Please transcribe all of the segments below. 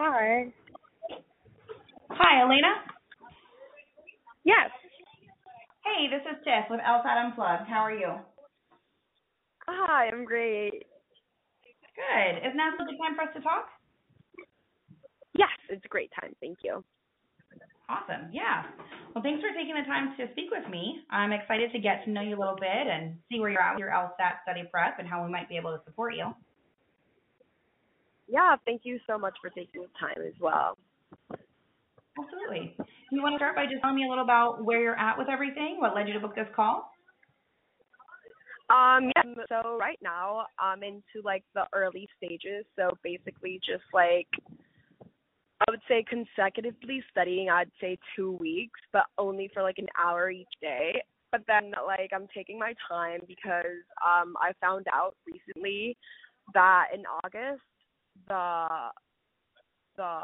Hi. Hi, Elena. Yes. Hey, this is Tiff with LSAT Unplugged. How are you? Hi, I'm great. Good. Is now a good time for us to talk? Yes, it's a great time. Thank you. Awesome. Yeah. Well, thanks for taking the time to speak with me. I'm excited to get to know you a little bit and see where you're at with your LSAT study prep and how we might be able to support you. Yeah, thank you so much for taking the time as well. Absolutely. You want to start by just telling me a little about where you're at with everything? What led you to book this call? Um, yeah, so right now I'm into like the early stages. So basically just like I would say consecutively studying, I'd say two weeks, but only for like an hour each day. But then like I'm taking my time because um I found out recently that in August the the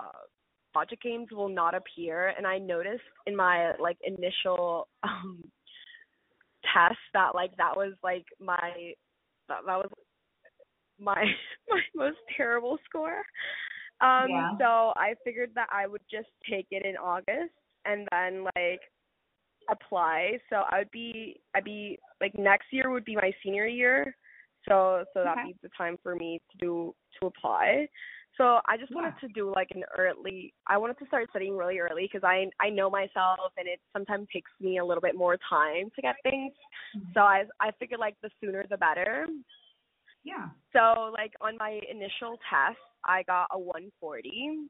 logic games will not appear and I noticed in my like initial um test that like that was like my that, that was my my most terrible score. Um Yeah. so I figured that I would just take it in August and then like apply. So I would be I'd be like next year would be my senior year. So so that'd Okay. the time for me to do to apply. So I just wanted Yeah. to do like an early I wanted to start studying really early because I I know myself and it sometimes takes me a little bit more time to get things. Mm-hmm. So I I figured like the sooner the better. Yeah. So like on my initial test, I got a 140. Mm-hmm.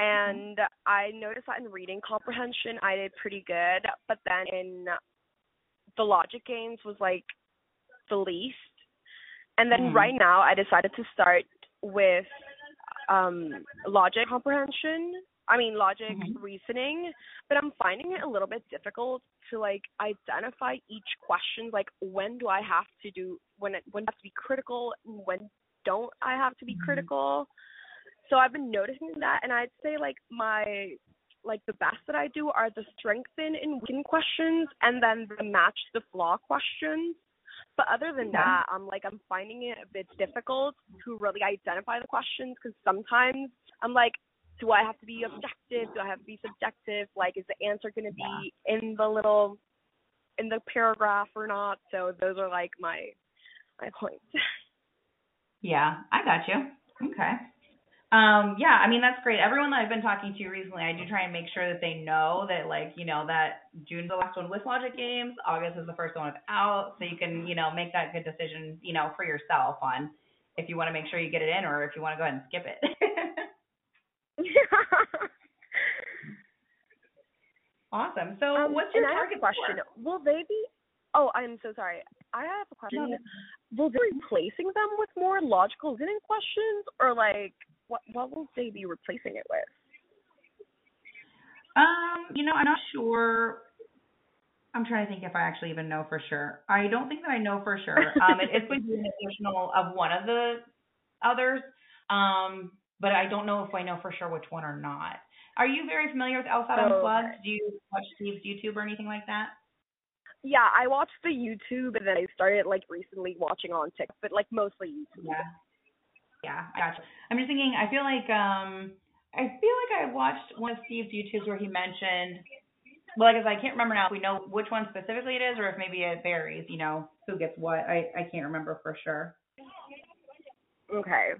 And I noticed that in reading comprehension, I did pretty good, but then in the logic games was like the least. And then Mhm. right now, I decided to start with um logic comprehension. I mean logic Mhm. reasoning, but I'm finding it a little bit difficult to like identify each question. Like when do I have to do when it when I have to be critical and when don't I have to be Mhm. critical? So I've been noticing that, and I'd say like my like the best that I do are the strengthen and weaken questions, and then the match the flaw questions. But other than that, I'm like I'm finding it a bit difficult to really identify the questions because sometimes I'm like, do I have to be objective? Do I have to be subjective? Like, is the answer going to be in the little in the paragraph or not? So those are like my my points. Yeah, I got you. Okay. Um, yeah, I mean that's great. Everyone that I've been talking to recently, I do try and make sure that they know that like, you know, that June's the last one with logic games, August is the first one without, so you can, you know, make that good decision, you know, for yourself on if you want to make sure you get it in or if you want to go ahead and skip it. awesome. So Um, what's your and I have target question. score? Will they be? Oh, I'm so sorry. I have a question. No. Will they be replacing them with more logical reasoning questions, or like what? What will they be replacing it with? Um, you know, I'm not sure. I'm trying to think if I actually even know for sure. I don't think that I know for sure. Um, it, it's going to be an additional of one of the others, um, but I don't know if I know for sure which one or not. Are you very familiar with LSAT Oh, Unplugged? okay. Do you watch Steve's YouTube or anything like that? Yeah, I watched the YouTube, and then I started like recently watching on TikTok, but like mostly YouTube. Yeah. Yeah, I gotcha. I'm just thinking, I feel like um I feel like I watched one of Steve's YouTubes where he mentioned well, like I said, I can't remember now if we know which one specifically it is or if maybe it varies, you know, who gets what. I, I can't remember for sure. Okay.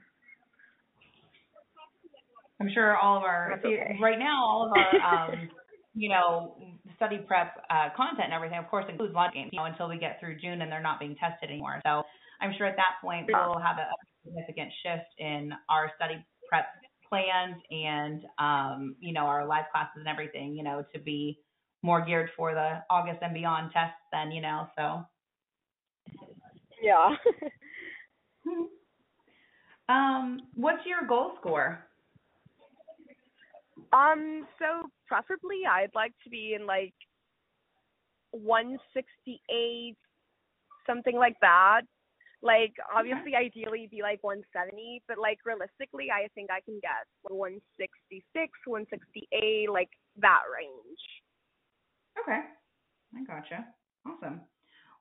I'm sure all of our see, okay. right now all of our um you know, study prep uh content and everything of course includes logic games, you know, until we get through June and they're not being tested anymore. So I'm sure at that point we'll have a significant shift in our study prep plans and um, you know, our live classes and everything, you know, to be more geared for the August and beyond tests then, you know, so Yeah. um what's your goal score? um. So preferably, I'd like to be in like 168, something like that. Like obviously, ideally, be like 170, but like realistically, I think I can get 166, 168, like that range. Okay. I gotcha. Awesome.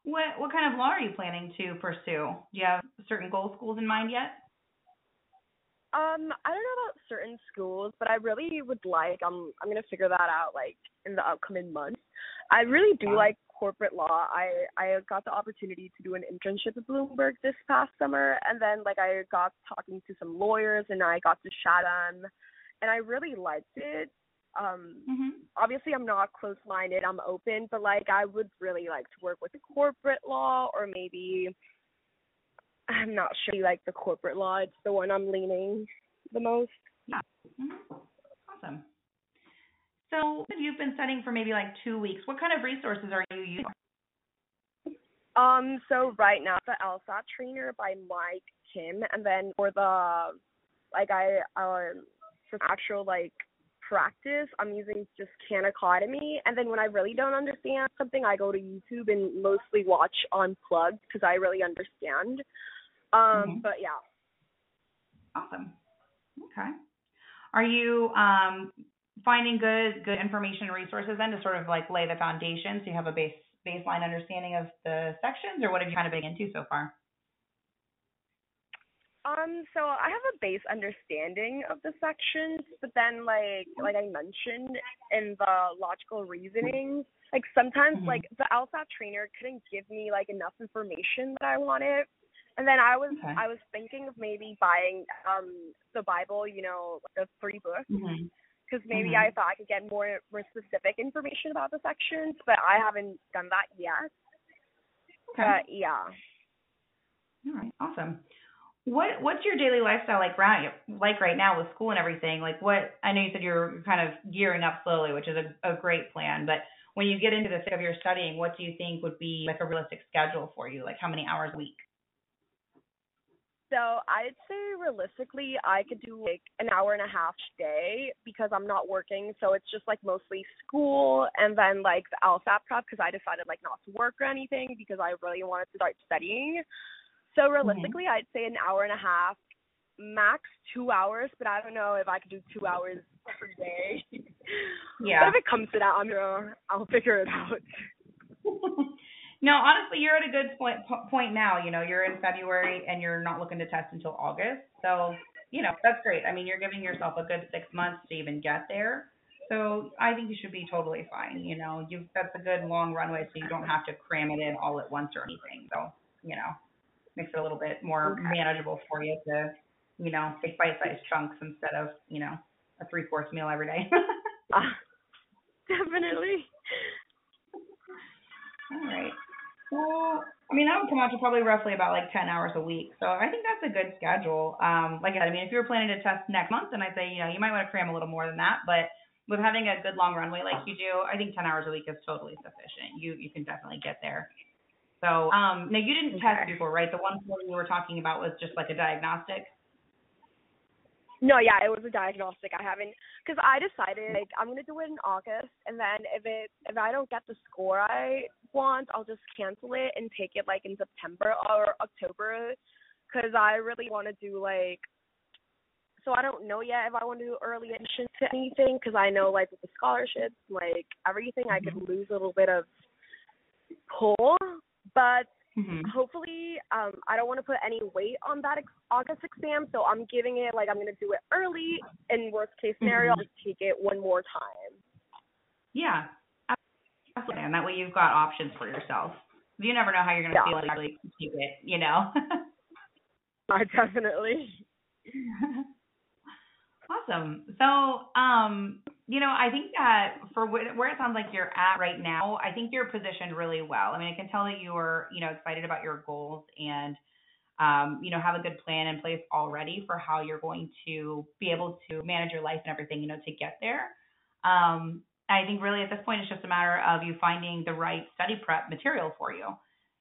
What what kind of law are you planning to pursue? Do you have certain goal schools in mind yet? Um, I don't know about certain schools, but I really would like. Um, I'm gonna figure that out like in the upcoming months. I really do like corporate law. I I got the opportunity to do an internship at Bloomberg this past summer, and then like I got talking to some lawyers, and I got to them, and I really liked it. Um, Mhm. obviously I'm not close minded, I'm open, but like I would really like to work with the corporate law or maybe I'm not sure like the corporate law. It's the one I'm leaning the most. Mhm. Awesome. So you've been studying for maybe like two weeks. What kind of resources are you using? Um, so right now the LSAT trainer by Mike Kim and then for the like I um for actual like practice I'm using just Khan Academy and then when I really don't understand something I go to YouTube and mostly watch Unplugged because I really understand. Um Mhm. but yeah. Awesome. Okay. Are you um, finding good good information and resources then to sort of like lay the foundation so you have a base baseline understanding of the sections, or what have you kind of been into so far? Um, so I have a base understanding of the sections, but then like like I mentioned in the logical reasoning, like sometimes Mhm. like the LSAT trainer couldn't give me like enough information that I wanted. And then I was Okay. I was thinking of maybe buying um the Bible, you know, the three books, Mm-hmm. Because maybe Mhm. I thought I could get more more specific information about the sections, but I haven't done that yet. Okay. But yeah. All right. Awesome. What What's your daily lifestyle like right like right now with school and everything? Like what I know you said you're kind of gearing up slowly, which is a, a great plan. But when you get into the thick of your studying, what do you think would be like a realistic schedule for you? Like how many hours a week? So I'd say realistically, I could do like an hour and a half each day because I'm not working. So it's just like mostly school and then like the LSAT prep because I decided like not to work or anything because I really wanted to start studying. So mm-hmm. realistically, I'd say an hour and a half, max two hours. But I don't know if I could do two hours every day. Yeah. But if it comes to that, I'm gonna I'll figure it out. no, honestly, you're at a good point point now. You know, you're in February and you're not looking to test until August. So, you know, that's great. I mean, you're giving yourself a good six months to even get there. So I think you should be totally fine. You know, you've that's a good long runway, so you don't have to cram it in all at once or anything. So, you know, makes it a little bit more Okay. manageable for you to, you know, take bite-sized chunks instead of, you know, a three-course meal every day. Uh, definitely. All right. Well, I mean, that would come out to probably roughly about like 10 hours a week. So I think that's a good schedule. Um, like I said, I mean, if you were planning to test next month, then I'd say, you know, you might want to cram a little more than that. But with having a good long runway like you do, I think 10 hours a week is totally sufficient. You you can definitely get there. So, um, now you didn't test before, right? The one form you were talking about was just like a diagnostic. No, yeah, it was a diagnostic. I haven't because I decided like I'm gonna do it in August, and then if it if I don't get the score I want, I'll just cancel it and take it like in September or October, because I really want to do like. So I don't know yet if I want to do early admission to anything, because I know like with the scholarships, like everything, I could mm-hmm. lose a little bit of pull, but Mm-hmm. hopefully um I don't want to put any weight on that ex- August exam, so I'm giving it like I'm gonna do it early. In worst case scenario, I'll Mhm. just take it one more time. Yeah. Absolutely. And that way you've got options for yourself. You never know how you're going to Yeah. feel you actually it, you know? I definitely. Awesome. So, um, you know, I think that for where it sounds like you're at right now, I think you're positioned really well. I mean, I can tell that you are, you know, excited about your goals and, um, you know, have a good plan in place already for how you're going to be able to manage your life and everything, you know, to get there. Um, I think really at this point, it's just a matter of you finding the right study prep material for you.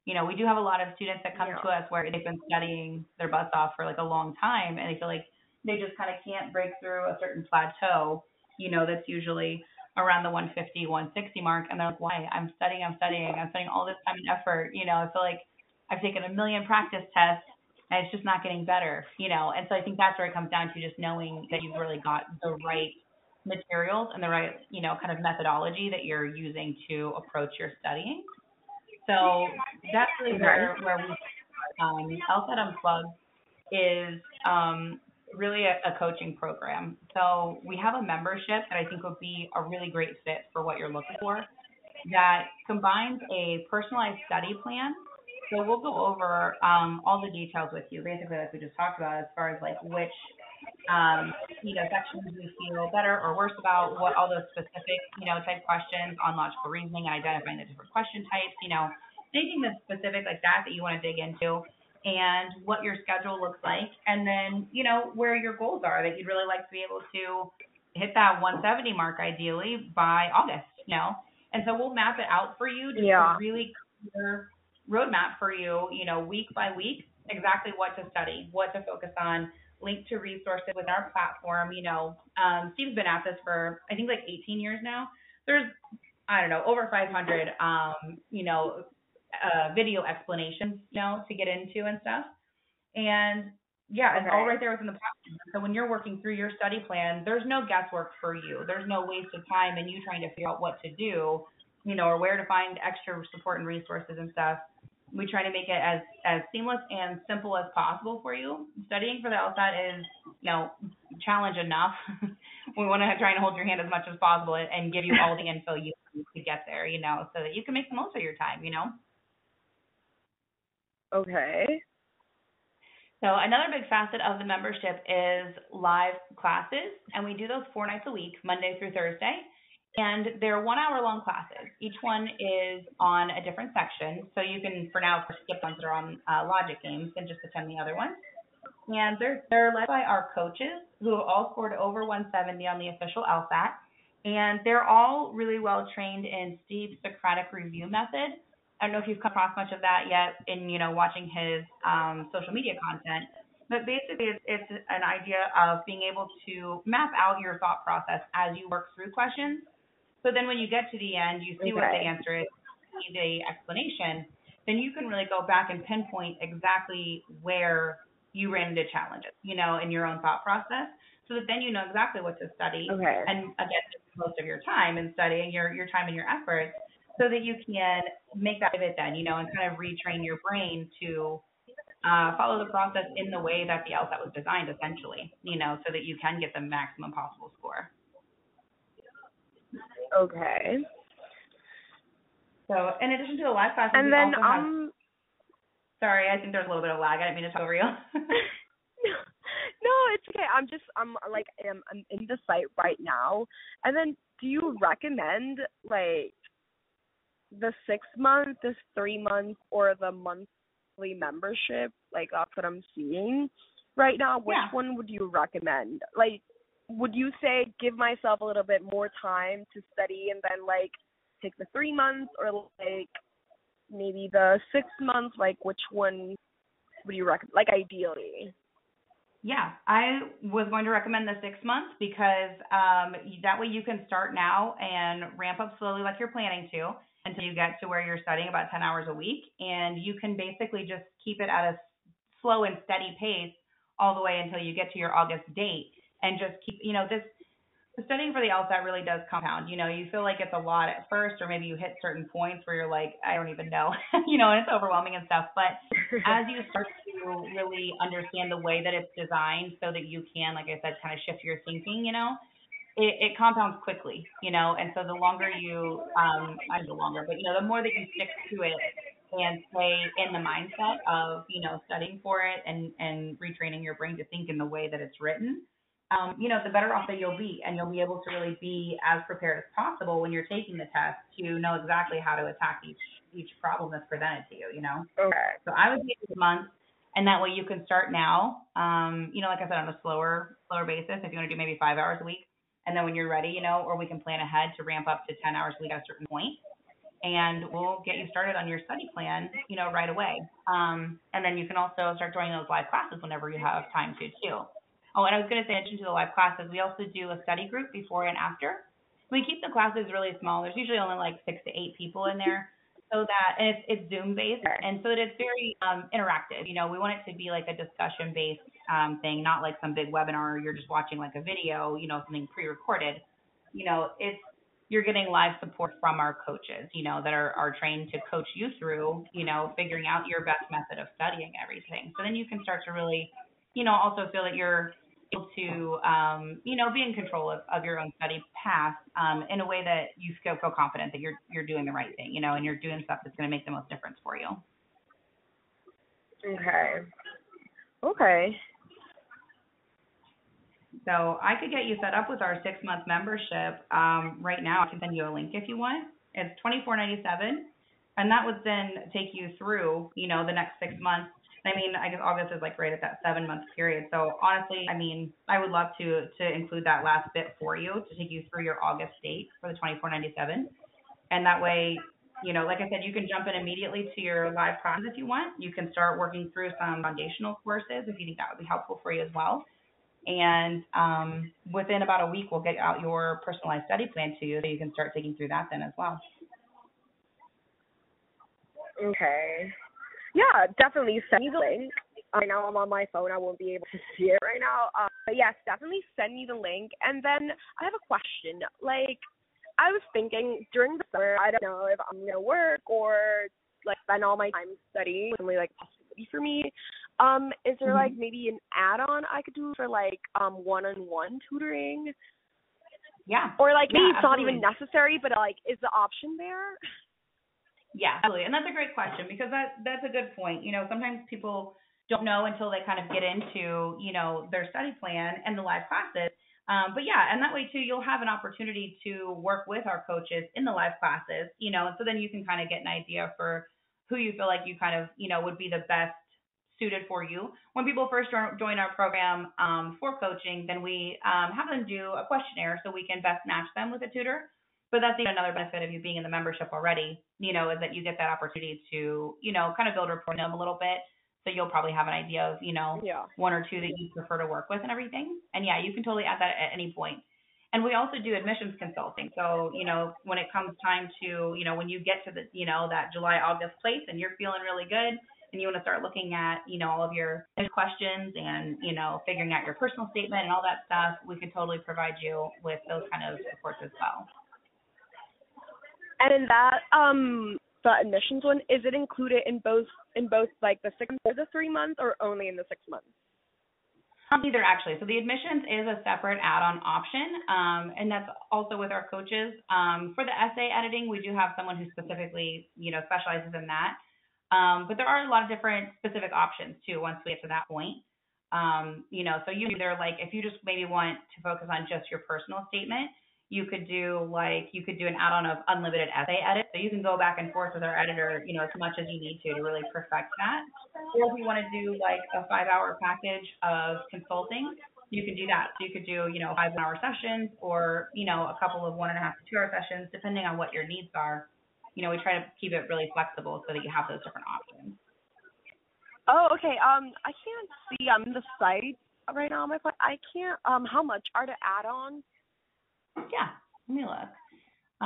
You know, we do have a lot of students that come Yeah. to us where they've been studying their butts off for like a long time and they feel like they just kind of can't break through a certain plateau, you know, that's usually around the 150, 160 mark. And they're like, why? I'm studying, I'm studying, I'm spending all this time and effort. You know, I feel like I've taken a million practice tests and it's just not getting better, you know. And so I think that's where it comes down to just knowing that you've really got the right materials and the right, you know, kind of methodology that you're using to approach your studying. So that's really where where we um LSAT Unplugged is um really a, a coaching program. So we have a membership that I think would be a really great fit for what you're looking for that combines a personalized study plan. So we'll go over um, all the details with you, basically like we just talked about, as far as like which um, you know sections we feel better or worse about, what all those specific you know type questions on logical reasoning and identifying the different question types, you know anything that's specific like that that you want to dig into and what your schedule looks like, and then you know where your goals are that you'd really like to be able to hit that 170 mark ideally by August. You know, and so we'll map it out for you, just yeah. a really clear roadmap for you. You know, week by week, exactly what to study, what to focus on. Link to resources with our platform. You know, um, Steve's been at this for I think like 18 years now. There's I don't know over 500 um, you know uh, video explanations, you know, to get into and stuff. And yeah, it's all right there within the platform. So when you're working through your study plan, there's no guesswork for you. There's no waste of time and you trying to figure out what to do, you know, or where to find extra support and resources and stuff. We try to make it as as seamless and simple as possible for you. Studying for the LSAT is, you know, challenge enough. we want to try and hold your hand as much as possible and give you all the info you need to get there, you know, so that you can make the most of your time, you know. Okay. So another big facet of the membership is live classes, and we do those four nights a week, Monday through Thursday. And they're one hour long classes. Each one is on a different section. So you can, for now, skip ones that are on uh, logic games and just attend the other ones. And they're, they're led by our coaches who have all scored over 170 on the official LSAT. And they're all really well trained in Steve's Socratic review method, I don't know if you've come across much of that yet in you know watching his um, social media content, but basically it's, it's an idea of being able to map out your thought process as you work through questions. So then when you get to the end, you see okay. what the answer is, see the explanation, then you can really go back and pinpoint exactly where you ran into challenges, you know, in your own thought process, so that then you know exactly what to study. Okay. And again, most of your time in studying, your your time and your effort so that you can make that pivot then, you know, and kind of retrain your brain to uh, follow the process in the way that the LSAT was designed, essentially, you know, so that you can get the maximum possible score. Okay. So, in addition to the live classes, and then um. Have, sorry, I think there's a little bit of lag. I didn't mean to talk over you. no, it's okay. I'm just I'm like I'm, I'm in the site right now. And then do you recommend like the six month, the three month, or the monthly membership. Like that's what I'm seeing right now. Which yeah. one would you recommend? Like, would you say give myself a little bit more time to study and then like take the three months, or like maybe the six months? Like, which one would you recommend? Like, ideally. Yeah, I was going to recommend the six months because um, that way you can start now and ramp up slowly like you're planning to until you get to where you're studying about 10 hours a week. And you can basically just keep it at a slow and steady pace all the way until you get to your August date. And just keep, you know, this studying for the LSAT really does compound. You know, you feel like it's a lot at first, or maybe you hit certain points where you're like, I don't even know, you know, and it's overwhelming and stuff. But as you start to really understand the way that it's designed so that you can, like I said, kind of shift your thinking, you know, it, it compounds quickly, you know, and so the longer you, um, not the longer, but you know, the more that you stick to it and stay in the mindset of, you know, studying for it and, and retraining your brain to think in the way that it's written, um, you know, the better off that you'll be. And you'll be able to really be as prepared as possible when you're taking the test to know exactly how to attack each, each problem that's presented to you, you know? Okay. So I would give it a month and that way you can start now, um, you know, like I said, on a slower, slower basis. If you want to do maybe five hours a week, and then when you're ready, you know, or we can plan ahead to ramp up to 10 hours a week at a certain point, and we'll get you started on your study plan, you know, right away. Um, and then you can also start joining those live classes whenever you have time to too. Oh, and I was going to say, in addition to the live classes, we also do a study group before and after. We keep the classes really small. There's usually only like six to eight people in there so that and it's it's Zoom based and so that it's very um, interactive. You know, we want it to be like a discussion based um, thing, not like some big webinar. You're just watching like a video, you know, something pre-recorded. You know, it's you're getting live support from our coaches, you know, that are, are trained to coach you through, you know, figuring out your best method of studying everything. So then you can start to really, you know, also feel that you're able to, um, you know, be in control of, of your own study path um, in a way that you feel, feel confident that you're you're doing the right thing, you know, and you're doing stuff that's going to make the most difference for you. Okay. Okay. So I could get you set up with our six month membership um, right now. I can send you a link if you want. It's twenty four ninety seven, and that would then take you through, you know, the next six months I mean, I guess August is like right at that seven month period. So honestly, I mean, I would love to to include that last bit for you to take you through your August date for the 2497, and that way, you know, like I said, you can jump in immediately to your live classes if you want. You can start working through some foundational courses if you think that would be helpful for you as well. And um, within about a week, we'll get out your personalized study plan to you, so you can start thinking through that then as well. Okay. Yeah, definitely send me the link. Right now I'm on my phone. I won't be able to see it right now. Uh, but yes, definitely send me the link. And then I have a question. Like, I was thinking during the summer, I don't know if I'm gonna work or like spend all my time studying. Only like possibility for me. Um, is there mm-hmm. like maybe an add-on I could do for like um one-on-one tutoring? Yeah. Or like maybe yeah, it's not even necessary, but like is the option there? Yeah, absolutely. And that's a great question because that that's a good point. You know, sometimes people don't know until they kind of get into, you know, their study plan and the live classes. Um, but yeah, and that way too, you'll have an opportunity to work with our coaches in the live classes, you know, and so then you can kind of get an idea for who you feel like you kind of, you know, would be the best suited for you. When people first join our program um, for coaching, then we um, have them do a questionnaire so we can best match them with a tutor. But that's even another benefit of you being in the membership already, you know, is that you get that opportunity to, you know, kind of build rapport with them a little bit. So you'll probably have an idea of, you know, yeah. one or two that you prefer to work with and everything. And yeah, you can totally add that at any point. And we also do admissions consulting. So, you know, when it comes time to, you know, when you get to the, you know, that July, August place and you're feeling really good and you want to start looking at, you know, all of your questions and, you know, figuring out your personal statement and all that stuff, we can totally provide you with those kind of supports as well. And in that, um, the admissions one, is it included in both in both like the six or the three months, or only in the six months? Um, either actually. So the admissions is a separate add-on option, um, and that's also with our coaches. Um, for the essay editing, we do have someone who specifically, you know, specializes in that. Um, but there are a lot of different specific options too once we get to that point. Um, you know, so you either like if you just maybe want to focus on just your personal statement, you could do like you could do an add-on of unlimited essay edit. So you can go back and forth with our editor, you know, as much as you need to to really perfect that. Or if you want to do like a five-hour package of consulting, you can do that. So you could do, you know, five hour sessions or, you know, a couple of one and a half to two hour sessions, depending on what your needs are. You know, we try to keep it really flexible so that you have those different options. Oh, okay. Um, I can't see on um, the site right now on my phone. I can't. Um, how much are the add-ons? Yeah, let me look.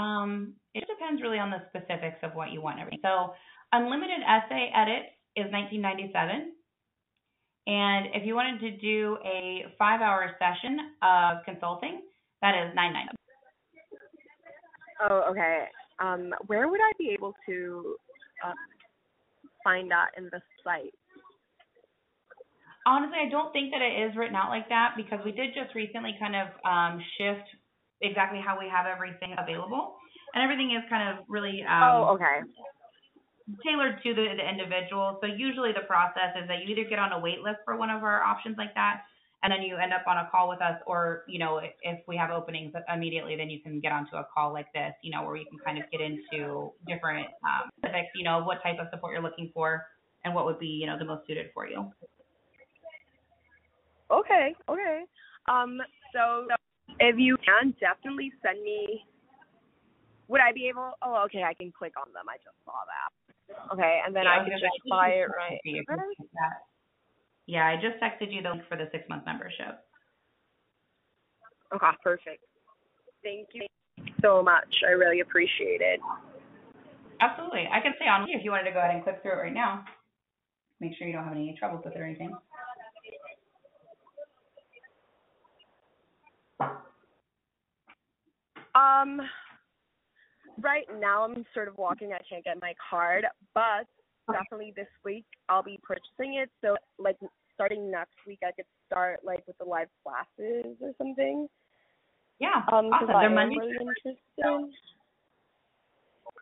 Um, it depends really on the specifics of what you want. Everything. So unlimited essay edits is 1997. And if you wanted to do a five hour session of consulting, that is 999. Oh, okay. Um, where would I be able to uh, find that in the site? Honestly, I don't think that it is written out like that because we did just recently kind of um, shift exactly how we have everything available, and everything is kind of really um, oh okay tailored to the, the individual. So usually the process is that you either get on a wait list for one of our options like that, and then you end up on a call with us, or you know if, if we have openings immediately, then you can get onto a call like this, you know, where you can kind of get into different um, specifics, you know, what type of support you're looking for, and what would be you know the most suited for you. Okay, okay. Um, so if you can, definitely send me. Would I be able? Oh, okay. I can click on them. I just saw that. Okay, and then yeah, I can just buy it right. Yeah, I just texted you the link for the six month membership. Okay, perfect. Thank you so much. I really appreciate it. Absolutely. I can stay on if you wanted to go ahead and click through it right now. Make sure you don't have any troubles with it or anything. Um, right now I'm sort of walking. I can't get my card, but definitely this week I'll be purchasing it. So like starting next week I could start like with the live classes or something. Yeah. Um, awesome. They're Monday. really interested.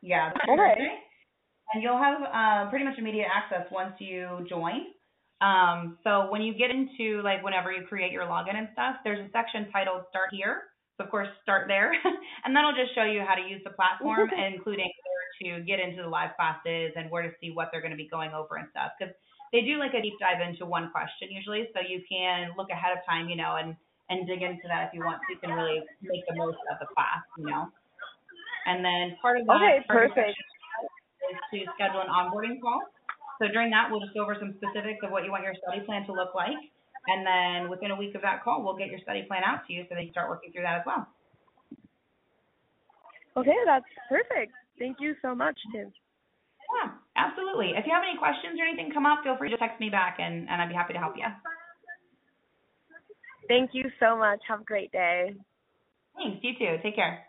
Yeah. Okay. And you'll have uh, pretty much immediate access once you join. Um, so when you get into like whenever you create your login and stuff, there's a section titled Start Here. So of course, start there, and that'll just show you how to use the platform, including to get into the live classes and where to see what they're going to be going over and stuff. Because they do like a deep dive into one question usually, so you can look ahead of time, you know, and and dig into that if you want. So you can really make the most of the class, you know. And then part of that Okay, part of the perfect. is to schedule an onboarding call. So during that, we'll just go over some specifics of what you want your study plan to look like. And then within a week of that call, we'll get your study plan out to you so that you start working through that as well. Okay, that's perfect. Thank you so much, Tim. Yeah, absolutely. If you have any questions or anything come up, feel free to text me back and, and I'd be happy to help you. Thank you so much. Have a great day. Thanks. You too. Take care.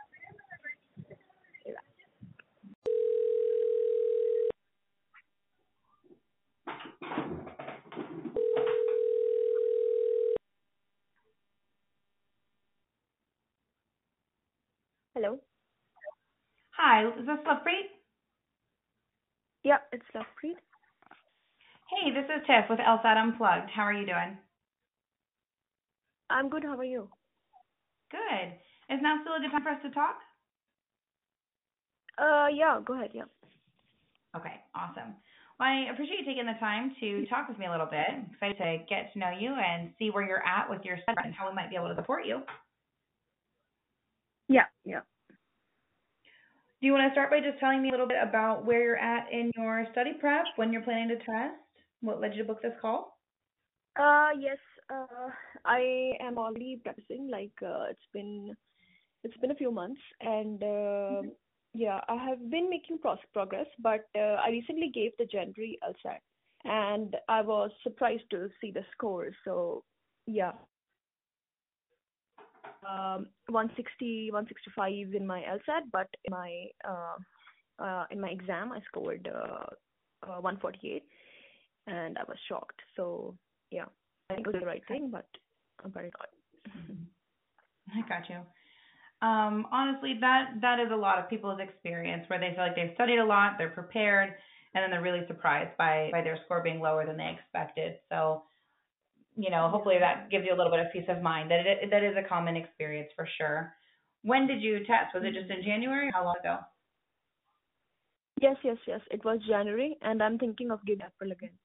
Hello. Hi, is this Lovepreet? Yep, it's Lovepreet. Hey, this is Tiff with LSAT Unplugged. How are you doing? I'm good. How are you? Good. Is now still a good time for us to talk? Uh, yeah. Go ahead. Yeah. Okay, awesome. Well, I appreciate you taking the time to talk with me a little bit. I'm excited to get to know you and see where you're at with your study and how we might be able to support you. Yeah. Yeah. Do you want to start by just telling me a little bit about where you're at in your study prep, when you're planning to test, what led you to book this call? Uh, yes. Uh, I am already practicing. Like, uh, it's been it's been a few months, and uh, yeah, I have been making pro- progress. But uh, I recently gave the January LSAT, and I was surprised to see the score. So, yeah. Um, 160, 165 in my LSAT, but in my uh, uh, in my exam I scored uh, uh, 148, and I was shocked. So yeah, I think it was the right thing, but I'm very not. I got you. Um, honestly, that that is a lot of people's experience where they feel like they've studied a lot, they're prepared, and then they're really surprised by by their score being lower than they expected. So, you know, hopefully that gives you a little bit of peace of mind that it that is a common experience for sure. When did you test? Was it just in January? How long ago? Yes, yes, yes. It was January, and I'm thinking of giving April again.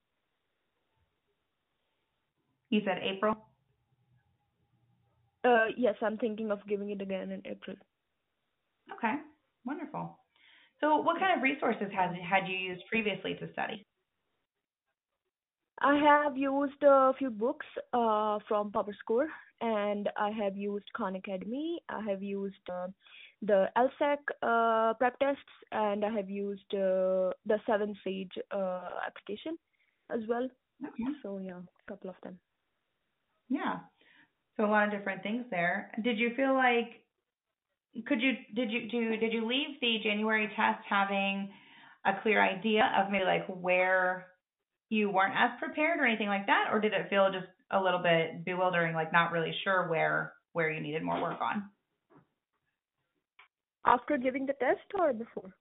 You said April. Uh, yes, I'm thinking of giving it again in April. Okay, wonderful. So, what kind of resources had had you used previously to study? I have used a few books uh, from PowerScore, and I have used Khan Academy. I have used uh, the LSAC uh, prep tests, and I have used uh, the 7Sage uh, application as well. Okay. So yeah, a couple of them. Yeah. So a lot of different things there. Did you feel like could you did you do did you leave the January test having a clear idea of maybe like where you weren't as prepared or anything like that or did it feel just a little bit bewildering like not really sure where where you needed more work on? After giving the test or before?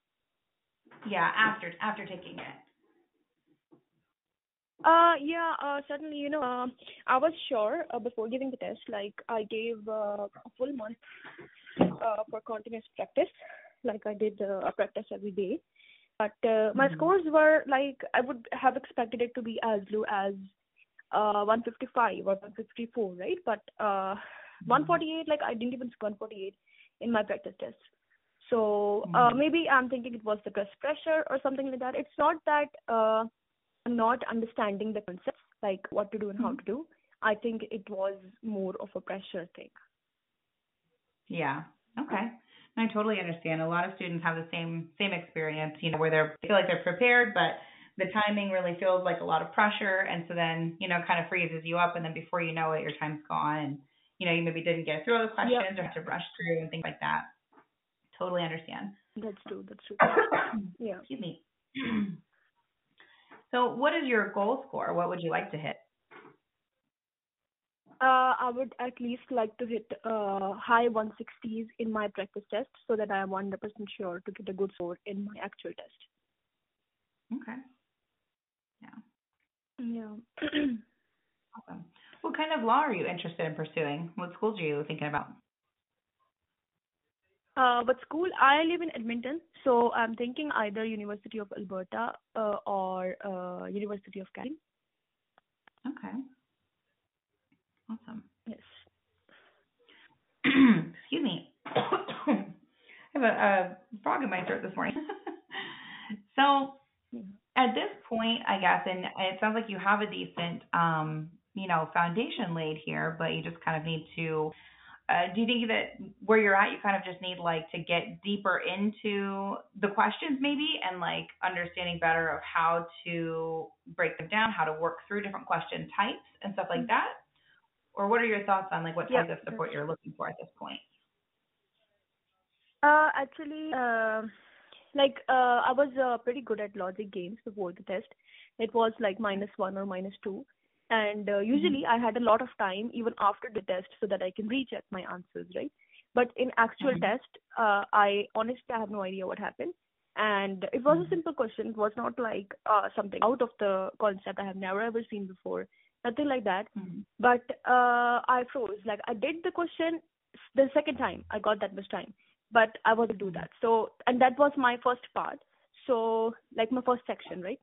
Yeah, after after taking it. Uh, yeah, uh, certainly, you know, um, I was sure uh, before giving the test, like I gave uh, a full month uh, for continuous practice, like I did uh, a practice every day. But uh, my Mhm. scores were like I would have expected it to be as low as uh 155 or 154, right? But uh 148, like I didn't even score 148 in my practice test. So uh, Mhm. maybe I'm thinking it was the test pressure or something like that. It's not that uh I'm not understanding the concepts, like what to do and how to do. I think it was more of a pressure thing. Yeah. Okay. I totally understand. A lot of students have the same same experience, you know, where they're they feel like they're prepared, but the timing really feels like a lot of pressure, and so then you know kind of freezes you up, and then before you know it, your time's gone, and you know you maybe didn't get through all the questions or have to rush through and things like that. Totally understand. That's true. That's true. Yeah. Excuse me. so, what is your goal score? What would you like to hit? Uh, I would at least like to hit uh, high 160s in my practice test so that I am 100% sure to get a good score in my actual test. Okay. Yeah. Yeah. awesome. What kind of law are you interested in pursuing? What schools are you thinking about? Uh, what school? I live in Edmonton, so I'm thinking either University of Alberta uh, or uh, University of Calgary. Okay. Awesome. Yes. Excuse me. I have a, a frog in my throat this morning. so at this point, I guess, and it sounds like you have a decent, um, you know, foundation laid here, but you just kind of need to. Uh, do you think that where you're at, you kind of just need like to get deeper into the questions, maybe, and like understanding better of how to break them down, how to work through different question types and stuff like that? Or what are your thoughts on like what Yeah, type of support you're looking for at this point? Uh, actually, uh, like uh, I was uh, pretty good at logic games before the test. It was like minus one or minus two, and uh, usually I had a lot of time even after the test so that I can recheck my answers, right? But in actual Mhm. test, uh, I honestly I have no idea what happened, and it was a simple question. It was not like uh, something out of the concept I have never ever seen before, nothing like that. Mm-hmm. But uh, I froze. Like I did the question the second time. I got that much time, but I wasn't do that. So and that was my first part. So like my first section, right?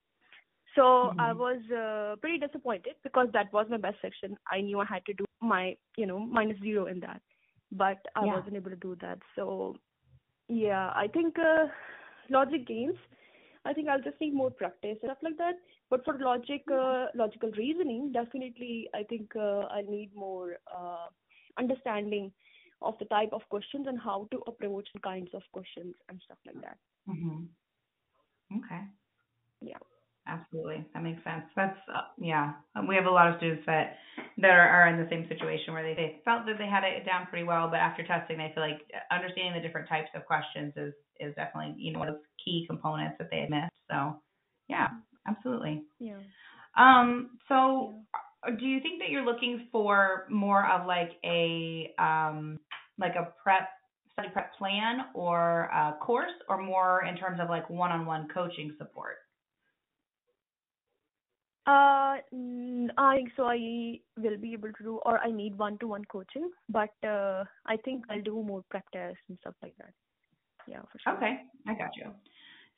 So I Mhm. was uh, pretty disappointed because that was my best section. I knew I had to do my you know minus zero in that, but I Yeah. wasn't able to do that. So yeah, I think uh, logic games. I think I'll just need more practice and stuff like that. But for logic, uh, logical reasoning, definitely, I think uh, I need more uh, understanding of the type of questions and how to approach the kinds of questions and stuff like that. Mhm. Okay. Yeah. Absolutely, that makes sense. That's uh, yeah. We have a lot of students that that are, are in the same situation where they, they felt that they had it down pretty well, but after testing, they feel like understanding the different types of questions is is definitely you know one of those key components that they had missed. So, yeah, absolutely. Yeah. Um, so uh, do you think that you're looking for more of like a um like a prep study prep plan or a course or more in terms of like one-on-one coaching support? Uh, I think so. I will be able to do, or I need one-to-one coaching, but uh, I think I'll do more practice and stuff like that. Yeah, for sure. Okay, I got you.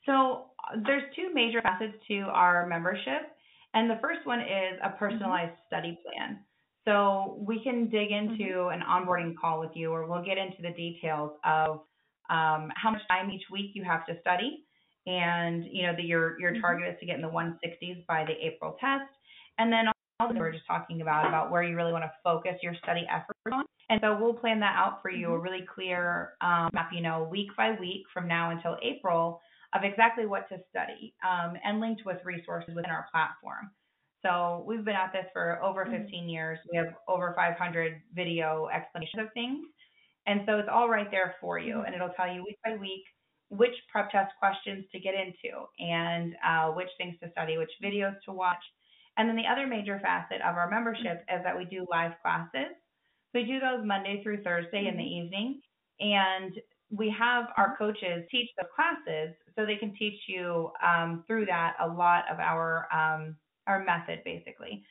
So there's two major facets to our membership, and the first one is a personalized study plan. So we can dig into an onboarding call with you, or we'll get into the details of um, how much time each week you have to study, and you know that your your Mhm. target is to get in the 160s by the April test, and then we we're just talking about about where you really want to focus your study effort on. And so we'll plan that out for you, a Mhm. really clear um, map, you know, week by week from now until April of exactly what to study, um, and linked with resources within our platform. So we've been at this for over Mhm. 15 years. We have over 500 video explanations of things. And so it's all right there for you. Mhm. And it'll tell you week by week which prep test questions to get into and uh, which things to study, which videos to watch. And then the other major facet of our membership is that we do live classes. So we do those Monday through Thursday in the evening. And we have our coaches teach those classes so they can teach you um, through that a lot of our um, our method basically.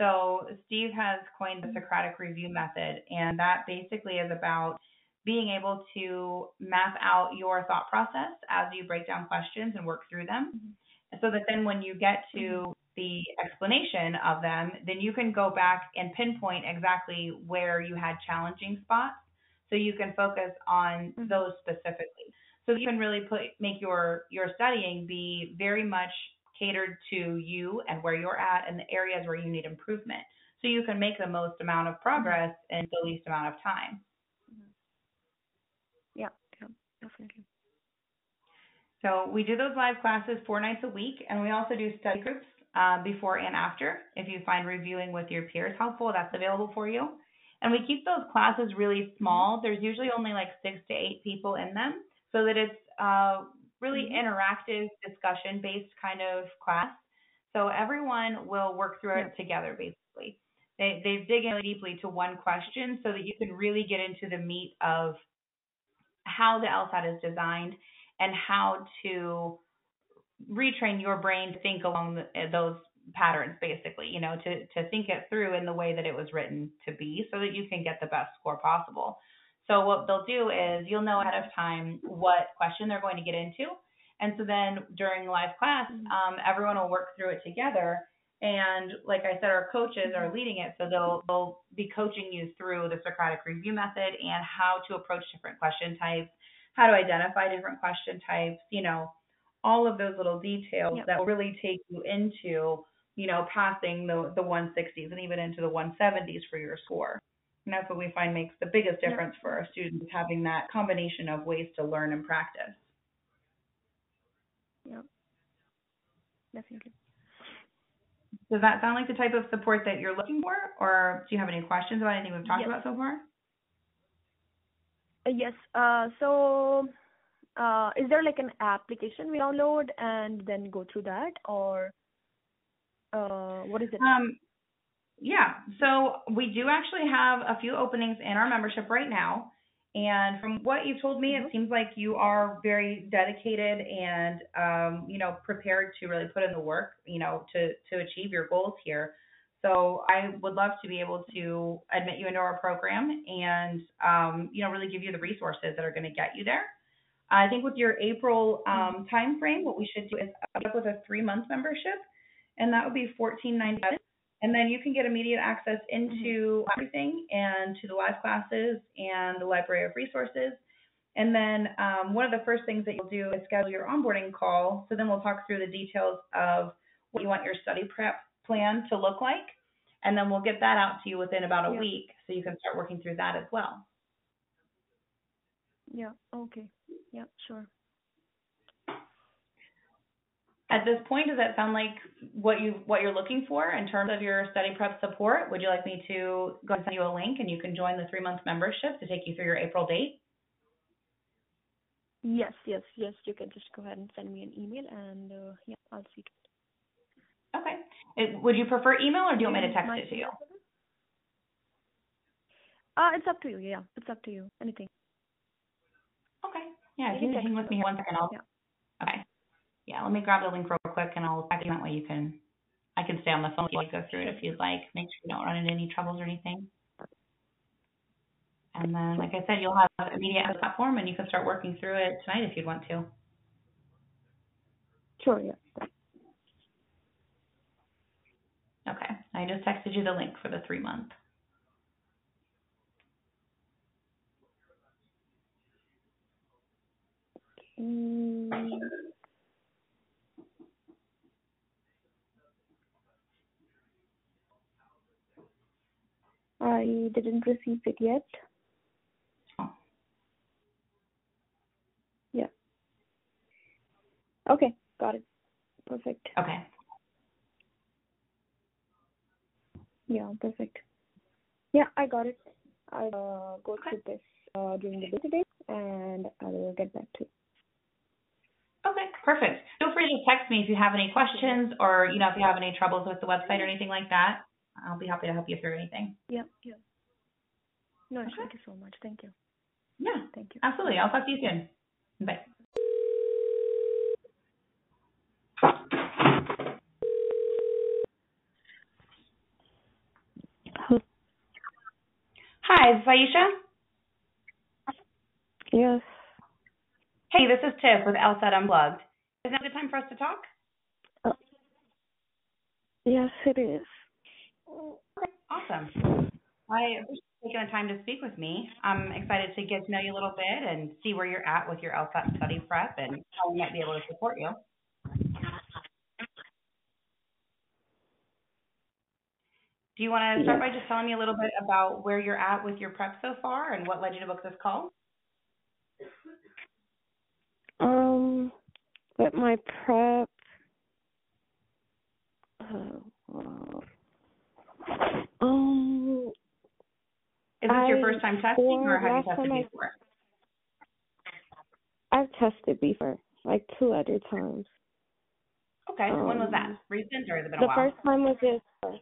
So Steve has coined the Socratic review method, and that basically is about being able to map out your thought process as you break down questions and work through them, so that then when you get to the explanation of them, then you can go back and pinpoint exactly where you had challenging spots, so you can focus on Mhm. those specifically. So you can really put make your your studying be very much catered to you and where you're at and the areas where you need improvement. So you can make the most amount of progress in the least amount of time. Yeah, yeah, definitely. So we do those live classes four nights a week, and we also do study groups uh, before and after. If you find reviewing with your peers helpful, that's available for you. And we keep those classes really small. There's usually only like six to eight people in them, so that it's a really Mhm. interactive, discussion-based kind of class. So everyone will work through it together, basically. they they dig in really deeply to one question so that you can really get into the meat of how the LSAT is designed and how to retrain your brain to think along the, those patterns basically you know to to think it through in the way that it was written to be so that you can get the best score possible so what they'll do is you'll know ahead of time what question they're going to get into and so then during live class mm-hmm. um, everyone will work through it together and like I said, our coaches are mm-hmm. leading it, so they'll they'll be coaching you through the Socratic review method and how to approach different question types, how to identify different question types, you know, all of those little details yep. that will really take you into, you know, passing the the 160s and even into the 170s for your score. And that's what we find makes the biggest difference for our students having that combination of ways to learn and practice. Yep. Definitely. Does that sound like the type of support that you're looking for, or do you have any questions about anything we've talked yes. about so far? Uh, yes. Uh, so, uh, is there like an application we download and then go through that, or uh, what is it? Um, yeah. So we do actually have a few openings in our membership right now. And from what you've told me, mm-hmm. it seems like you are very dedicated and, um, you know, prepared to really put in the work, you know, to to achieve your goals here. So I would love to be able to admit you into our program and, um, you know, really give you the resources that are going to get you there. I think with your April mm-hmm. um, time frame, what we should do is up with a three month membership, and that would be fourteen ninety seven. And then you can get immediate access into everything and to the live classes and the library of resources. And then um, one of the first things that you'll do is schedule your onboarding call. So then we'll talk through the details of what you want your study prep plan to look like. And then we'll get that out to you within about a yeah. week so you can start working through that as well. Yeah, okay. Yeah, sure. At this point, does that sound like what you what you're looking for in terms of your study prep support? Would you like me to go and send you a link and you can join the three month membership to take you through your April date? Yes, yes, yes. You can just go ahead and send me an email, and uh, yeah, I'll see it. Okay. It, would you prefer email, or do you want me to text it to you? Uh, it's up to you. Yeah, it's up to you. Anything. Okay. Yeah, you can hang with me one second, I'll. Yeah. Okay. Yeah, let me grab the link real quick and I'll you that way you can I can stay on the phone and go through it if you'd like. Make sure you don't run into any troubles or anything. And then, like I said, you'll have immediate access platform and you can start working through it tonight if you'd want to. Sure, yeah. Okay. I just texted you the link for the three month. Mm. I didn't receive it yet. Oh. Yeah. Okay, got it. Perfect. Okay. Yeah, perfect. Yeah, I got it. I'll uh, go okay. through this uh, during the day today, and I will get back to you. Okay, perfect. Feel free to text me if you have any questions or, you know, if you have any troubles with the website or anything like that. I'll be happy to help you through anything. Yep, yep. No, okay. thank you so much. Thank you. Yeah. Thank you. Absolutely. I'll talk to you soon. Bye. Hi, is Aisha? Yes. Hey, this is Tiff with LSAT Unplugged. Is now a good time for us to talk? Uh, yes, it is. Awesome. I appreciate taking the time to speak with me. I'm excited to get to know you a little bit and see where you're at with your LSAT study prep and how we might be able to support you. Do you want to start by just telling me a little bit about where you're at with your prep so far and what led you to book this call? Um, with my prep, uh, um, is this I, your first time testing, or have you tested before? I, I've tested before, like two other times. Okay, um, when was that? Um, Recent or has it been a while? The first time was this.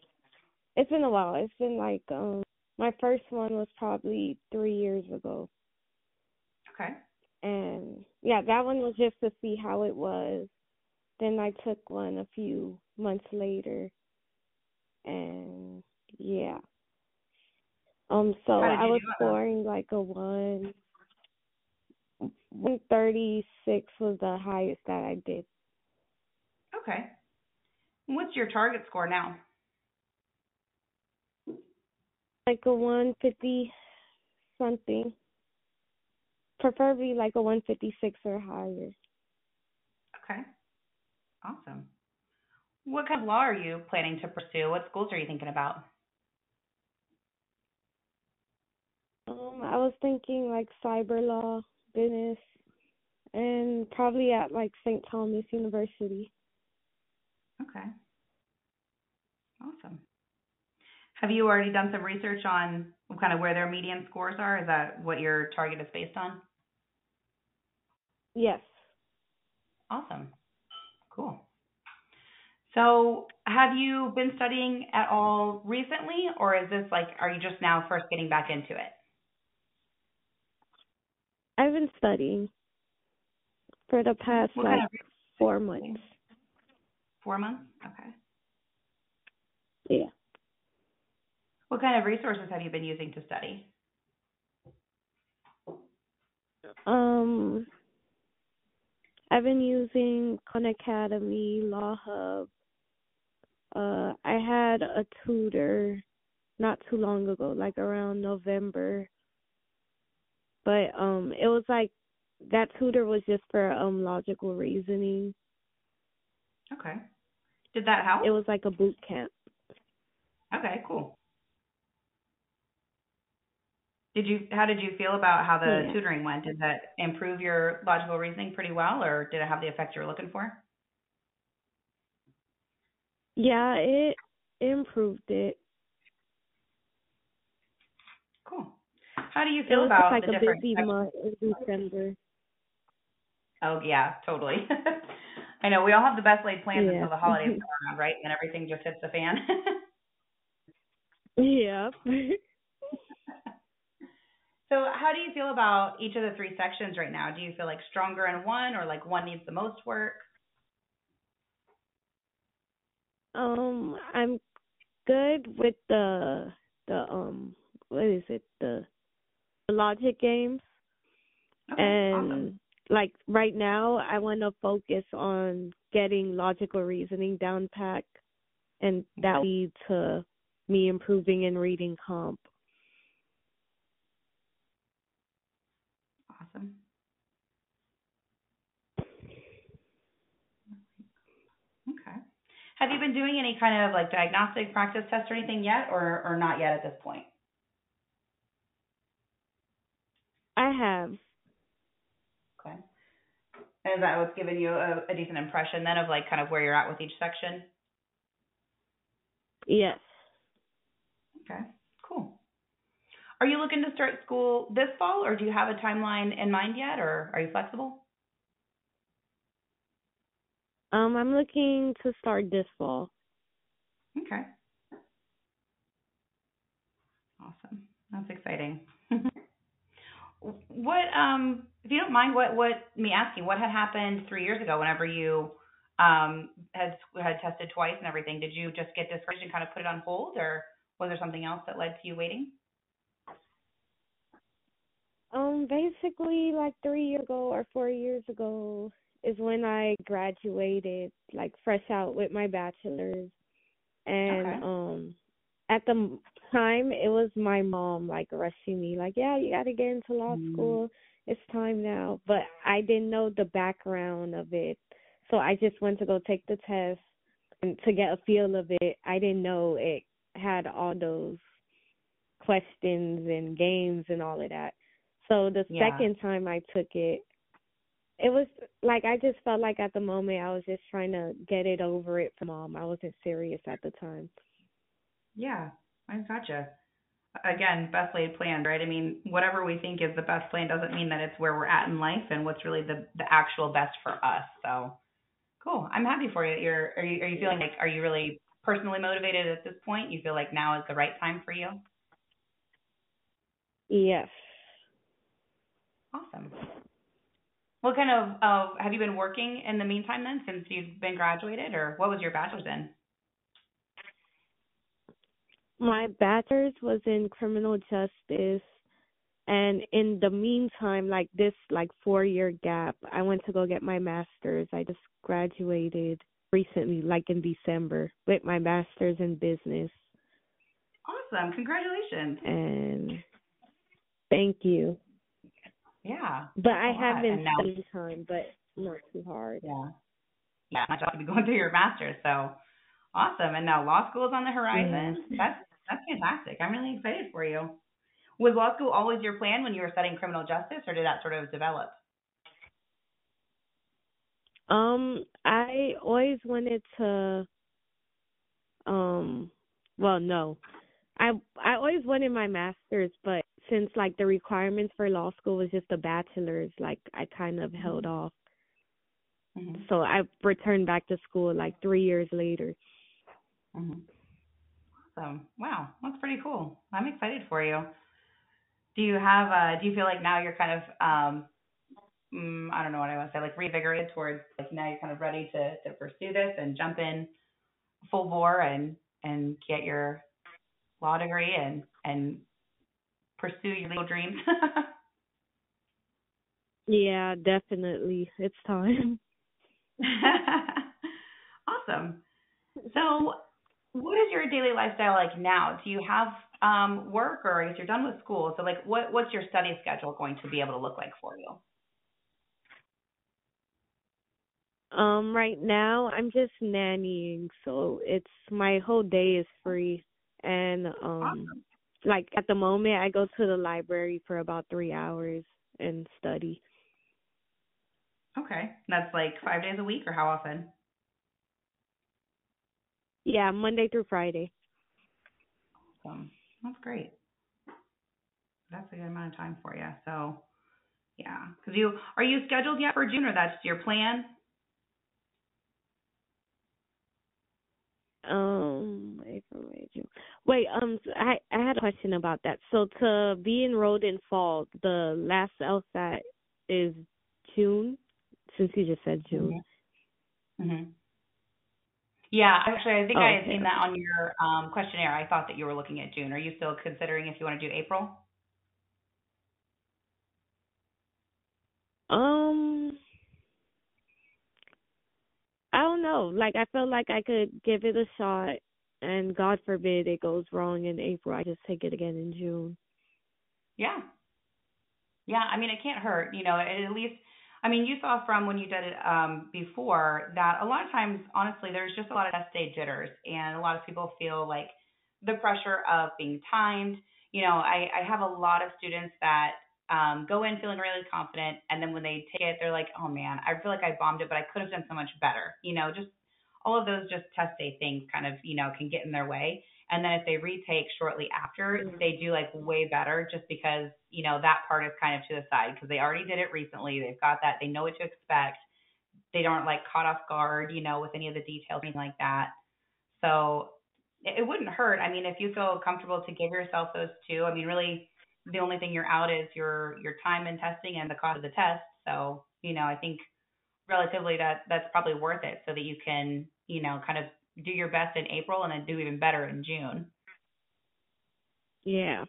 It's been a while. It's been like um my first one was probably three years ago. Okay. And yeah, that one was just to see how it was. Then I took one a few months later and yeah. Um so I was scoring like a one one thirty six was the highest that I did. Okay. What's your target score now? Like a one fifty something. Preferably like a one fifty six or higher. Okay. Awesome. What kind of law are you planning to pursue? What schools are you thinking about? Um, I was thinking like cyber law, business, and probably at like St. Thomas University. Okay. Awesome. Have you already done some research on kind of where their median scores are? Is that what your target is based on? Yes. Awesome. Cool. So, have you been studying at all recently, or is this like, are you just now first getting back into it? I've been studying for the past what like kind of four months. Four months? Okay. Yeah. What kind of resources have you been using to study? Um, I've been using Khan Academy, LawHub. Uh, I had a tutor not too long ago, like around November. But um, it was like that tutor was just for um logical reasoning. Okay. Did that help? It was like a boot camp. Okay, cool. Did you how did you feel about how the yeah. tutoring went? Did that improve your logical reasoning pretty well or did it have the effect you were looking for? Yeah, it, it improved it. Cool. How do you feel about like the different busy month in December. Oh yeah, totally. I know we all have the best laid plans yeah. until the holidays come around, right? And everything just hits the fan. yeah. so, how do you feel about each of the three sections right now? Do you feel like stronger in one, or like one needs the most work? Um, I'm good with the the um what is it the, the logic games, okay, and awesome like right now I want to focus on getting logical reasoning down pat and that will lead to me improving in reading comp. Awesome. Okay. Have you been doing any kind of like diagnostic practice test or anything yet or or not yet at this point? I have. Okay. And is that what's given you a, a decent impression then of like kind of where you're at with each section? Yes. Okay, cool. Are you looking to start school this fall or do you have a timeline in mind yet or are you flexible? Um, I'm looking to start this fall. Okay. Awesome. That's exciting. what um if you don't mind what what me asking what had happened three years ago whenever you um had had tested twice and everything did you just get discouraged and kind of put it on hold or was there something else that led to you waiting um basically like three years ago or four years ago is when i graduated like fresh out with my bachelor's and okay. um at the time it was my mom like rushing me like yeah you got to get into law mm. school it's time now but i didn't know the background of it so i just went to go take the test and to get a feel of it i didn't know it had all those questions and games and all of that so the yeah. second time i took it it was like i just felt like at the moment i was just trying to get it over it for mom i wasn't serious at the time yeah, I gotcha. Again, best laid plan, right? I mean, whatever we think is the best plan doesn't mean that it's where we're at in life and what's really the the actual best for us. So, cool. I'm happy for you. You're are you are you feeling like are you really personally motivated at this point? You feel like now is the right time for you? Yes. Awesome. What kind of uh, have you been working in the meantime then since you've been graduated, or what was your bachelor's in? My bachelor's was in criminal justice and in the meantime like this like 4 year gap I went to go get my masters. I just graduated recently like in December with my masters in business. Awesome. Congratulations. And thank you. Yeah. But I have been now- studying time, but not too hard. Yeah. Yeah, not just to be going through your master's. So awesome. And now law school is on the horizon. That's that's fantastic. I'm really excited for you. Was law school always your plan when you were studying criminal justice, or did that sort of develop? Um, I always wanted to um well no. I I always wanted my masters, but since like the requirements for law school was just a bachelor's, like I kind of held off. Mm-hmm. So I returned back to school like 3 years later. Mm-hmm. Awesome. Wow, that's pretty cool. I'm excited for you. Do you have? Uh, do you feel like now you're kind of? Um, mm, I don't know what I want to say. Like reinvigorated towards like now you're kind of ready to to pursue this and jump in full bore and and get your law degree and and pursue your legal dreams. Yeah, definitely. It's time. awesome. So, what is your daily lifestyle like now? Do you have um, work, or I guess you're done with school? So, like, what what's your study schedule going to be able to look like for you? Um, right now I'm just nannying, so it's my whole day is free. And um Awesome. Like at the moment I go to the library for about three hours and study. Okay, that's like five days a week, or how often? Yeah, Monday through Friday. Um, that's great. That's a good amount of time for you. So, yeah, because you are you scheduled yet for June, or that's your plan? Um, April, May, June. Wait, um, so I I had a question about that. So to be enrolled in fall, the last LSAT is June, since you just said June. hmm Yeah, actually, I think I had Okay. seen that on your um, questionnaire. I thought that you were looking at June. Are you still considering if you want to do April? Um, I don't know. Like I feel like I could give it a shot, and God forbid it goes wrong in April. I just take it again in June. Yeah. Yeah, I mean, it can't hurt, you know, at least, I mean, you saw from when you did it um, before that a lot of times, honestly, there's just a lot of test day jitters, and a lot of people feel like the pressure of being timed. You know, I, I have a lot of students that um, go in feeling really confident, and then when they take it, they're like, oh man, I feel like I bombed it, but I could have done so much better. You know, just all of those just test day things kind of, you know, can get in their way. And then if they retake shortly after, Mhm. they do like way better just because, you know, that part is kind of to the side because they already did it recently. They've got that. They know what to expect. They aren't like caught off guard, you know, with any of the details, anything like that. So it, it wouldn't hurt. I mean, if you feel comfortable to give yourself those two, I mean, really the only thing you're out is your, your time in testing and the cost of the test. So, you know, I think relatively that that's probably worth it so that you can, you know, kind of do your best in April and then do even better in June. Yeah.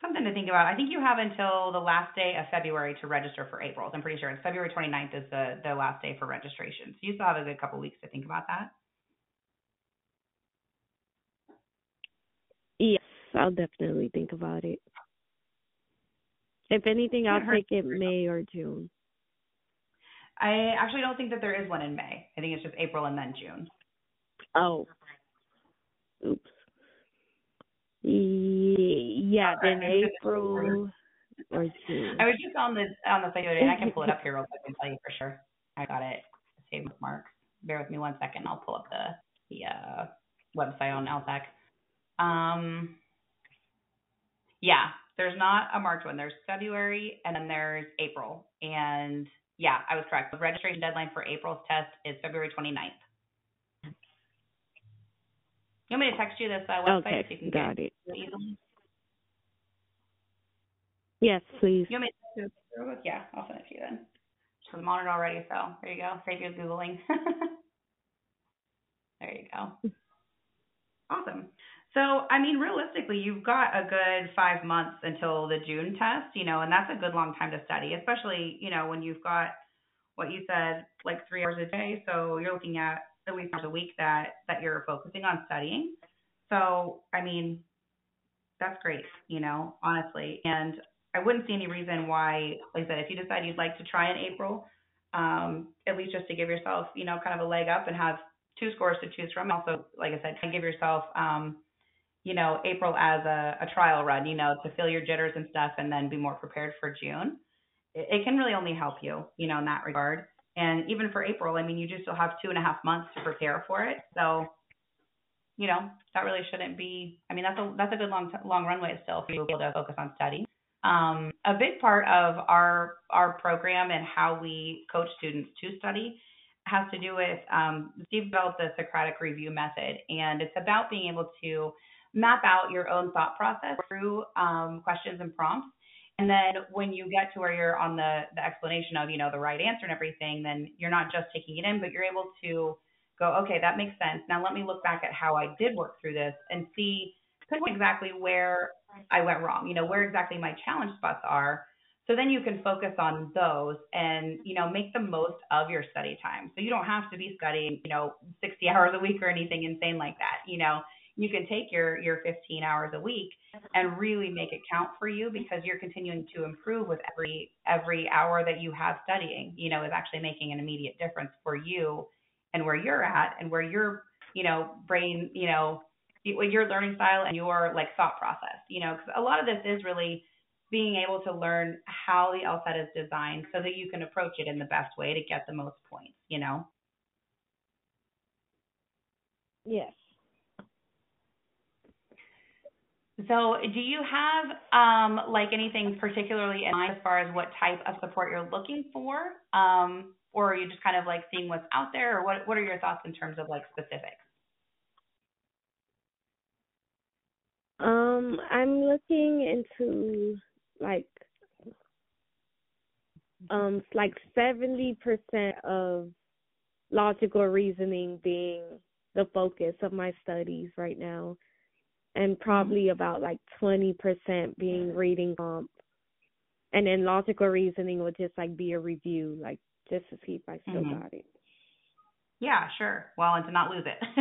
Something to think about. I think you have until the last day of February to register for April. I'm pretty sure it's February 29th is the, the last day for registration. So you still have a good couple weeks to think about that. Yes, I'll definitely think about it. If anything, I'll take it May or June. I actually don't think that there is one in May. I think it's just April and then June. Oh. Oops. Yeah, then. April or June. I was just on the on the site the other day, and I can pull it up here real quick and tell you for sure. I got it saved with marks. Bear with me one second. I'll pull up the the uh, website on LSAC. Um, yeah, there's not a March one. There's February and then there's April. And Yeah, I was correct. The registration deadline for April's test is February 29th. You want me to text you this uh, website Okay, so you can got get it. easily? Yes, please. You want me to text you Yeah, I'll send it to you then. So I'm on it already, so there you go. Save you Googling. there you go. Awesome. So, I mean, realistically, you've got a good five months until the June test, you know, and that's a good long time to study, especially, you know, when you've got what you said, like three hours a day. So you're looking at at least hours a week that that you're focusing on studying. So, I mean, that's great, you know, honestly. And I wouldn't see any reason why, like I said, if you decide you'd like to try in April, um, at least just to give yourself, you know, kind of a leg up and have two scores to choose from. Also, like I said, kind of give yourself, um, you know, April as a, a trial run, you know, to feel your jitters and stuff and then be more prepared for June. It, it can really only help you, you know, in that regard. And even for April, I mean, you just still have two and a half months to prepare for it. So, you know, that really shouldn't be. I mean, that's a that's a good long long runway still for you to be able to focus on studying. Um, a big part of our our program and how we coach students to study has to do with um, Steve developed the Socratic review method, and it's about being able to map out your own thought process through um, questions and prompts. And then when you get to where you're on the, the explanation of, you know, the right answer and everything, then you're not just taking it in, but you're able to go, okay, that makes sense. Now let me look back at how I did work through this and see exactly where I went wrong, you know, where exactly my challenge spots are. So then you can focus on those and, you know, make the most of your study time. So you don't have to be studying, you know, 60 hours a week or anything insane like that. You know, you can take your your 15 hours a week and really make it count for you because you're continuing to improve with every every hour that you have studying you know is actually making an immediate difference for you and where you're at and where your you know brain you know your learning style and your like thought process you know because a lot of this is really being able to learn how the LSAT is designed so that you can approach it in the best way to get the most points you know Yes. So, do you have um, like anything particularly in mind as far as what type of support you're looking for, um, or are you just kind of like seeing what's out there, or what what are your thoughts in terms of like specifics? Um, I'm looking into like um like seventy percent of logical reasoning being the focus of my studies right now and probably about like 20% being reading comp. And then logical reasoning would just like be a review, like just to see if I still Mhm. got it. Yeah, sure. Well, and to not lose it.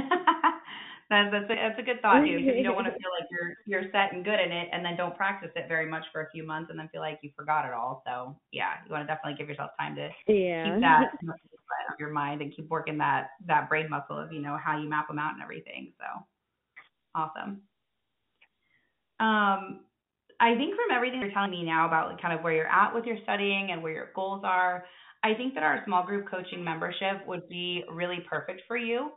that's that's a, that's a good thought too, because you don't want to feel like you're you're set and good in it, and then don't practice it very much for a few months, and then feel like you forgot it all. So yeah, you want to definitely give yourself time to Yeah. keep that in of your mind and keep working that that brain muscle of you know how you map them out and everything. So awesome. Um, I think from everything you're telling me now about like, kind of where you're at with your studying and where your goals are, I think that our small group coaching membership would be really perfect for you.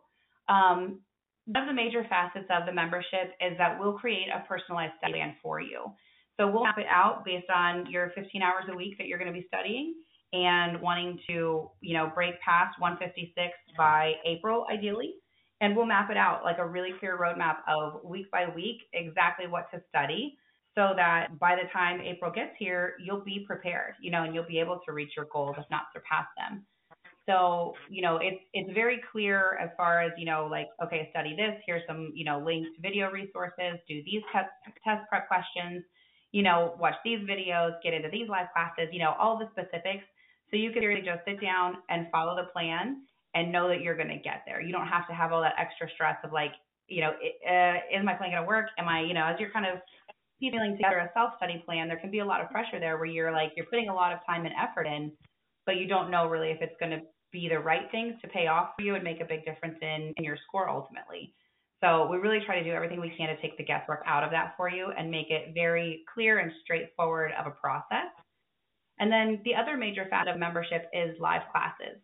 Um, one of the major facets of the membership is that we'll create a personalized study plan for you. So we'll map it out based on your 15 hours a week that you're going to be studying and wanting to, you know, break past 156 by April, ideally and we'll map it out like a really clear roadmap of week by week exactly what to study so that by the time April gets here, you'll be prepared, you know, and you'll be able to reach your goals, if not surpass them. So, you know, it's it's very clear as far as, you know, like, okay, study this, here's some, you know, linked video resources, do these test test prep questions, you know, watch these videos, get into these live classes, you know, all the specifics. So you can really just sit down and follow the plan and know that you're going to get there. You don't have to have all that extra stress of like, you know, uh, is my plan going to work? Am I, you know, as you're kind of piecing together a self study plan, there can be a lot of pressure there where you're like, you're putting a lot of time and effort in, but you don't know really if it's going to be the right things to pay off for you and make a big difference in, in your score ultimately. So we really try to do everything we can to take the guesswork out of that for you and make it very clear and straightforward of a process. And then the other major facet of membership is live classes.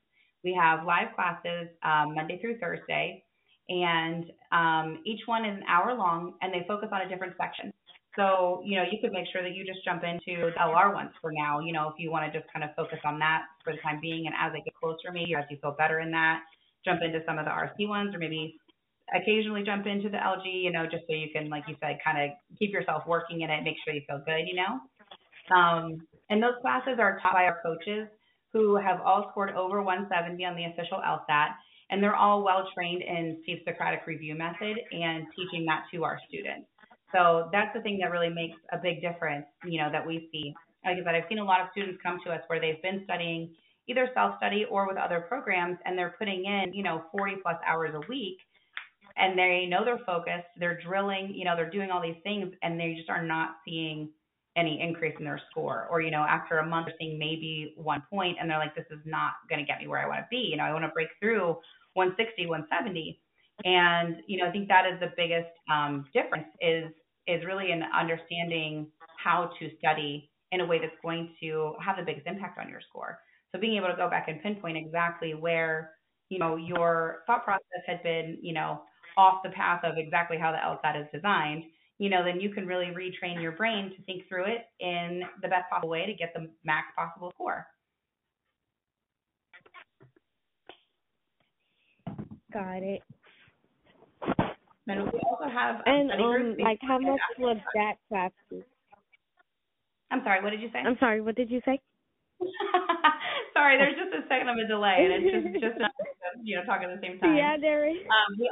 We have live classes um, Monday through Thursday, and um, each one is an hour long, and they focus on a different section. So, you know, you could make sure that you just jump into the LR ones for now, you know, if you want to just kind of focus on that for the time being. And as they get closer, maybe as you feel better in that, jump into some of the RC ones or maybe occasionally jump into the LG, you know, just so you can, like you said, kind of keep yourself working in it, make sure you feel good, you know. Um, and those classes are taught by our coaches who have all scored over 170 on the official LSAT, and they're all well trained in Steve Socratic review method and teaching that to our students. So that's the thing that really makes a big difference, you know, that we see. Like I said, I've seen a lot of students come to us where they've been studying either self-study or with other programs, and they're putting in, you know, 40 plus hours a week, and they know they're focused, they're drilling, you know, they're doing all these things, and they just are not seeing any increase in their score. Or, you know, after a month, they're seeing maybe one point, and they're like, this is not going to get me where I want to be. You know, I want to break through 160, 170. And, you know, I think that is the biggest um, difference is is really in understanding how to study in a way that's going to have the biggest impact on your score. So being able to go back and pinpoint exactly where, you know, your thought process had been, you know, off the path of exactly how the LSAT is designed, you know, then you can really retrain your brain to think through it in the best possible way to get the max possible score. Got it. And we also have and um, like how much was that class? I'm sorry, what did you say? I'm sorry, what did you say? sorry, there's just a second of a delay, and it's just just you know talking at the same time. Yeah, there is. Um, we,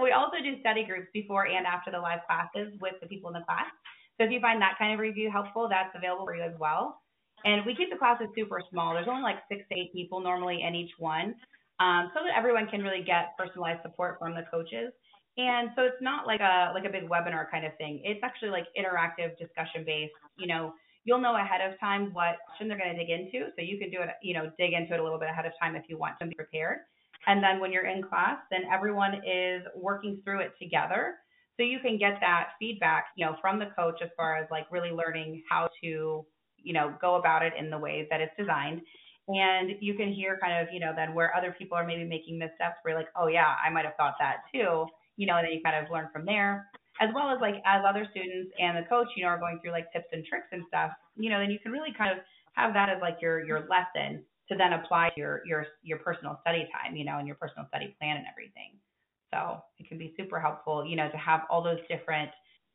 we also do study groups before and after the live classes with the people in the class. So if you find that kind of review helpful, that's available for you as well. And we keep the classes super small. There's only like six to eight people normally in each one, um, so that everyone can really get personalized support from the coaches. And so it's not like a like a big webinar kind of thing. It's actually like interactive discussion based. You know, you'll know ahead of time what question they're going to dig into, so you can do it. You know, dig into it a little bit ahead of time if you want to be prepared. And then when you're in class, then everyone is working through it together, so you can get that feedback, you know, from the coach as far as like really learning how to, you know, go about it in the way that it's designed. And you can hear kind of, you know, then where other people are maybe making missteps, where you're like, oh yeah, I might have thought that too you know, and then you kind of learn from there. As well as like as other students and the coach, you know, are going through like tips and tricks and stuff, you know, then you can really kind of have that as like your your lesson to then apply to your your your personal study time, you know, and your personal study plan and everything. So it can be super helpful, you know, to have all those different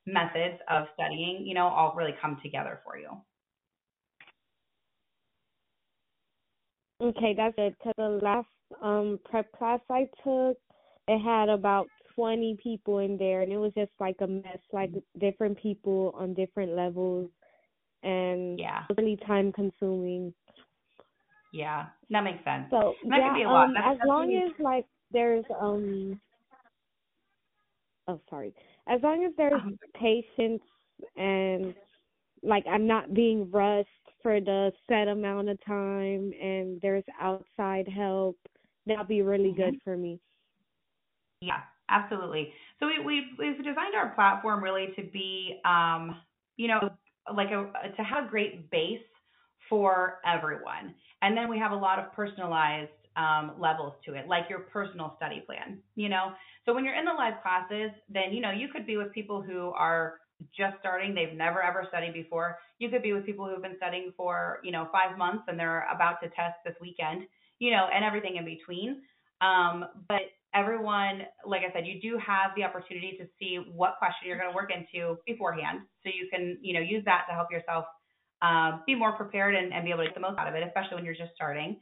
methods of studying, you know, all really come together for you. Okay, that's it. Cause the last um prep class I took, it had about 20 people in there and it was just like a mess like different people on different levels and yeah really time consuming yeah that makes sense so that yeah um as long as like there's um oh sorry as long as there's uh-huh. patience and like i'm not being rushed for the set amount of time and there's outside help that'll be really mm-hmm. good for me yeah Absolutely. So we, we've, we've designed our platform really to be, um, you know, like a, to have a great base for everyone. And then we have a lot of personalized um, levels to it, like your personal study plan, you know? So when you're in the live classes, then, you know, you could be with people who are just starting, they've never ever studied before. You could be with people who've been studying for, you know, five months and they're about to test this weekend, you know, and everything in between. Um, but everyone, like I said, you do have the opportunity to see what question you're going to work into beforehand. So you can, you know, use that to help yourself uh, be more prepared and, and be able to get the most out of it, especially when you're just starting.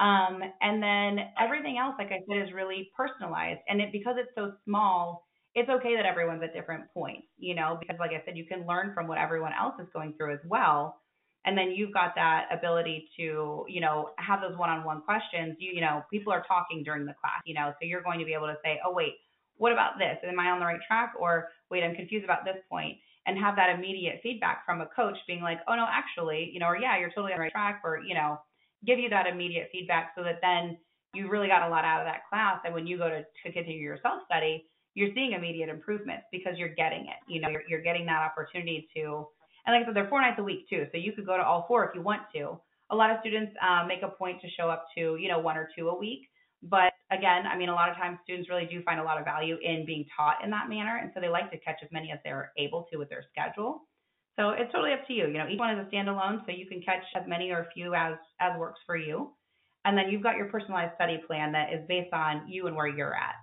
Um, and then everything else, like I said, is really personalized. And it, because it's so small, it's okay that everyone's at different points, you know, because like I said, you can learn from what everyone else is going through as well. And then you've got that ability to you know have those one-on-one questions. You you know people are talking during the class you know so you're going to be able to say oh wait what about this? Am i on the right track? Or wait i'm confused about this point and have that immediate feedback from a coach being like oh no actually you know or yeah you're totally on the right track or you know give you that immediate feedback so that then you really got a lot out of that class and when you go to, to continue your self study you're seeing immediate improvements because you're getting it you know you're, you're getting that opportunity to and like I said, they're four nights a week too, so you could go to all four if you want to. A lot of students um, make a point to show up to, you know, one or two a week. But again, I mean, a lot of times students really do find a lot of value in being taught in that manner, and so they like to catch as many as they're able to with their schedule. So it's totally up to you. You know, each one is a standalone, so you can catch as many or a few as as works for you. And then you've got your personalized study plan that is based on you and where you're at.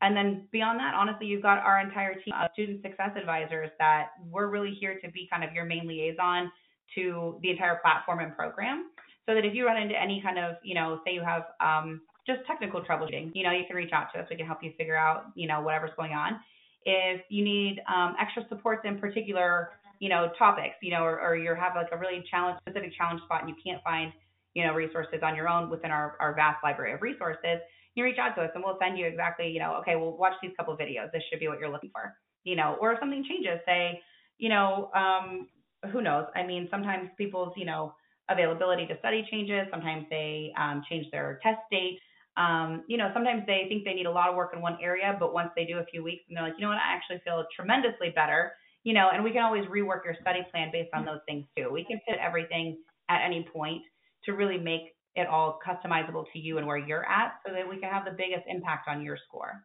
And then beyond that, honestly, you've got our entire team of student success advisors that we're really here to be kind of your main liaison to the entire platform and program. So that if you run into any kind of, you know, say you have um, just technical troubleshooting, you know, you can reach out to us. We can help you figure out, you know, whatever's going on. If you need um, extra supports in particular you know, topics, you know, or, or you have like a really challenge specific challenge spot and you can't find, you know, resources on your own within our, our vast library of resources, you reach out to us and we'll send you exactly, you know, okay, we'll watch these couple videos. This should be what you're looking for. You know, or if something changes, say, you know, um, who knows? I mean, sometimes people's, you know, availability to study changes. Sometimes they um, change their test date. Um, you know, sometimes they think they need a lot of work in one area, but once they do a few weeks and they're like, you know what, I actually feel tremendously better you know, and we can always rework your study plan based on those things too. We can fit everything at any point to really make it all customizable to you and where you're at so that we can have the biggest impact on your score.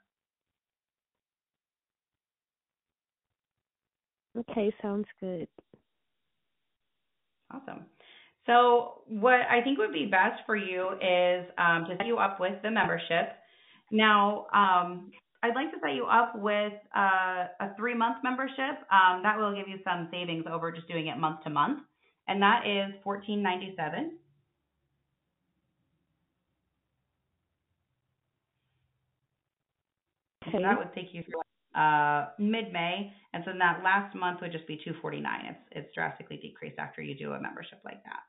Okay, sounds good. Awesome. So what I think would be best for you is um, to set you up with the membership. Now, um, I'd like to set you up with uh, a three month membership. Um, that will give you some savings over just doing it month to month, and that is fourteen ninety seven. Okay. So that would take you through uh, mid May, and so that last month would just be two forty nine. It's it's drastically decreased after you do a membership like that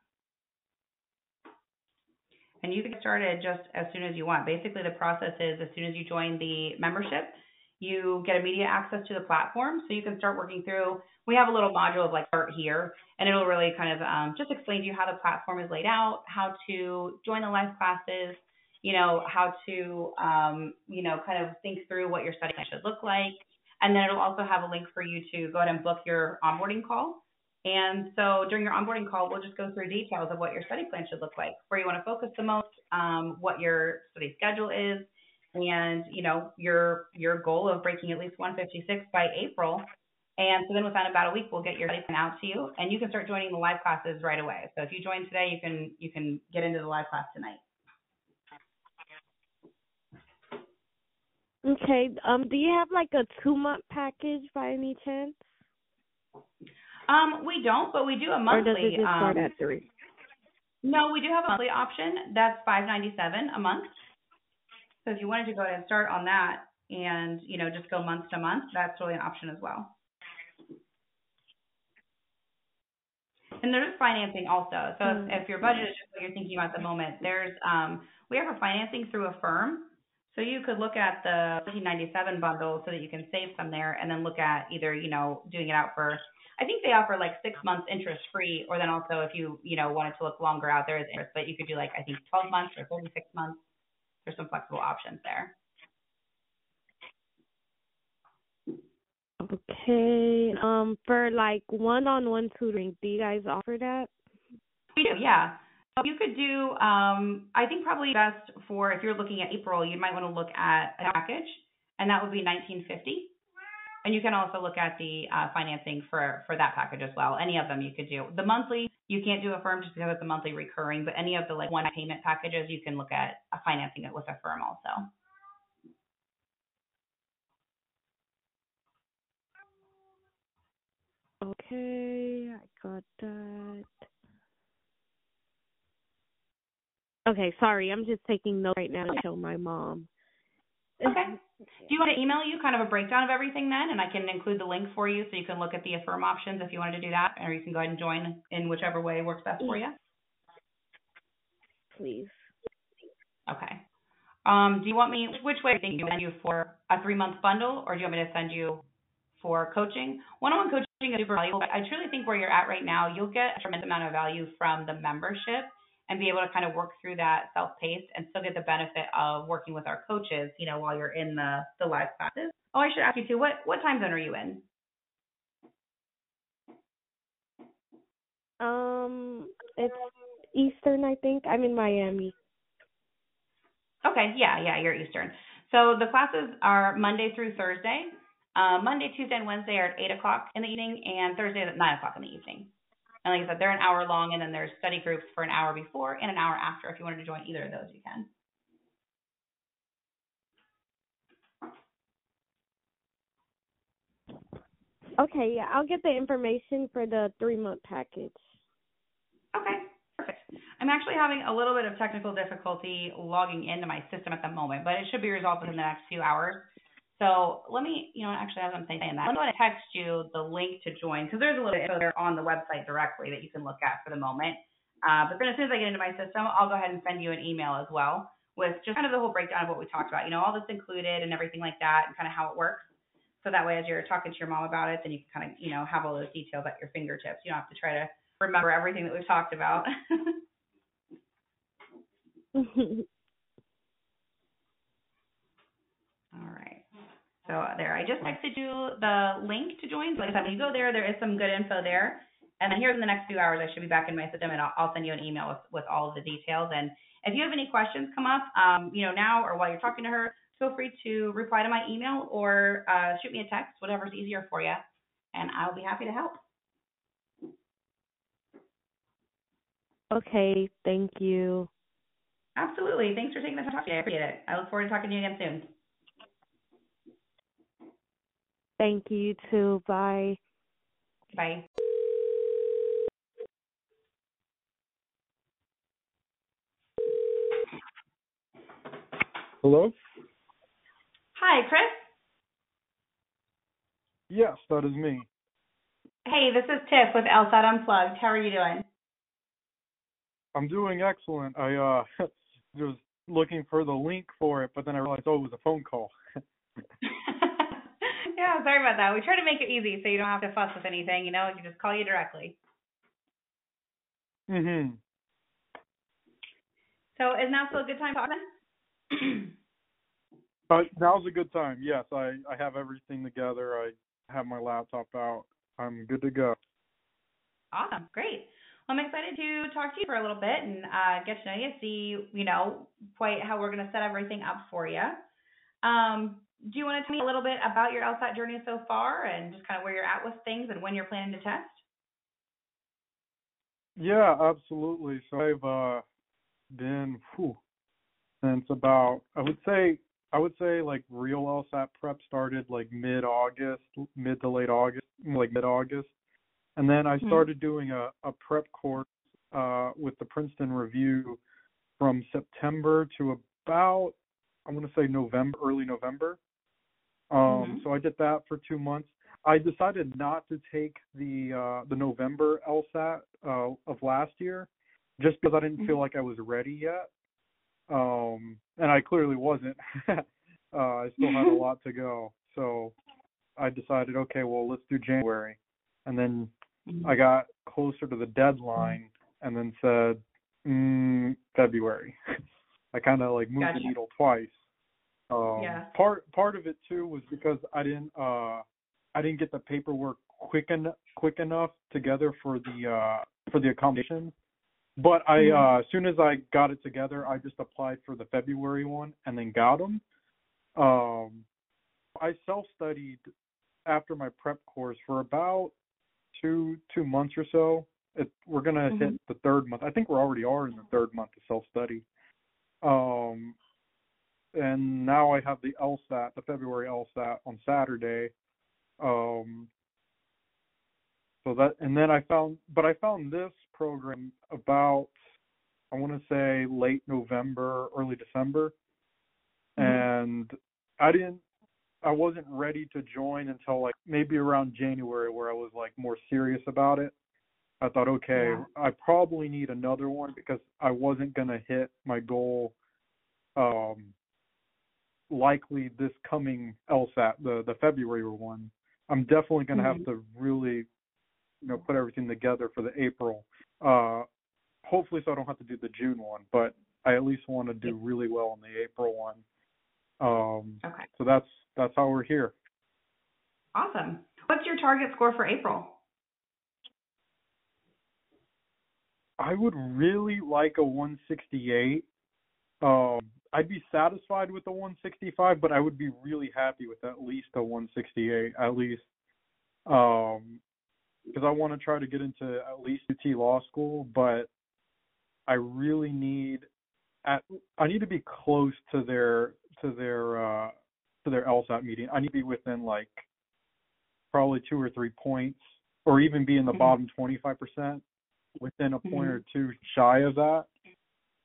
and you can get started just as soon as you want. Basically, the process is as soon as you join the membership, you get immediate access to the platform, so you can start working through. We have a little module of like start here, and it'll really kind of um, just explain to you how the platform is laid out, how to join the live classes, you know, how to, um, you know, kind of think through what your study should look like. And then it'll also have a link for you to go ahead and book your onboarding call. And so during your onboarding call, we'll just go through details of what your study plan should look like, where you want to focus the most, um, what your study schedule is, and you know your your goal of breaking at least 156 by April. And so then within about a week, we'll get your study plan out to you, and you can start joining the live classes right away. So if you join today, you can you can get into the live class tonight. Okay. Um, do you have like a two month package by any chance? Um, we don't, but we do a monthly. Or does it just start um, at three? No, we do have a monthly option. That's five ninety seven a month. So if you wanted to go ahead and start on that and you know just go month to month, that's really an option as well. And there's financing also. So mm-hmm. if, if your budget is just what you're thinking about at the moment, there's um, we have a financing through Affirm. So you could look at the 1997 bundle so that you can save some there, and then look at either you know doing it out for I think they offer like six months interest free, or then also if you you know wanted to look longer out, there is interest, but you could do like I think 12 months or 36 months. There's some flexible options there. Okay. Um, for like one-on-one tutoring, do you guys offer that? We do, yeah. You could do. Um, I think probably best for if you're looking at April, you might want to look at a package, and that would be 1950. And you can also look at the uh, financing for for that package as well. Any of them you could do. The monthly you can't do Affirm just because it's a monthly recurring, but any of the like one payment packages you can look at uh, financing it with Affirm also. Okay, I got that. Okay, sorry, I'm just taking notes right now to show my mom. Okay. Do you want to email you kind of a breakdown of everything then, and I can include the link for you so you can look at the Affirm options if you wanted to do that, or you can go ahead and join in whichever way works best for you. Please. Okay. Um, do you want me? Which way do you send you for a three month bundle, or do you want me to send you for coaching? One on one coaching is super valuable. But I truly think where you're at right now, you'll get a tremendous amount of value from the membership and be able to kind of work through that self-paced and still get the benefit of working with our coaches, you know, while you're in the the live classes. Oh, I should ask you too. What what time zone are you in? Um, it's Eastern, I think. I'm in Miami. Okay, yeah, yeah, you're Eastern. So the classes are Monday through Thursday. Uh, Monday, Tuesday, and Wednesday are at 8 o'clock in the evening, and Thursday is at 9 o'clock in the evening. And like I said, they're an hour long, and then there's study groups for an hour before and an hour after. If you wanted to join either of those, you can. Okay, yeah, I'll get the information for the three month package. Okay, perfect. I'm actually having a little bit of technical difficulty logging into my system at the moment, but it should be resolved within the next few hours. So let me, you know, actually as I'm saying that, I'm going to text you the link to join because there's a little bit there on the website directly that you can look at for the moment. Uh, but then as soon as I get into my system, I'll go ahead and send you an email as well with just kind of the whole breakdown of what we talked about, you know, all that's included and everything like that and kind of how it works. So that way, as you're talking to your mom about it, then you can kind of, you know, have all those details at your fingertips. You don't have to try to remember everything that we've talked about. all right. So there, I just texted you the link to join. So like I said, when you go there, there is some good info there. And then here in the next few hours, I should be back in my system, and I'll, I'll send you an email with, with all of the details. And if you have any questions come up, um, you know, now or while you're talking to her, feel free to reply to my email or uh, shoot me a text, whatever's easier for you, and I'll be happy to help. Okay, thank you. Absolutely. Thanks for taking the time to talk to me. I appreciate it. I look forward to talking to you again soon. Thank you too. Bye. Bye. Hello? Hi, Chris. Yes, that is me. Hey, this is Tiff with LSAT Unplugged. How are you doing? I'm doing excellent. I uh was looking for the link for it, but then I realized oh it was a phone call. yeah, sorry about that. We try to make it easy so you don't have to fuss with anything, you know, we can just call you directly. Mhm. So is now still a good time to talking? Uh now's a good time. Yes, I I have everything together. I have my laptop out. I'm good to go. Awesome, great. Well, I'm excited to talk to you for a little bit and uh, get to know you, see, you know, quite how we're going to set everything up for you. Um, do you want to tell me a little bit about your LSAT journey so far and just kind of where you're at with things and when you're planning to test? Yeah, absolutely. So I've uh been whew, since about I would say I would say like real LSAT prep started like mid August, mid to late August, like mid August. And then I Mhm. started doing a, a prep course uh with the Princeton Review from September to about I want to say November, early November. Um Mhm. so I did that for 2 months. I decided not to take the uh the November LSAT uh of last year just because I didn't feel Mhm. like I was ready yet um and I clearly wasn't. uh I still had a lot to go. So I decided, okay, well let's do January. And then I got closer to the deadline and then said mm, February. I kind of like moved Gotcha. the needle twice. Um Yeah. part part of it too was because I didn't uh I didn't get the paperwork quick en- quick enough together for the uh for the accommodation. But I Mhm. uh as soon as I got it together, I just applied for the February one and then got them. Um I self-studied after my prep course for about two two months or so. It, we're gonna hit Mhm. the third month. I think we already are in the third month of self-study. Um, and now I have the LSAT, the February LSAT on Saturday. Um, so that, and then I found, but I found this program about, I want to say late November, early December, Mhm. and I didn't, I wasn't ready to join until like maybe around January, where I was like more serious about it. I thought, okay, Yeah. I probably need another one because I wasn't gonna hit my goal um likely this coming LSAT, the the February one. I'm definitely gonna have Mhm. to really you know put everything together for the April. Uh hopefully so I don't have to do the June one, but I at least want to do really well on the April one. Um Okay. so that's that's how we're here. Awesome. What's your target score for April? I would really like a 168. Um, I'd be satisfied with the 165, but I would be really happy with at least a 168 at least. Um, because I want to try to get into at least UT law school, but I really need at I need to be close to their to their uh to their LSAT meeting. I need to be within like probably two or three points, or even be in the Mhm. bottom 25% within a point Mhm. or two shy of that.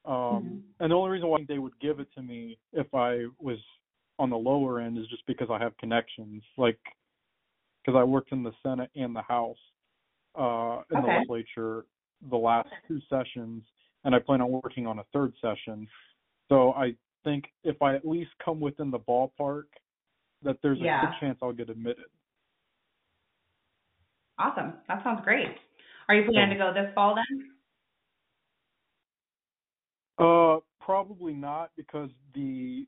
Um, Mhm. and the only reason why they would give it to me if I was on the lower end is just because I have connections, like because I worked in the Senate and the House, uh, in the legislature the last two sessions, and I plan on working on a third session. So I think if I at least come within the ballpark, that there's a Yeah. good chance I'll get admitted. Awesome. That sounds great. Are you planning to go this fall then? Uh, probably not because the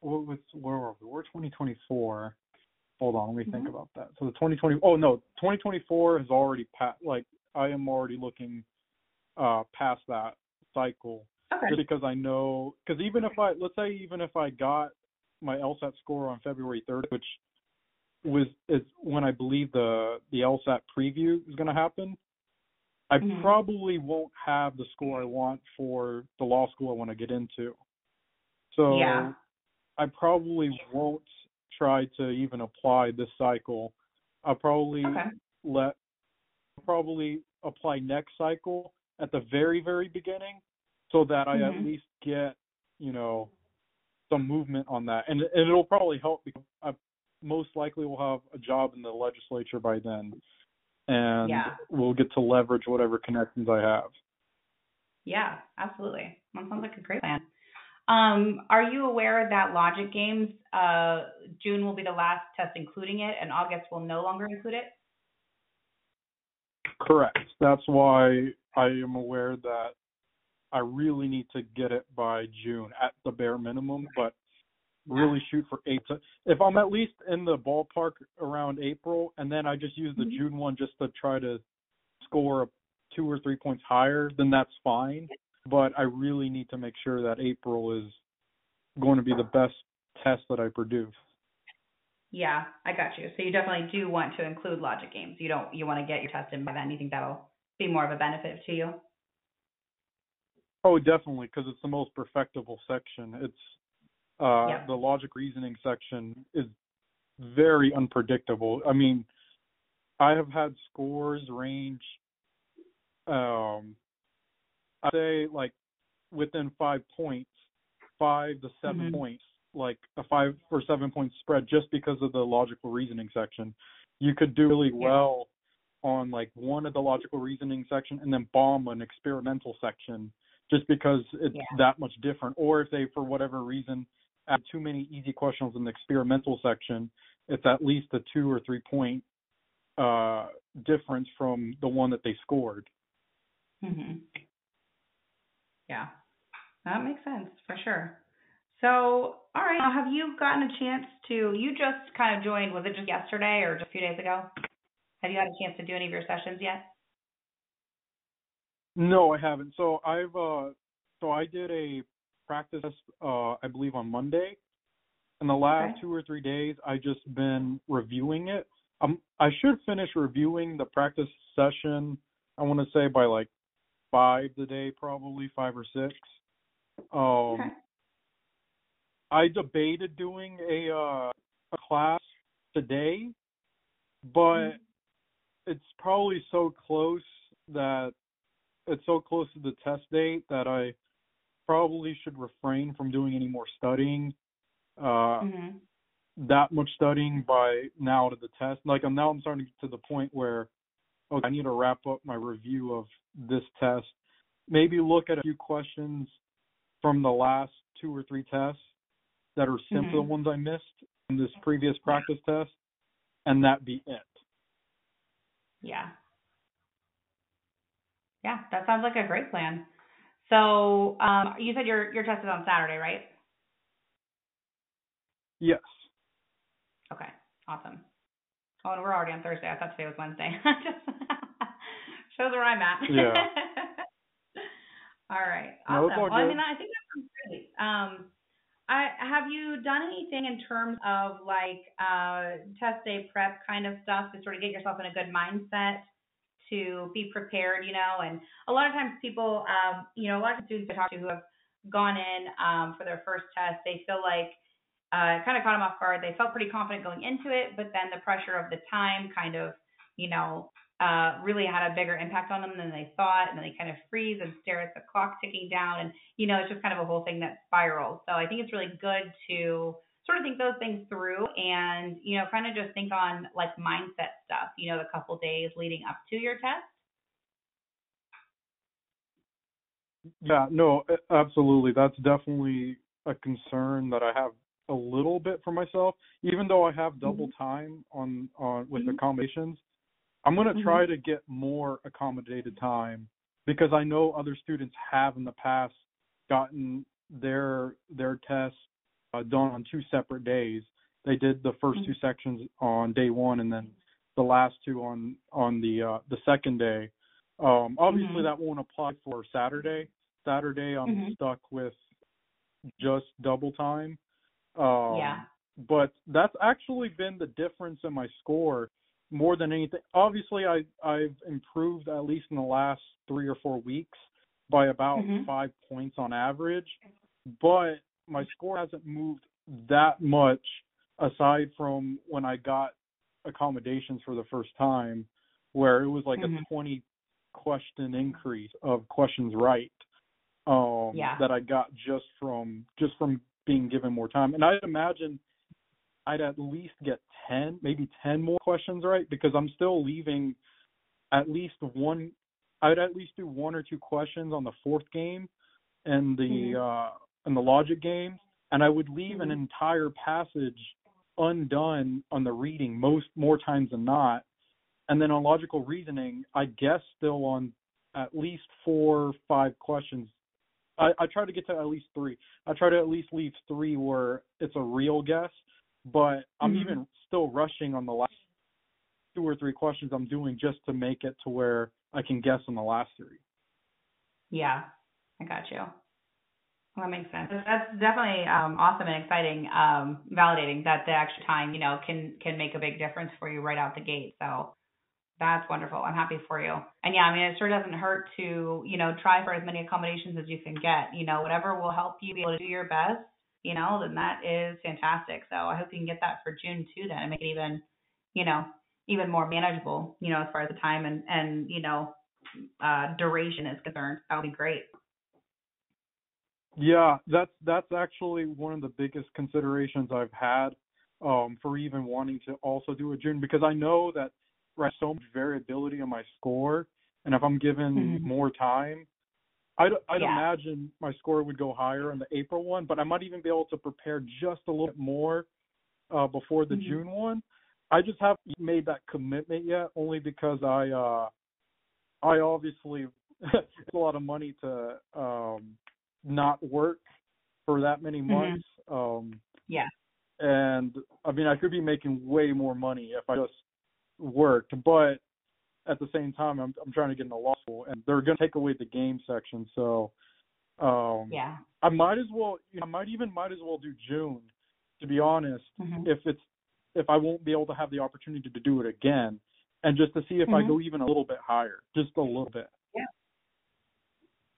what was where were we? We're 2024. Hold on, let me think Mhm. about that. So the 2020. Oh no, 2024 has already passed. Like I am already looking uh past that cycle Okay. just because I know. Because even if I let's say even if I got my LSAT score on February 3rd, which was is when I believe the the LSAT preview is going to happen. I Mhm. probably won't have the score I want for the law school I want to get into. So Yeah. I probably won't try to even apply this cycle. I'll probably Okay. let probably apply next cycle at the very very beginning so that I at Mhm. least get, you know, some movement on that. And, and it'll probably help because I most likely will have a job in the legislature by then. And Yeah. we'll get to leverage whatever connections I have. Yeah, absolutely. That sounds like a great plan. Um, are you aware that Logic Games, uh, June will be the last test including it, and August will no longer include it? Correct. That's why I am aware that I really need to get it by June at the bare minimum, but really shoot for eight. If I'm at least in the ballpark around April, and then I just use the Mhm. June one just to try to score two or three points higher, then that's fine. But I really need to make sure that April is going to be the best test that I produce. Yeah, I got you. So you definitely do want to include Logic Games. You don't. You want to get your test in by then. You think that'll be more of a benefit to you? Oh, definitely, because it's the most perfectible section. It's uh, Yep. the logic reasoning section is very unpredictable. I mean, I have had scores range, um, I say like within five points, five to 7 Mhm. points, like a five or seven point spread, just because of the logical reasoning section. You could do really Yeah. well on like one of the logical reasoning section and then bomb an experimental section just because it's Yeah. that much different. Or if they, for whatever reason, add too many easy questions in the experimental section, it's at least a two or three point uh, difference from the one that they scored. Mm-hmm. Yeah, that makes sense for sure. So, all right, now have you gotten a chance to? You just kind of joined. Was it just yesterday or just a few days ago? Have you had a chance to do any of your sessions yet? No, I haven't. So I've uh, so I did a practice uh, I believe on Monday. In the last Okay. two or three days, I just been reviewing it. Um, I should finish reviewing the practice session. I want to say by like five today, probably five or six. Um, Okay. I debated doing a uh, a class today, but Mhm. it's probably so close that it's so close to the test date that I probably should refrain from doing any more studying. Uh, Mhm. that much studying by now to the test. Like I'm now I'm starting to get to the point where okay, I need to wrap up my review of this test. Maybe look at a few questions from the last two or three tests that are similar the Mhm. ones I missed in this previous practice test, and that be it. Yeah. Yeah, that sounds like a great plan. So, um, you said your your test is on Saturday, right? Yes. Okay, awesome. Oh, and we're already on Thursday. I thought today was Wednesday. Just shows where I'm at. Yeah. all right. Awesome. all well, I mean, I think that sounds great. Um, I have you done anything in terms of like uh test day prep kind of stuff to sort of get yourself in a good mindset to be prepared, you know? And a lot of times people um you know, a lot of students I talk to who have gone in um for their first test, they feel like uh kind of caught them off guard. They felt pretty confident going into it, but then the pressure of the time kind of, you know, uh, really had a bigger impact on them than they thought, and then they kind of freeze and stare at the clock ticking down, and you know it's just kind of a whole thing that spirals. So I think it's really good to sort of think those things through, and you know kind of just think on like mindset stuff. You know, the couple days leading up to your test. Yeah, no, absolutely. That's definitely a concern that I have a little bit for myself. Even though I have double mm-hmm. time on on with mm-hmm. accommodations, I'm going to mm-hmm. try to get more accommodated time because I know other students have in the past gotten their their tests done on two separate days. They did the 1st mm-hmm. two sections on day one, and then the last two on on the uh, the second day. Um, obviously, mm-hmm. that won't apply for Saturday. Saturday, I'm mm-hmm. stuck with just double time. Um, yeah. But that's actually been the difference in my score more than anything. Obviously, I I've improved at least in the last three or four weeks by about mm-hmm. five points on average, but my score hasn't moved that much aside from when I got accommodations for the first time, where it was like mm-hmm. a 20 question increase of questions right um yeah. that I got just from just from being given more time. And I'd imagine I'd at least get 10, maybe 10 more questions right because I'm still leaving at least one I'd at least do one or two questions on the fourth game and the mm-hmm. uh and the logic games and I would leave mm-hmm. an entire passage undone on the reading most more times than not. And then on logical reasoning, I guess still on at least four, five questions. I, I try to get to at least three. I try to at least leave three where it's a real guess but I'm mm-hmm. even still rushing on the last two or three questions I'm doing just to make it to where I can guess on the last three. Yeah, I got you. That makes sense. That's definitely um, awesome and exciting, um, validating that the extra time, you know, can can make a big difference for you right out the gate. So that's wonderful. I'm happy for you. And yeah, I mean, it sure doesn't hurt to, you know, try for as many accommodations as you can get. You know, whatever will help you be able to do your best you know, then that is fantastic. So I hope you can get that for June too then and make it even, you know, even more manageable, you know, as far as the time and, and you know, uh, duration is concerned. That would be great. Yeah, that's that's actually one of the biggest considerations I've had um, for even wanting to also do a June because I know that there's so much variability in my score, and if I'm given mm-hmm. more time, I'd, I'd yeah. imagine my score would go higher in the April one, but I might even be able to prepare just a little bit more uh, before the mm-hmm. June one. I just haven't made that commitment yet, only because I uh, I obviously it's a lot of money to um, not work for that many mm-hmm. months. Mm-hmm. Um, yeah. And I mean, I could be making way more money if I just worked, but at the same time, I'm I'm trying to get into law school, and they're going to take away the game section. So, um, yeah, I might as well. You know, I might even might as well do June, to be honest. Mm-hmm. If it's if I won't be able to have the opportunity to do it again, and just to see if mm-hmm. I go even a little bit higher, just a little bit.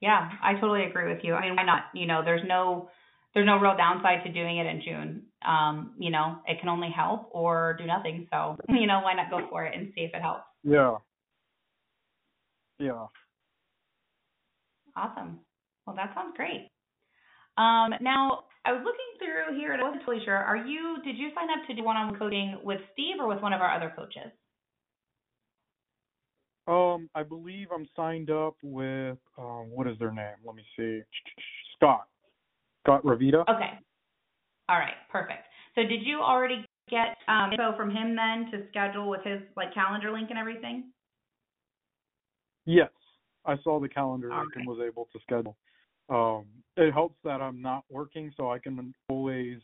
Yeah. I totally agree with you. I mean, why not? You know, there's no there's no real downside to doing it in June. Um, you know, it can only help or do nothing. So, you know, why not go for it and see if it helps? Yeah. Yeah. Awesome. Well, that sounds great. Um, now, I was looking through here and I wasn't totally sure. Are you, did you sign up to do one on one coaching with Steve or with one of our other coaches? Um, I believe I'm signed up with, um, what is their name? Let me see. Scott. Scott Ravita. Okay. All right. Perfect. So did you already get um, info from him then to schedule with his like calendar link and everything? Yes, I saw the calendar okay. and was able to schedule. Um, it helps that I'm not working, so I can always.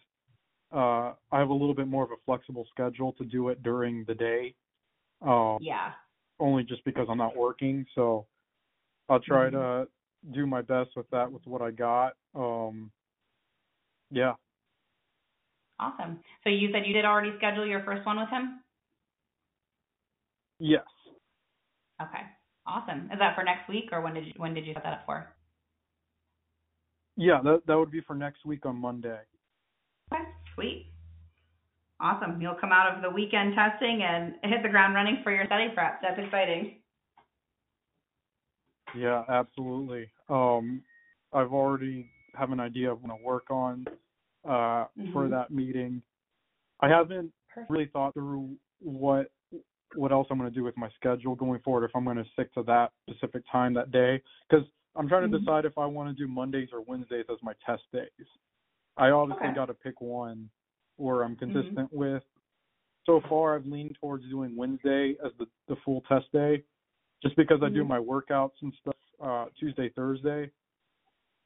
Uh, I have a little bit more of a flexible schedule to do it during the day. Um, yeah. Only just because I'm not working, so I'll try mm-hmm. to do my best with that with what I got. Um, yeah, Awesome. So you said you did already schedule your first one with him? Yes. Okay. Awesome. Is that for next week or when did you when did you set that up for? Yeah, that that would be for next week on Monday. Okay. Sweet. Awesome. You'll come out of the weekend testing and hit the ground running for your study prep. That's exciting. Yeah, absolutely. Um, I've already have an idea of what I work on uh, Mhm. for that meeting. I haven't Perfect. really thought through what what else I'm going to do with my schedule going forward. If I'm going to stick to that specific time that day, because I'm trying to Mhm. decide if I want to do Mondays or Wednesdays as my test days. I obviously Okay. got to pick one where I'm Mhm. consistent with. So far, I've leaned towards doing Wednesday as the the full test day, just because I do Mhm. my workouts and stuff uh, Tuesday, Thursday,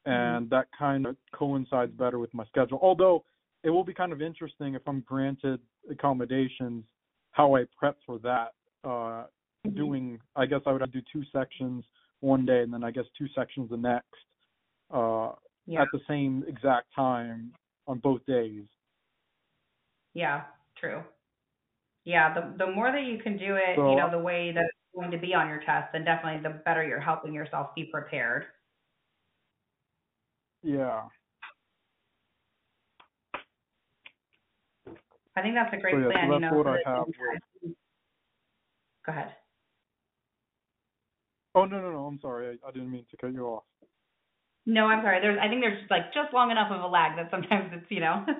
Mm-hmm. and that kind of coincides better with my schedule. Although it will be kind of interesting if I'm granted accommodations, how I prep for that. Uh. Doing, I guess I would have to do two sections one day, and then I guess two sections the next, uh, Yeah. at the same exact time on both days. Yeah, true. Yeah, the the more that you can do it, So- you know, the way that it's going to be on your test, then definitely the better you're helping yourself be prepared. Yeah. I think that's a great So, yeah, so plan, you know. what I that have you Go ahead. Oh no no no! I'm sorry. I, I didn't mean to cut you off. No, I'm sorry. There's I think there's like just long enough of a lag that sometimes it's, you know.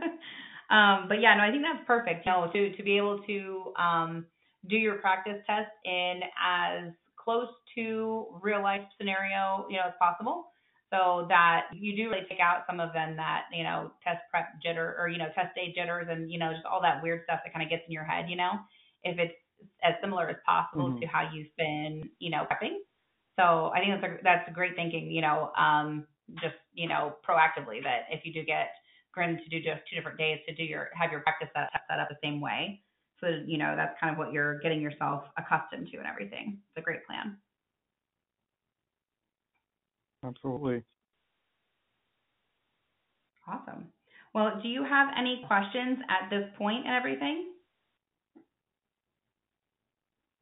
um, but yeah, no, I think that's perfect. You know, to to be able to um do your practice test in as close to real life scenario, you know, as possible. So that you do really take out some of them that, you know, test prep jitter or, you know, test day jitters and, you know, just all that weird stuff that kind of gets in your head, you know, if it's as similar as possible Mhm. to how you've been, you know, prepping. So I think that's a, that's great thinking, you know, um, just, you know, proactively that if you do get to do just two different days to do your, have your practice set, set up the same way. So, you know, that's kind of what you're getting yourself accustomed to and everything. It's a great plan. Absolutely. Awesome. Well, do you have any questions at this point and everything?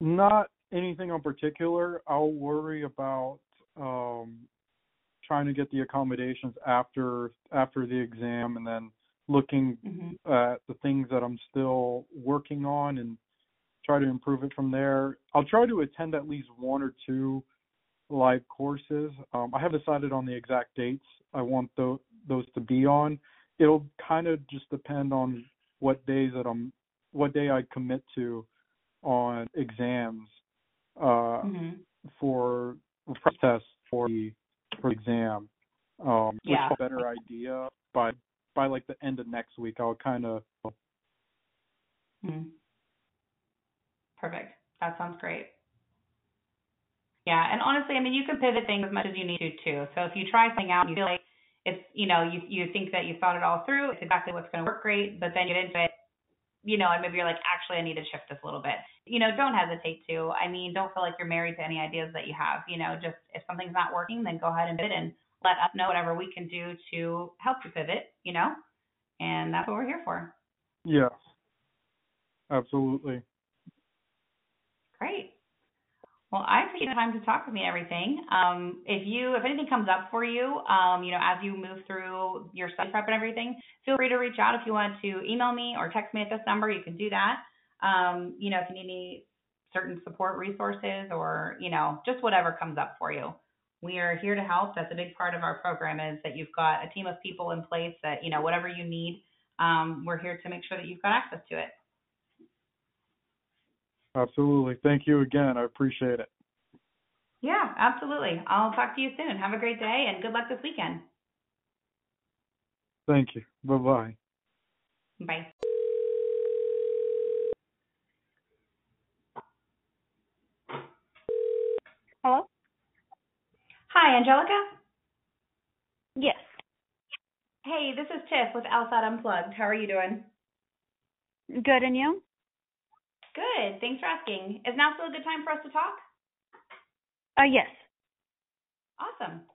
Not anything in particular. I'll worry about um, trying to get the accommodations after after the exam, and then looking Mm-hmm. at the things that I'm still working on and try to improve it from there. I'll try to attend at least one or two live courses. Um, I haven't decided on the exact dates I want tho- those to be on. It'll kind of just depend on what days that I'm, what day I commit to on exams uh, Mm-hmm. for for tests for the for exam. Um, which Yeah. A better idea by by like the end of next week. I'll kind of Mhm. Perfect. That sounds great. Yeah, and honestly, I mean, you can pivot things as much as you need to too. So if you try something out, and you feel like it's, you know, you you think that you thought it all through, it's exactly what's going to work great, but then you get into it, you know, and maybe you're like, actually, I need to shift this a little bit. You know, don't hesitate to. I mean, don't feel like you're married to any ideas that you have. You know, just if something's not working, then go ahead and pivot and let us know whatever we can do to help you pivot. You know, and that's what we're here for. yes, absolutely. Great. Well, I appreciate the time to talk with me and everything. Um, if you, if anything comes up for you, um, you know, as you move through your study prep and everything, feel free to reach out if you want to email me or text me at this number. You can do that. Um, you know, if you need any certain support resources or you know, just whatever comes up for you, we are here to help. That's a big part of our program is that you've got a team of people in place that you know, whatever you need, um, we're here to make sure that you've got access to it. Absolutely. Thank you again. I appreciate it. Yeah, absolutely. I'll talk to you soon. Have a great day and good luck this weekend. Thank you. Bye bye. Bye. Hello? Hi, Angelica. Yes. Hey, this is Tiff with LSAT Unplugged. How are you doing? Good, and you? Good. Thanks for asking. Is now still a good time for us to talk? Uh, yes. Awesome.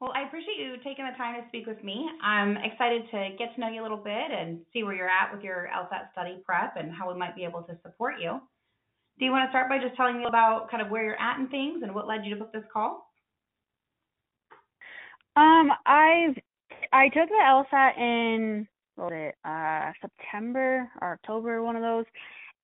Well, I appreciate you taking the time to speak with me. I'm excited to get to know you a little bit and see where you're at with your LSAT study prep and how we might be able to support you. Do you want to start by just telling me about kind of where you're at and things and what led you to book this call? Um, I've I took the LSAT in what was it, uh September or October, one of those.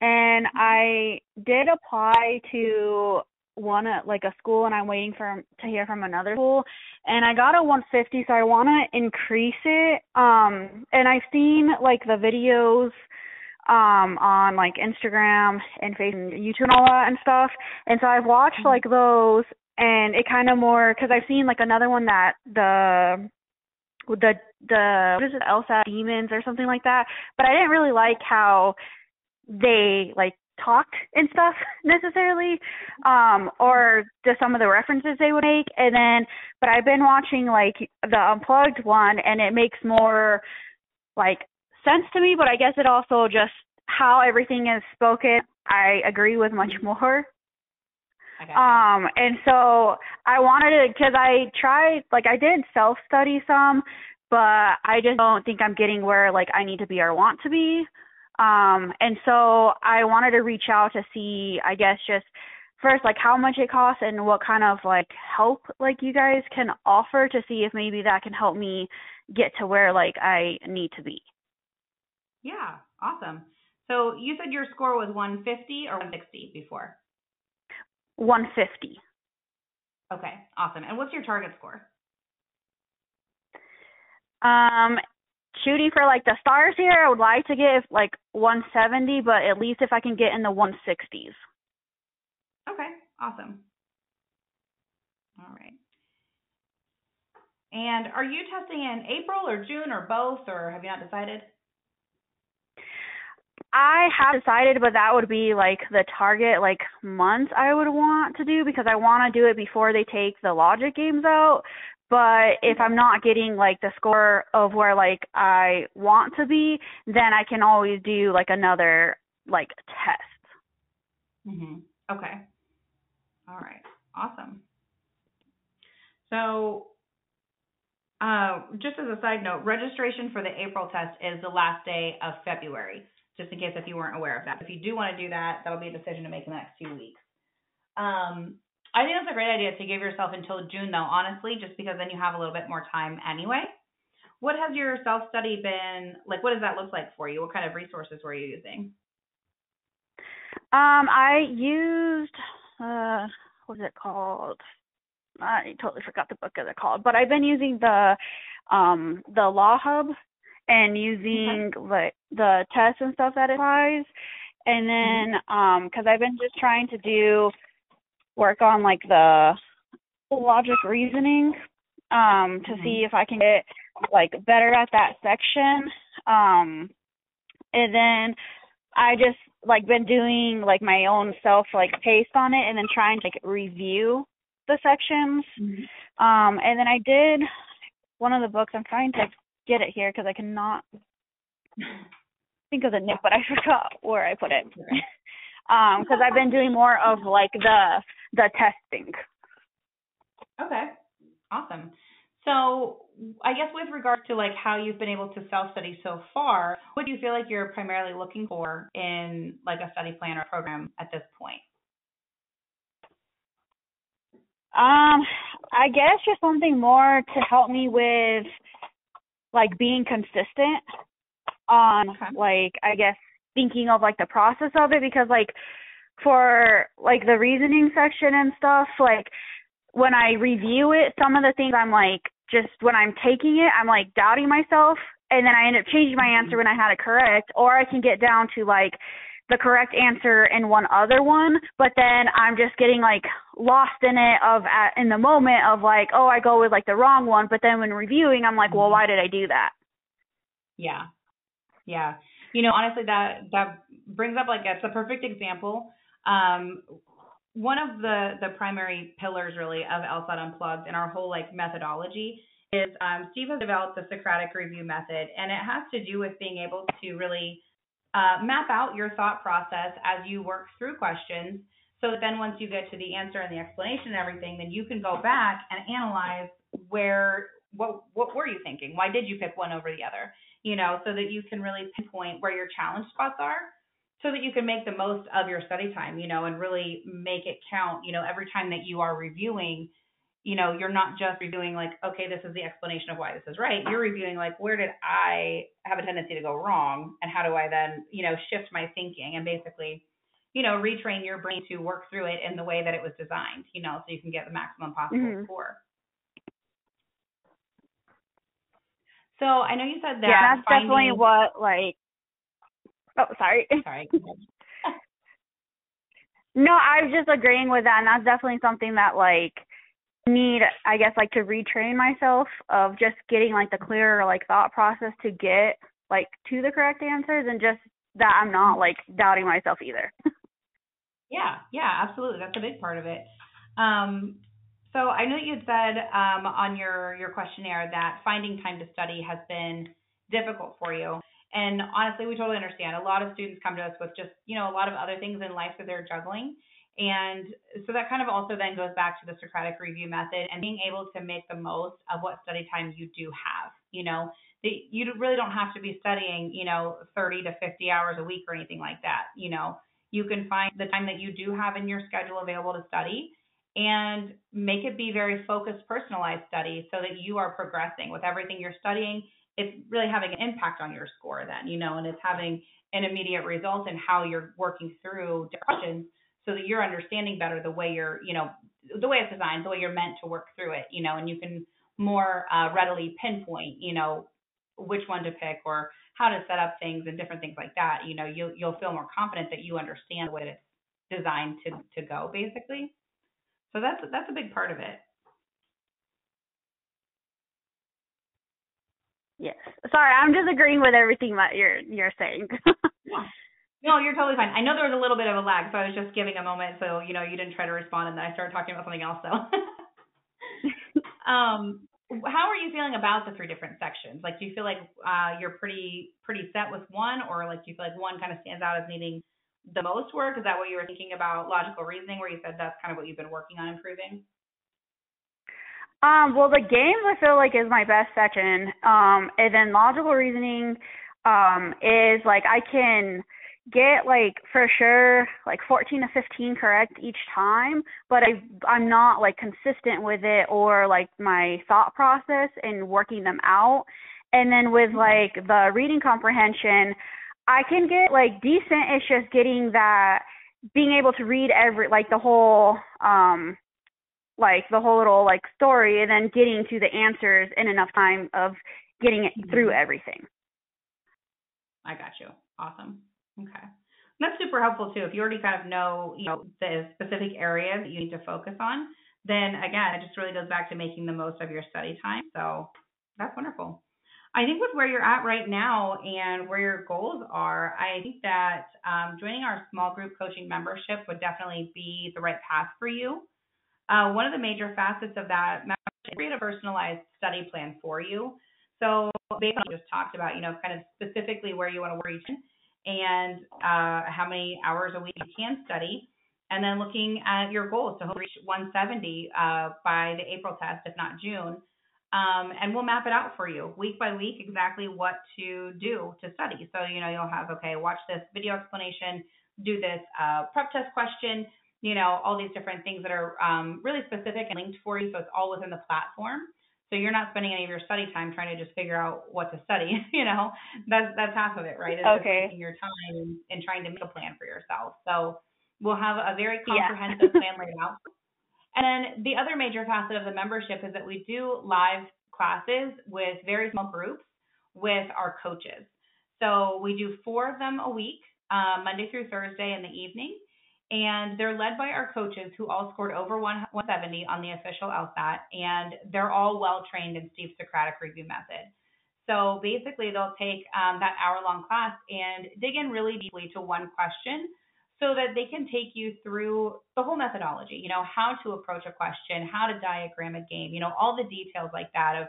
And I did apply to one at like a school and I'm waiting for to hear from another school. And I got a 150 so I want to increase it. Um and I've seen like the videos um on like Instagram and Facebook and YouTube and all that and stuff. And so I've watched like those and it kind of more cuz I've seen like another one that the the the what is it LSAT demons or something like that. But I didn't really like how they like talked and stuff necessarily um or just some of the references they would make and then but I've been watching like the unplugged one and it makes more like sense to me but I guess it also just how everything is spoken I agree with much Mm-hmm. more Okay. um and so I wanted to cuz I tried like I did self study some but I just don't think I'm getting where like I need to be or want to be um, and so I wanted to reach out to see, I guess, just first like how much it costs and what kind of like help like you guys can offer to see if maybe that can help me get to where like I need to be. yeah, awesome. So you said your score was 150 or 160 before. 150. Okay, awesome. And what's your target score? Um, shooting for like the stars here, I would like to get like 170, but at least if I can get in the 160s. Okay, awesome. All right. And are you testing in April or June or both, or have you not decided? I have decided, but that would be like the target like month I would want to do because I want to do it before they take the logic games out. But if I'm not getting like the score of where like I want to be, then I can always do like another like test. Mhm. Okay. All right. Awesome. So, uh, just as a side note, registration for the April test is the last day of February. Just in case if you weren't aware of that. If you do want to do that, that'll be a decision to make in the next two weeks. Um, I think that's a great idea to give yourself until June, though. Honestly, just because then you have a little bit more time anyway. What has your self study been like? What does that look like for you? What kind of resources were you using? Um, I used uh, what is it called? I totally forgot the book is it called, but I've been using the um the LawHub and using like the tests and stuff that it applies, and then um because I've been just trying to do work on like the logic reasoning um to see if I can get like better at that section. Um and then I just like been doing like my own self like paste on it and then trying to like review the sections. Um and then I did one of the books. I'm trying to get it here because I cannot think of the name but I forgot where I put it. Um because I've been doing more of like the the testing. Okay. Awesome. So, I guess with regards to like how you've been able to self-study so far, what do you feel like you're primarily looking for in like a study plan or program at this point? Um, I guess just something more to help me with like being consistent on Okay. like I guess thinking of like the process of it because like for like the reasoning section and stuff like when I review it some of the things I'm like just when I'm taking it I'm like doubting myself and then I end up changing my answer when I had it correct or I can get down to like the correct answer in one other one, but then I'm just getting like lost in it of at in the moment of like, oh, I go with like the wrong one, but then when reviewing, I'm like, well, mm-hmm. why did I do that? Yeah. Yeah. You know, honestly that that brings up like it's a perfect example. Um one of the the primary pillars really of LSAT Unplugged and our whole like methodology is um, Steve has developed the Socratic review method, and it has to do with being able to really uh, map out your thought process as you work through questions. So that then once you get to the answer and the explanation and everything, then you can go back and analyze where what what were you thinking? Why did you pick one over the other? You know, so that you can really pinpoint where your challenge spots are so that you can make the most of your study time, you know, and really make it count, you know, every time that you are reviewing, you know, you're not just reviewing like, okay, this is the explanation of why this is right. You're reviewing like, where did I have a tendency to go wrong? And how do I then, you know, shift my thinking and basically, you know, retrain your brain to work through it in the way that it was designed, you know, so you can get the maximum possible Mhm. score. So I know you said that. yeah, that's finding, definitely what like. Oh, sorry. Sorry. No, I was just agreeing with that, and that's definitely something that like need, I guess, like to retrain myself of just getting like the clearer like thought process to get like to the correct answers, and just that I'm not like doubting myself either. Yeah, yeah, absolutely. That's a big part of it. Um, so I know that you had said um, on your your questionnaire that finding time to study has been difficult for you. And honestly, we totally understand. A lot of students come to us with just you know a lot of other things in life that they're juggling. And so that kind of also then goes back to the Socratic review method and being able to make the most of what study time you do have. You know, that you really don't have to be studying, you know, 30 to 50 hours a week or anything like that. You know, you can find the time that you do have in your schedule available to study and make it be very focused, personalized study so that you are progressing with everything you're studying. It's really having an impact on your score then, you know, and it's having an immediate result in how you're working through questions so that you're understanding better the way you're, you know, the way it's designed, the way you're meant to work through it, you know, and you can more uh, readily pinpoint, you know, which one to pick or how to set up things and different things like that. You know, you'll you'll feel more confident that you understand what it's designed to to go basically. So that's that's a big part of it. yes. Sorry, I'm just agreeing with everything that you're you're saying. Yeah. No, you're totally fine. I know there was a little bit of a lag, so I was just giving a moment so you know you didn't try to respond and then I started talking about something else. So, um, how are you feeling about the three different sections? Like, do you feel like uh, you're pretty pretty set with one, or like do you feel like one kind of stands out as needing the most work? Is that what you were thinking about logical reasoning, where you said that's kind of what you've been working on improving? Um, well, the games I feel like is my best section. Um, and then logical reasoning um, is like I can get like for sure like 14 to 15 correct each time, but I I'm not like consistent with it or like my thought process and working them out. And then with like the reading comprehension, I can get like decent. It's just getting that being able to read every like the whole um like the whole little like story and then getting to the answers in enough time of getting it through everything. I got you. Awesome. Okay. That's super helpful too. If you already kind of know, you know, the specific areas that you need to focus on, then again, it just really goes back to making the most of your study time. So that's wonderful. I think with where you're at right now and where your goals are, I think that um, joining our small group coaching membership would definitely be the right path for you. Uh, one of the major facets of that membership is create a personalized study plan for you. So based on what just talked about, you know, kind of specifically where you want to work each and uh, how many hours a week you can study, and then looking at your goals to reach 170 uh, by the April test, if not June. Um, and we'll map it out for you week by week exactly what to do to study. So, you know, you'll have, okay, watch this video explanation, do this uh, prep test question, you know, all these different things that are um, really specific and linked for you. So it's all within the platform. So you're not spending any of your study time trying to just figure out what to study. You know, that's that's half of it, right? It's okay. taking your time and, and trying to make a plan for yourself. So we'll have a very comprehensive yeah. plan laid out. And then the other major facet of the membership is that we do live classes with very small groups with our coaches. So we do four of them a week, uh, Monday through Thursday in the evening and they're led by our coaches who all scored over 170 on the official LSAT, and they're all well trained in Steve's Socratic review method. So basically, they'll take um, that hour long class and dig in really deeply to one question so that they can take you through the whole methodology, you know, how to approach a question, how to diagram a game, you know, all the details like that of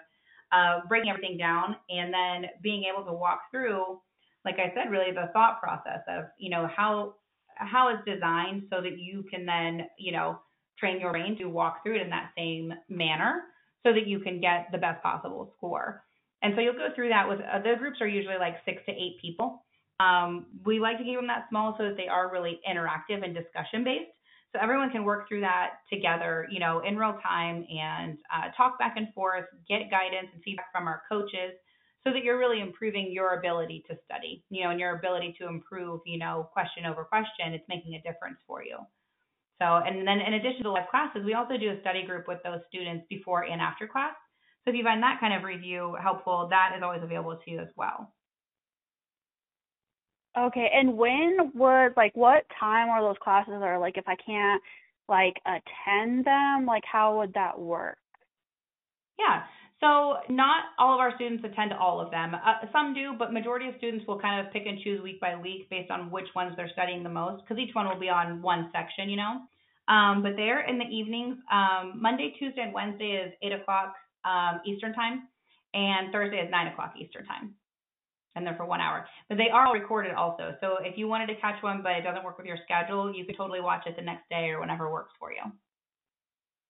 uh, breaking everything down and then being able to walk through, like I said, really the thought process of, you know, how how it's designed so that you can then, you know, train your brain to walk through it in that same manner so that you can get the best possible score. And so you'll go through that with uh, the groups are usually like six to eight people. Um, we like to keep them that small so that they are really interactive and discussion based. So everyone can work through that together, you know, in real time and uh, talk back and forth, get guidance and feedback from our coaches so that you're really improving your ability to study, you know, and your ability to improve, you know, question over question. It's making a difference for you. So, and then in addition to live classes, we also do a study group with those students before and after class. So if you find that kind of review helpful, that is always available to you as well. Okay, and when would like what time are those classes or like if I can't like attend them, like how would that work? Yeah. So not all of our students attend all of them. Uh, some do, but majority of students will kind of pick and choose week by week based on which ones they're studying the most, because each one will be on one section, you know. Um, but they're in the evenings. Um, Monday, Tuesday, and Wednesday is eight o'clock um, Eastern time, and Thursday is nine o'clock Eastern time, and they're for one hour. But they are all recorded also. So if you wanted to catch one, but it doesn't work with your schedule, you could totally watch it the next day or whenever works for you.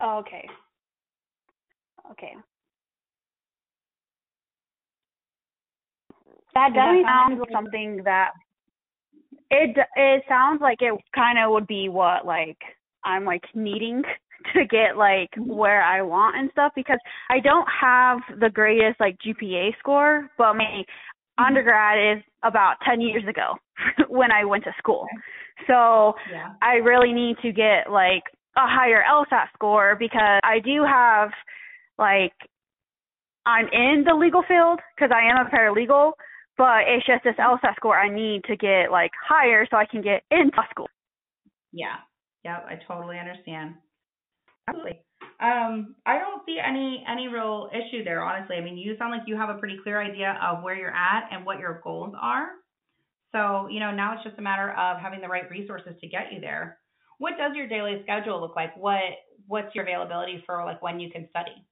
Oh, okay. Okay. That definitely sounds like something that it it sounds like it kind of would be what like I'm like needing to get like where I want and stuff because I don't have the greatest like GPA score, but my. undergrad is about 10 years ago when I went to school. So yeah. I really need to get like a higher LSAT score because I do have like I'm in the legal field because I am a paralegal, but it's just this LSAT score I need to get like higher so I can get into school. Yeah. Yep, I totally understand. Absolutely. Um, I don't see any any real issue there, honestly. I mean, you sound like you have a pretty clear idea of where you're at and what your goals are. So, you know, now it's just a matter of having the right resources to get you there. What does your daily schedule look like? What what's your availability for like when you can study?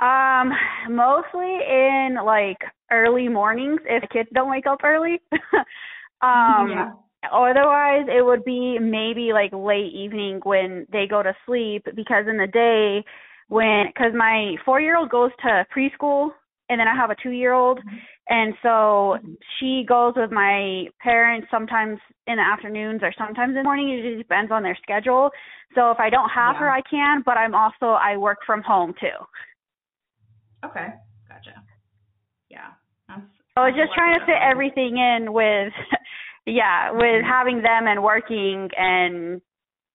Um, mostly in like early mornings if kids don't wake up early. um yeah. Otherwise it would be maybe like late evening when they go to sleep because in the day when cuz my 4-year-old goes to preschool and then I have a 2-year-old mm-hmm. and so mm-hmm. she goes with my parents sometimes in the afternoons or sometimes in the morning it just depends on their schedule. So if I don't have yeah. her I can, but I'm also I work from home too. Okay, gotcha. Yeah, that's. I was just trying to fit everything in with, yeah, with mm-hmm. having them and working and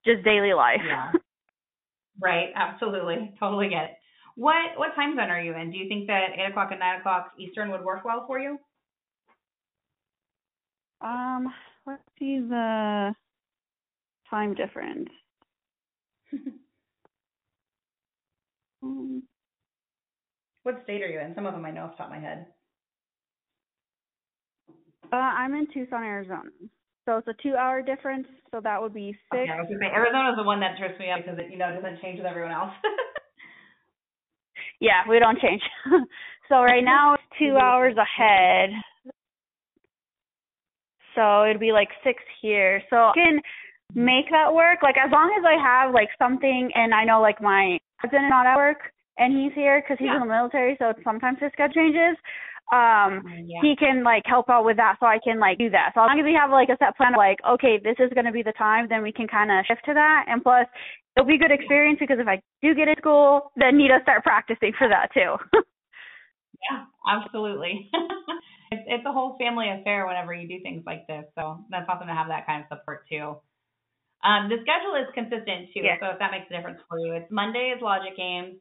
just daily life. Yeah. Right, absolutely, totally get it. What what time zone are you in? Do you think that eight o'clock and nine o'clock Eastern would work well for you? Um, let's see the time difference. um, what state are you in? Some of them I know off the top of my head. Uh, I'm in Tucson, Arizona. So it's a two-hour difference. So that would be six. Okay, I was say Arizona is the one that trips me up because it, you know, doesn't change with everyone else. yeah, we don't change. so right now it's two hours ahead. So it'd be like six here. So I can make that work. Like as long as I have like something and I know like my husband not at work, and he's here because he's yeah. in the military, so sometimes his schedule changes. Um, yeah. he can like help out with that, so I can like do that. So as long as we have like a set plan, of, like okay, this is going to be the time, then we can kind of shift to that. And plus, it'll be a good experience because if I do get in school, then need to start practicing for that too. yeah, absolutely. it's it's a whole family affair whenever you do things like this. So that's awesome to have that kind of support too. Um, the schedule is consistent too, yeah. so if that makes a difference for you, it's Monday is logic games.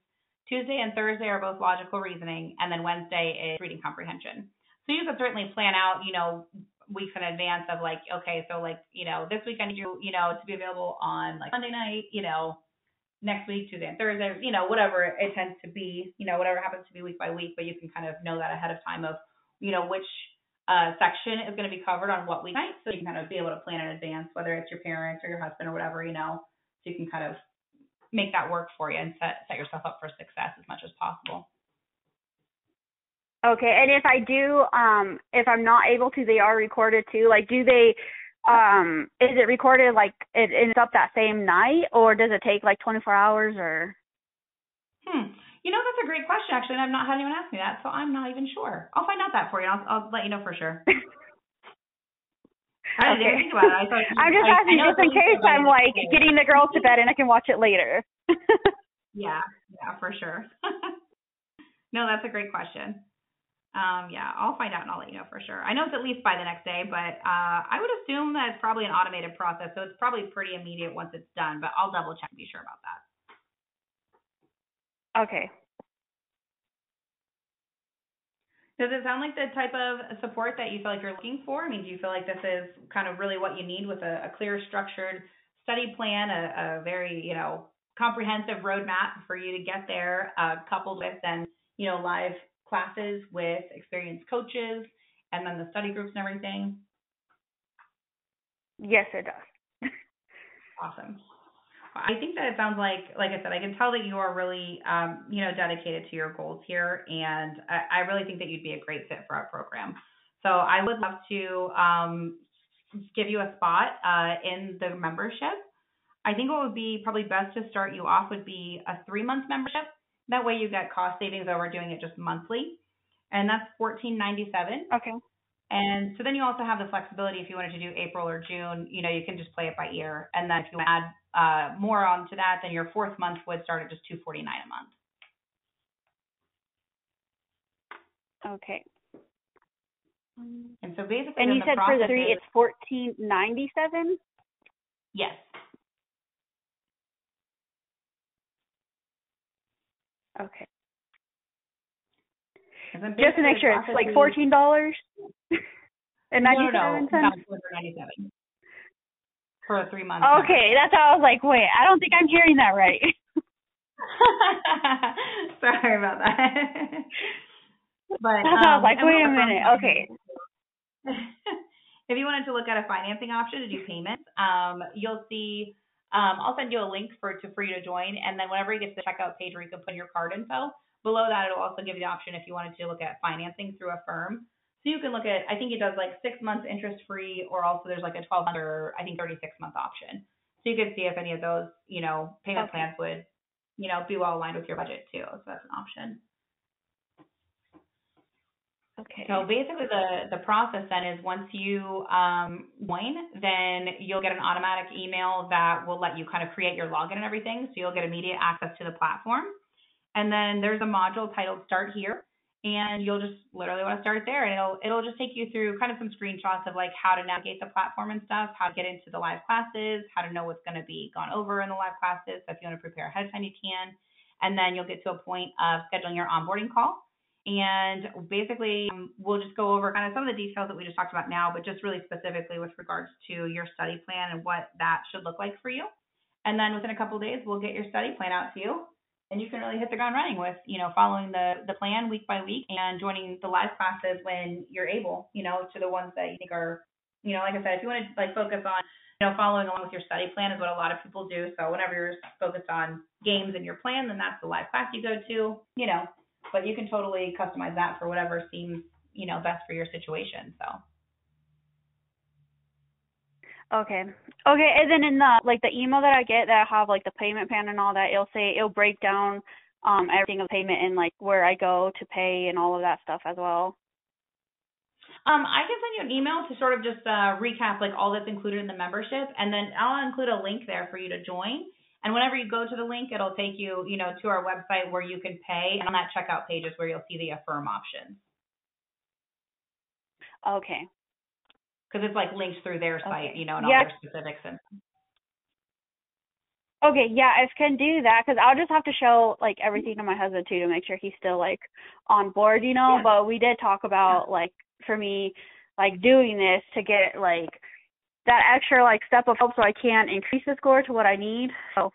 Tuesday and Thursday are both logical reasoning, and then Wednesday is reading comprehension. So you could certainly plan out, you know, weeks in advance of like, okay, so like, you know, this week I need you, you know, to be available on like Monday night, you know, next week, Tuesday and Thursday, you know, whatever it tends to be, you know, whatever happens to be week by week, but you can kind of know that ahead of time of, you know, which uh, section is going to be covered on what week night, so you can kind of be able to plan in advance, whether it's your parents or your husband or whatever, you know, so you can kind of make that work for you and set set yourself up for success as much as possible. Okay, and if I do, um, if I'm not able to, they are recorded too. Like, do they um is it recorded like it ends up that same night or does it take like 24 hours or Hmm. You know, that's a great question, actually, and I've not had anyone ask me that, so I'm not even sure. I'll find out that for you. I'll, I'll let you know for sure. I didn't Okay. think about it. I thought I'm just I- asking just in case I'm like getting the girls to bed and I can watch it later. Yeah, yeah, for sure. no, that's a great question. Um, yeah, I'll find out and I'll let you know for sure. I know it's at least by the next day, but uh, I would assume that it's probably an automated process, so it's probably pretty immediate once it's done. But I'll double check and be sure about that. okay. Does it sound like the type of support that you feel like you're looking for? I mean, do you feel like this is kind of really what you need with a, a clear, structured study plan, a, a very, you know, comprehensive roadmap for you to get there, uh, coupled with then, you know, live classes with experienced coaches and then the study groups and everything? Yes, it does. Awesome. I think that it sounds like, like I said, I can tell that you are really, um, you know, dedicated to your goals here, and I, I really think that you'd be a great fit for our program. So I would love to um, give you a spot uh, in the membership. I think what would be probably best to start you off would be a three month membership. That way you get cost savings over doing it just monthly, and that's fourteen ninety seven. Okay. And so then you also have the flexibility if you wanted to do April or June, you know, you can just play it by ear. And then if you add uh, more onto that, then your fourth month would start at just two forty nine a month. Okay. And so basically, And you said for the three it's fourteen ninety seven? yes, Okay. Just to make sure it's like fourteen dollars and No, ninety no, seven no, cents? A three month. Okay, that's how I was like, wait, I don't think I'm hearing that right. Sorry about that. but That's how I um, was like, wait a minute. Okay. if you wanted to look at a financing option to do payments, um, you'll see. Um, I'll send you a link for to for you to join, and then whenever you get to the checkout page where you can put in your card info, below that it'll also give you the option if you wanted to look at financing through Affirm. So you can look at. I think it does like six months interest free, or also there's like a 12 month or I think 36 month option. So you can see if any of those you know payment Okay. plans would you know be well aligned with your budget too. So that's an option. Okay. So basically, the the process then is once you um, join, then you'll get an automatic email that will let you kind of create your login and everything. So you'll get immediate access to the platform, and then there's a module titled Start Here, and you'll just literally want to start there, and it'll it'll just take you through kind of some screenshots of like how to navigate the platform and stuff, how to get into the live classes, how to know what's going to be gone over in the live classes. So if you want to prepare ahead of time, you can, and then you'll get to a point of scheduling your onboarding call. And basically, um, we'll just go over kind of some of the details that we just talked about now, but just really specifically with regards to your study plan and what that should look like for you. And then within a couple days, we'll get your study plan out to you, and you can really hit the ground running with, you know, following the the plan week by week and joining the live classes when you're able, you know, to the ones that you think are, you know, like I said, if you want to like focus on, you know, following along with your study plan is what a lot of people do. So whenever you're focused on games in your plan, then that's the live class you go to, you know but you can totally customize that for whatever seems you know best for your situation so Okay. Okay, and then in the like the email that I get that I have like the payment plan and all that, it'll say it'll break down um everything of payment and like where I go to pay and all of that stuff as well. um i can send you an email to sort of just uh recap like all that's included in the membership and then i'll include a link there for you to join and whenever you go to the link it'll take you you know to our website where you can pay and on that checkout page is where you'll see the affirm option Okay. Because it's like linked through their site Okay. you know and all their specifics and Okay, yeah, I can do that cuz I'll just have to show like everything to my husband too to make sure he's still like on board, you know, Yeah. but we did talk about like for me like doing this to get like that extra like step of help so I can increase the score to what I need. So,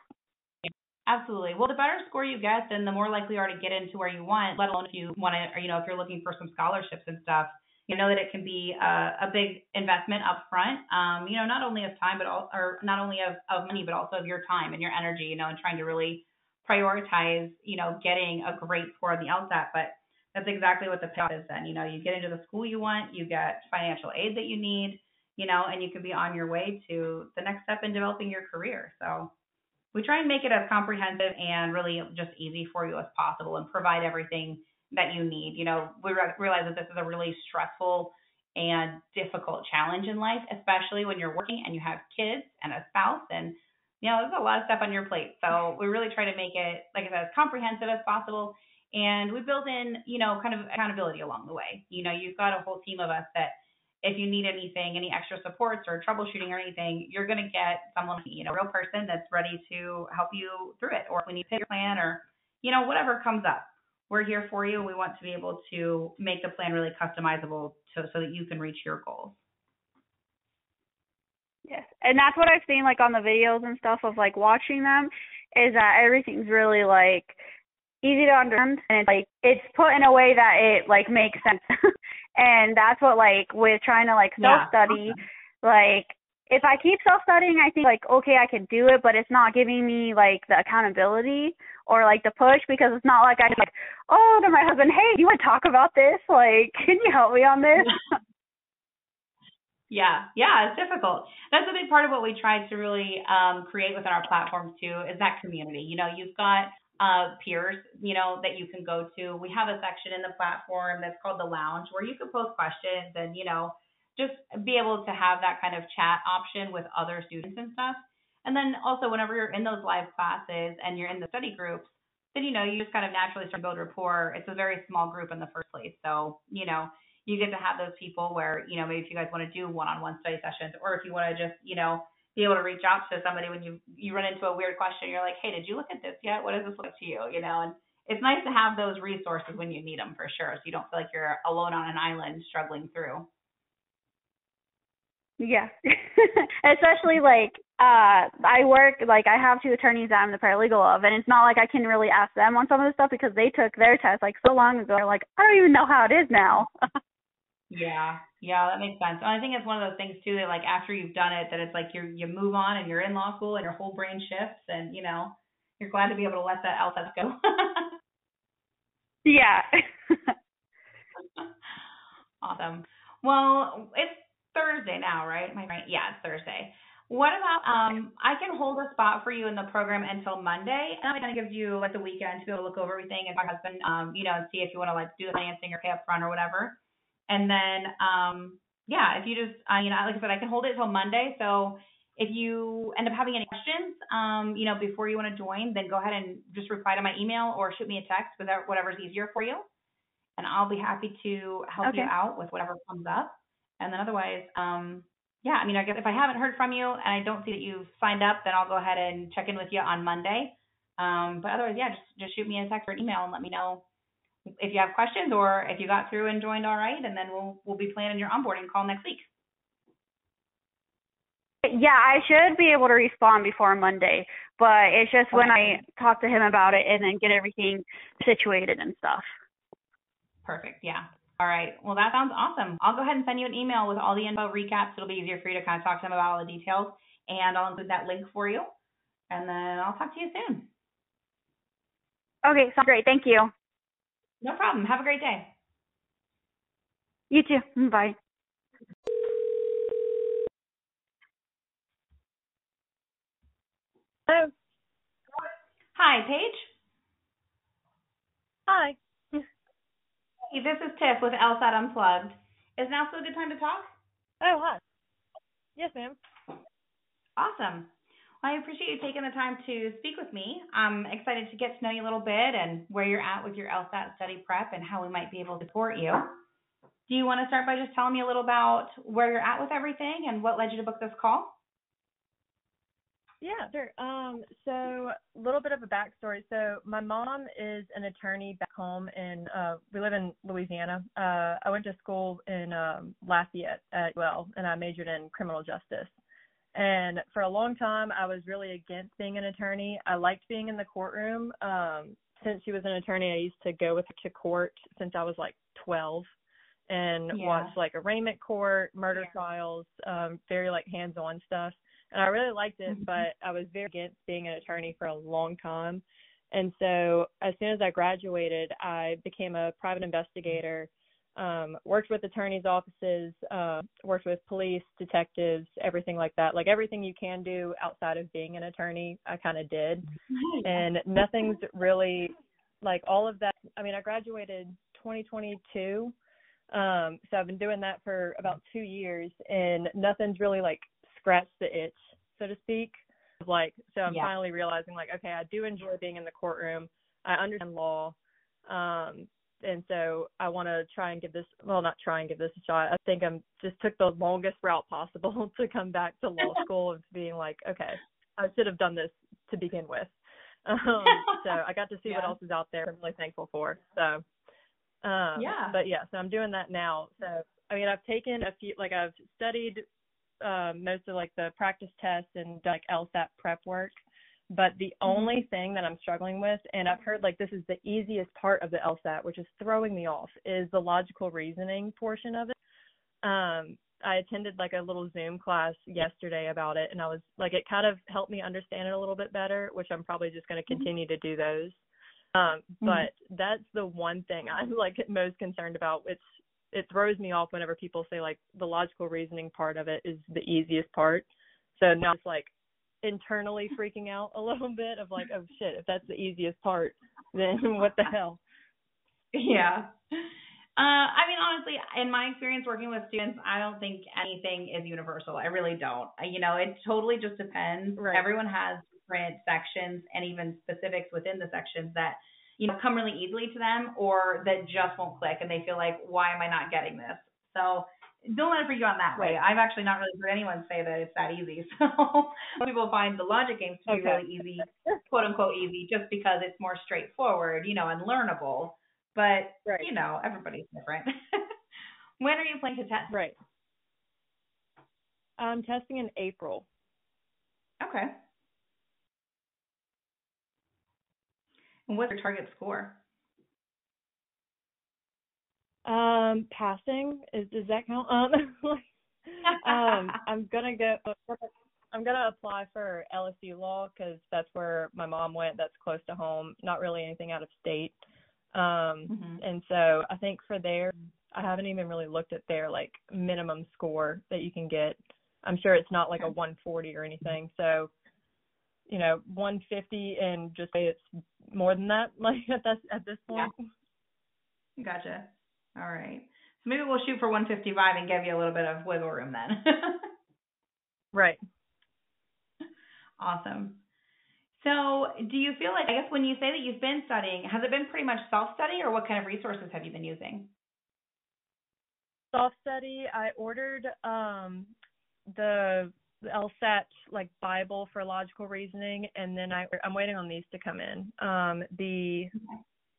Absolutely. Well, the better score you get, then the more likely you are to get into where you want, let alone if you want to, or, you know, if you're looking for some scholarships and stuff, you know that it can be a, a big investment up front, um, you know, not only of time, but all, or not only of, of money, but also of your time and your energy, you know, and trying to really prioritize, you know, getting a great score on the LSAT. But that's exactly what the payoff is then. You know, you get into the school you want, you get financial aid that you need, you know, and you can be on your way to the next step in developing your career. So we try and make it as comprehensive and really just easy for you as possible and provide everything that you need. You know, we re- realize that this is a really stressful and difficult challenge in life, especially when you're working and you have kids and a spouse and you know, there's a lot of stuff on your plate. So we really try to make it, like I said, as comprehensive as possible. And we build in, you know, kind of accountability along the way. You know, you've got a whole team of us that if you need anything, any extra supports or troubleshooting or anything, you're going to get someone, you know, a real person that's ready to help you through it. Or when you to your plan or, you know, whatever comes up, we're here for you. We want to be able to make the plan really customizable to, so that you can reach your goals. Yes, and that's what I've seen like on the videos and stuff of like watching them is that everything's really like easy to understand and it's like it's put in a way that it like makes sense. and that's what like with trying to like self study, yeah. like if I keep self studying, I think like okay, I can do it, but it's not giving me like the accountability or like the push because it's not like I like oh to my husband, hey, you want to talk about this? Like, can you help me on this? Yeah, yeah, it's difficult. That's a big part of what we try to really um, create within our platforms too, is that community. You know, you've got uh, peers, you know, that you can go to. We have a section in the platform that's called the lounge where you can post questions and, you know, just be able to have that kind of chat option with other students and stuff. And then also whenever you're in those live classes and you're in the study groups, then you know you just kind of naturally start to build rapport. It's a very small group in the first place, so you know you get to have those people where, you know, maybe if you guys want to do one-on-one study sessions or if you want to just, you know, be able to reach out to somebody when you you run into a weird question, you're like, "Hey, did you look at this yet? What does this look to you?" You know, and it's nice to have those resources when you need them for sure, so you don't feel like you're alone on an island struggling through. Yeah. Especially like uh I work like I have two attorneys that I'm the paralegal of and it's not like I can really ask them on some of the stuff because they took their test like so long ago. They're like, I don't even know how it is now. Yeah, yeah, that makes sense. And I think it's one of those things too that like after you've done it, that it's like you you move on and you're in law school and your whole brain shifts and you know you're glad to be able to let that LSAT go. yeah. awesome. Well, it's Thursday now, right? My I right? Yeah, it's Thursday. What about um I can hold a spot for you in the program until Monday and I'm gonna give you like the weekend to be able to look over everything and my husband um, you know, and see if you want to like do the financing or pay up front or whatever. And then, um, yeah, if you just, uh, you know, like I said, I can hold it till Monday. So if you end up having any questions, um, you know, before you want to join, then go ahead and just reply to my email or shoot me a text, whatever whatever's easier for you. And I'll be happy to help okay. you out with whatever comes up. And then otherwise, um, yeah, I mean, I guess if I haven't heard from you and I don't see that you've signed up, then I'll go ahead and check in with you on Monday. Um, but otherwise, yeah, just just shoot me a text or an email and let me know if you have questions or if you got through and joined all right, and then we'll we'll be planning your onboarding call next week. Yeah, I should be able to respond before Monday, but it's just when I talk to him about it and then get everything situated and stuff. Perfect. Yeah. All right. Well, that sounds awesome. I'll go ahead and send you an email with all the info recaps. It'll be easier for you to kind of talk to them about all the details, and I'll include that link for you. And then I'll talk to you soon. Okay, sounds great. Thank you. No problem. Have a great day. You too. Bye. Hello. Hi, Paige. Hi. Hey, this is Tiff with LSAT Unplugged. Is now still a good time to talk? Oh, hi. Yes, ma'am. Awesome. I appreciate you taking the time to speak with me. I'm excited to get to know you a little bit and where you're at with your LSAT study prep and how we might be able to support you. Do you want to start by just telling me a little about where you're at with everything and what led you to book this call? Yeah, sure. Um, so a little bit of a backstory. So my mom is an attorney back home in uh we live in Louisiana. Uh I went to school in um Lafayette at well and I majored in criminal justice. And for a long time, I was really against being an attorney. I liked being in the courtroom. Um, since she was an attorney, I used to go with her to court since I was like 12 and yeah. watch like arraignment court, murder yeah. trials, um, very like hands on stuff. And I really liked it, mm-hmm. but I was very against being an attorney for a long time. And so as soon as I graduated, I became a private investigator um, worked with attorneys' offices, uh, worked with police, detectives, everything like that. Like everything you can do outside of being an attorney, I kind of did. And nothing's really like all of that. I mean, I graduated 2022. Um, so I've been doing that for about two years, and nothing's really like scratched the itch, so to speak. Like, so I'm Yeah. finally realizing, like, okay, I do enjoy being in the courtroom. I understand law. Um, and so I want to try and give this well not try and give this a shot. I think I'm just took the longest route possible to come back to law school of being like, okay, I should have done this to begin with. Um, so I got to see what else is out there. I'm really thankful for. So um Yeah. but yeah, so I'm doing that now. So I mean I've taken a few like I've studied um most of like the practice tests and done, like LSAT prep work. But the Mm-hmm. only thing that I'm struggling with, and I've heard like this is the easiest part of the LSAT, which is throwing me off, is the logical reasoning portion of it. Um, I attended like a little Zoom class yesterday about it, and I was like, it kind of helped me understand it a little bit better, which I'm probably just going to continue to do those. Um, but that's the one thing I'm like most concerned about. It's it throws me off whenever people say like the logical reasoning part of it is the easiest part. So now it's like internally freaking out a little bit of like, oh shit, if that's the easiest part, then what the hell? Yeah. Uh, I mean, honestly, in my experience working with students, I don't think anything is universal. I really don't. You know, it totally just depends. Right. Everyone has different sections and even specifics within the sections that, you know, come really easily to them or that just won't click and they feel like, why am I not getting this? So don't let it freak you out that way. I've actually not really heard anyone say that it's that easy. So people find the logic games to be Okay. really easy, quote unquote easy, just because it's more straightforward, you know, and learnable. But Right. you know, everybody's different. when are you planning to test? Right. I'm testing in April. Okay. And what's your target score? Um, passing is does that count? Um, um, I'm gonna go. I'm gonna apply for LSU law because that's where my mom went. That's close to home. Not really anything out of state. Um, Mhm. and so I think for there, I haven't even really looked at their like minimum score that you can get. I'm sure it's not like a 140 or anything. So, you know, 150 and just say it's more than that. Like at this at this point Yeah. Gotcha. All right. So maybe we'll shoot for 155 and give you a little bit of wiggle room then. Right. awesome. So, do you feel like, I guess, when you say that you've been studying, has it been pretty much self study or what kind of resources have you been using? Self study. I ordered um the the LSAT like Bible for logical reasoning, and then I I'm waiting on these to come in. Um, the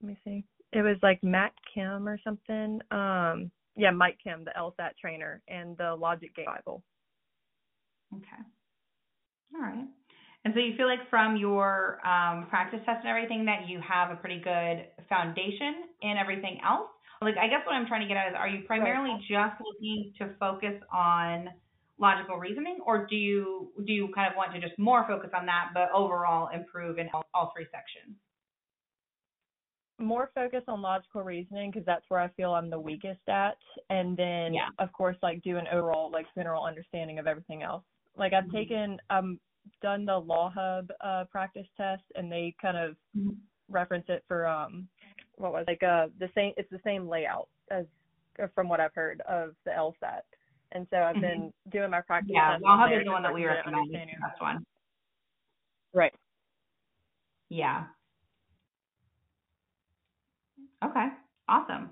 let me see, it was like Matt Kim or something. Um, yeah, Mike Kim, the LSAT trainer, and the Logic Game Bible. Okay. All right. And so you feel like from your um, practice test and everything that you have a pretty good foundation in everything else? Like, I guess what I'm trying to get at is, are you primarily just looking to focus on logical reasoning, or do you do you kind of want to just more focus on that, but overall improve in all, all three sections? More focus on logical reasoning because that's where I feel I'm the weakest at, and then Yeah. of course like do an overall like general understanding of everything else. Like I've Mhm. taken um done the LawHub uh practice test, and they kind of Mhm. reference it for um what was it? like uh the same it's the same layout as from what I've heard of the LSAT. And so I've been doing my practice Mm-hmm. Yeah, test LawHub there is the one that we can get an recommend. It's understanding the of best one. Right. Yeah. Okay. Awesome.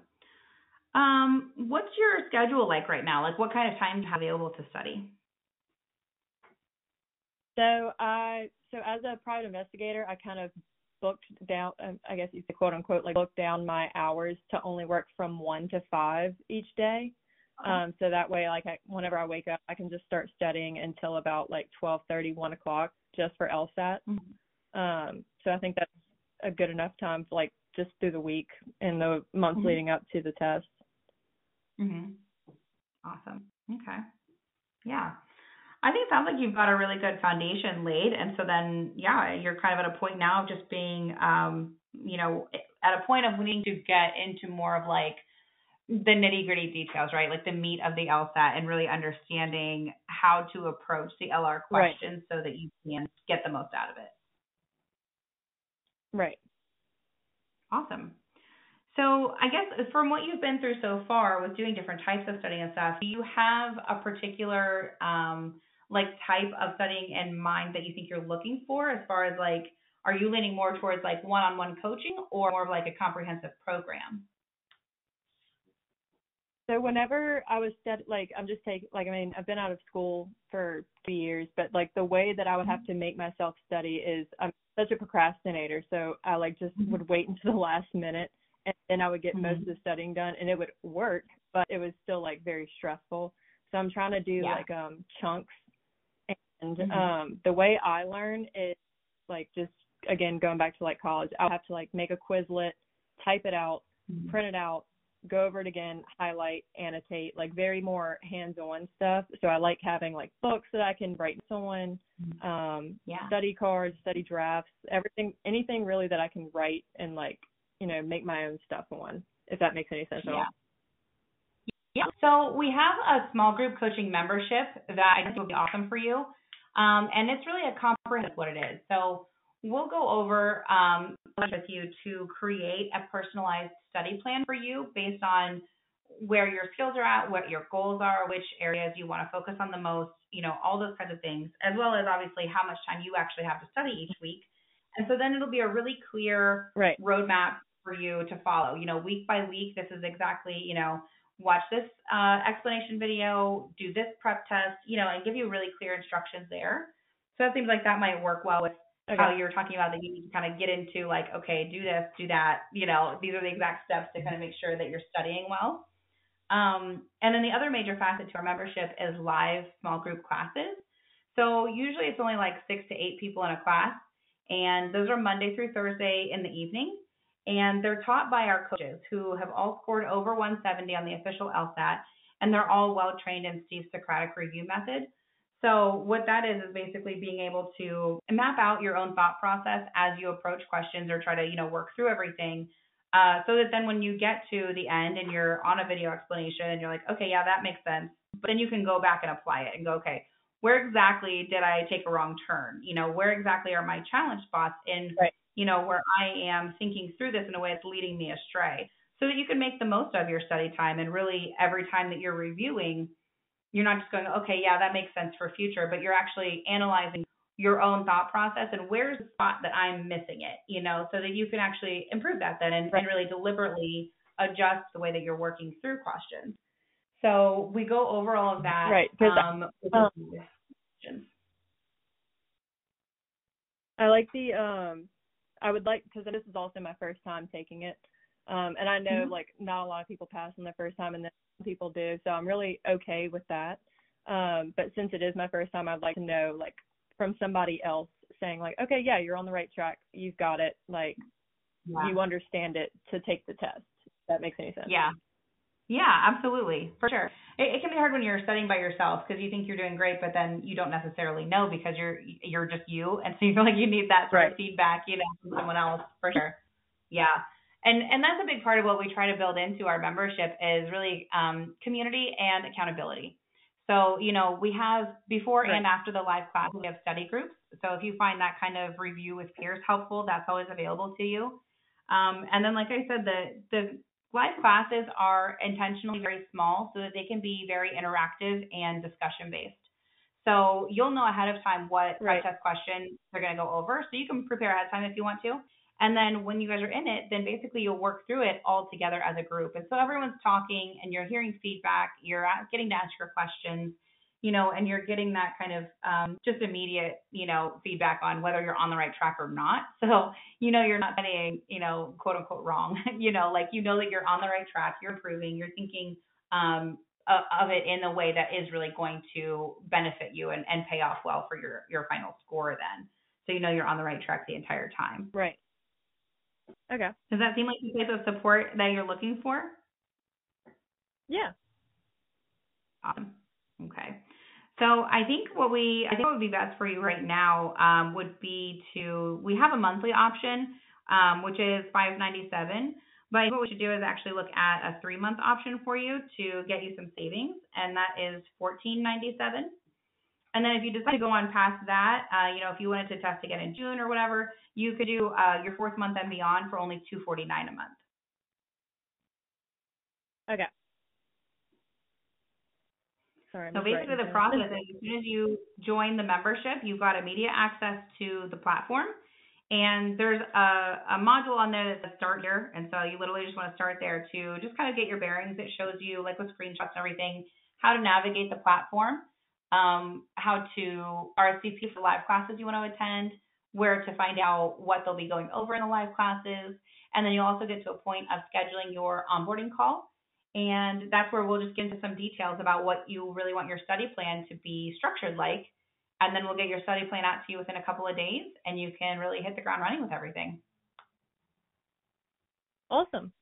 Um, what's your schedule like right now? Like, what kind of time do you have available to study? So I so as a private investigator, I kind of booked down um, I guess you could quote unquote like book down my hours to only work from one to five each day. Um, so that way, like I, whenever I wake up, I can just start studying until about like twelve thirty, one o'clock, just for LSAT. Um, so I think that's a good enough time, for, like just through the week and the months Mhm. leading up to the test. Mhm. Awesome. Okay. Yeah. I think it sounds like you've got a really good foundation laid, and so then, yeah, you're kind of at a point now of just being, um, you know, at a point of needing to get into more of like the nitty gritty details, right? Like the meat of the LSAT and really understanding how to approach the LR questions right. so that you can get the most out of it. Right. Awesome. So I guess from what you've been through so far with doing different types of studying and stuff, do you have a particular um, like type of studying in mind that you think you're looking for as far as like are you leaning more towards like one-on-one coaching or more of like a comprehensive program? So whenever I was stud- like I'm just taking like I mean I've been out of school for two years, but like the way that I would have to make myself study is I'm such a procrastinator, so I like just mm-hmm. would wait until the last minute and then I would get mm-hmm. most of the studying done and it would work, but it was still like very stressful. So I'm trying to do yeah. like um chunks and mm-hmm. um the way I learn is like just again going back to like college, I'll have to like make a Quizlet, type it out, mm-hmm. print it out, go over it again, highlight, annotate, like very more hands-on stuff. So I like having like books that I can write someone, mm-hmm. um, yeah. study cards, study drafts, everything, anything really that I can write and like, you know, make my own stuff on, if that makes any sense at yeah. all. Yeah. So we have a small group coaching membership that I think would be awesome for you. Um, and it's really a comprehensive what it is. So we'll go over um, with you to create a personalized study plan for you based on where your skills are at, what your goals are, which areas you want to focus on the most, you know, all those kinds of things, as well as obviously how much time you actually have to study each week. And so then it'll be a really clear right. roadmap for you to follow. You know, week by week, this is exactly, you know, watch this uh, explanation video, do this prep test, you know, and give you really clear instructions there. So it seems like that might work well with okay. how you were talking about that you need to kind of get into like, okay, do this, do that. You know, these are the exact steps to kind of make sure that you're studying well. Um, and then the other major facet to our membership is live small group classes. So usually it's only like six to eight people in a class, and those are Monday through Thursday in the evening. And they're taught by our coaches who have all scored over 170 on the official LSAT, and they're all well trained in Steve's Socratic review method. So what that is is basically being able to map out your own thought process as you approach questions or try to, you know, work through everything. Uh, so that then when you get to the end and you're on a video explanation and you're like, okay, yeah, that makes sense. But then you can go back and apply it and go, okay, where exactly did I take a wrong turn? You know, where exactly are my challenge spots in, right. you know, where I am thinking through this in a way that's leading me astray so that you can make the most of your study time and really every time that you're reviewing, you're not just going, okay, yeah, that makes sense for future, but you're actually analyzing your own thought process and where's the spot that I'm missing it, you know, so that you can actually improve that then and, and really deliberately adjust the way that you're working through questions. So we go over all of that. Right. Um, um, I like the um I would like because this is also my first time taking it. Um and I know mm-hmm. like not a lot of people pass on the first time and then people do. So I'm really okay with that. Um, but since it is my first time, I'd like to know like from somebody else saying like, okay, yeah, you're on the right track. You've got it. Like yeah. you understand it to take the test. That makes any sense. Yeah. Yeah, absolutely, for sure. It, it can be hard when you're studying by yourself because you think you're doing great, but then you don't necessarily know because you're you're just you, and so you feel like you need that sort right. of feedback, you know, from someone else, for sure. Yeah and and that's a big part of what we try to build into our membership is really um, community and accountability. So you know we have before right. and after the live class we have study groups. So if you find that kind of review with peers helpful, that's always available to you. Um, and then like I said, the the live classes are intentionally very small so that they can be very interactive and discussion based. So you'll know ahead of time what right. test question they're going to go over, so you can prepare ahead of time if you want to. And then when you guys are in it, then basically you'll work through it all together as a group. And so everyone's talking and you're hearing feedback, you're getting to ask your questions, you know, and you're getting that kind of um, just immediate, you know, feedback on whether you're on the right track or not. So, you know, you're not getting, you know, quote unquote wrong, you know, like you know that you're on the right track, you're improving, you're thinking um, of it in a way that is really going to benefit you and, and pay off well for your, your final score then. So you know you're on the right track the entire time. Right. Okay. Does that seem like the type of support that you're looking for? Yeah. Awesome. Okay. So I think what we I think what would be best for you right now um, would be to we have a monthly option um, which is 597 But what we should do is actually look at a three month option for you to get you some savings, and that is fourteen ninety seven. And then if you decide to go on past that, uh, you know, if you wanted to test again in June or whatever, you could do uh, your fourth month and beyond for only two forty nine a month. Okay. Sorry. I'm So basically, the process is as soon as you join the membership, you've got immediate access to the platform. And there's a, a module on there that says start here. And so you literally just want to start there to just kind of get your bearings. It shows you, like with screenshots and everything, how to navigate the platform, um, how to RSVP for live classes you want to attend, where to find out what they'll be going over in the live classes. And then you'll also get to a point of scheduling your onboarding call. And that's where we'll just get into some details about what you really want your study plan to be structured like. And then we'll get your study plan out to you within a couple of days, and you can really hit the ground running with everything. Awesome.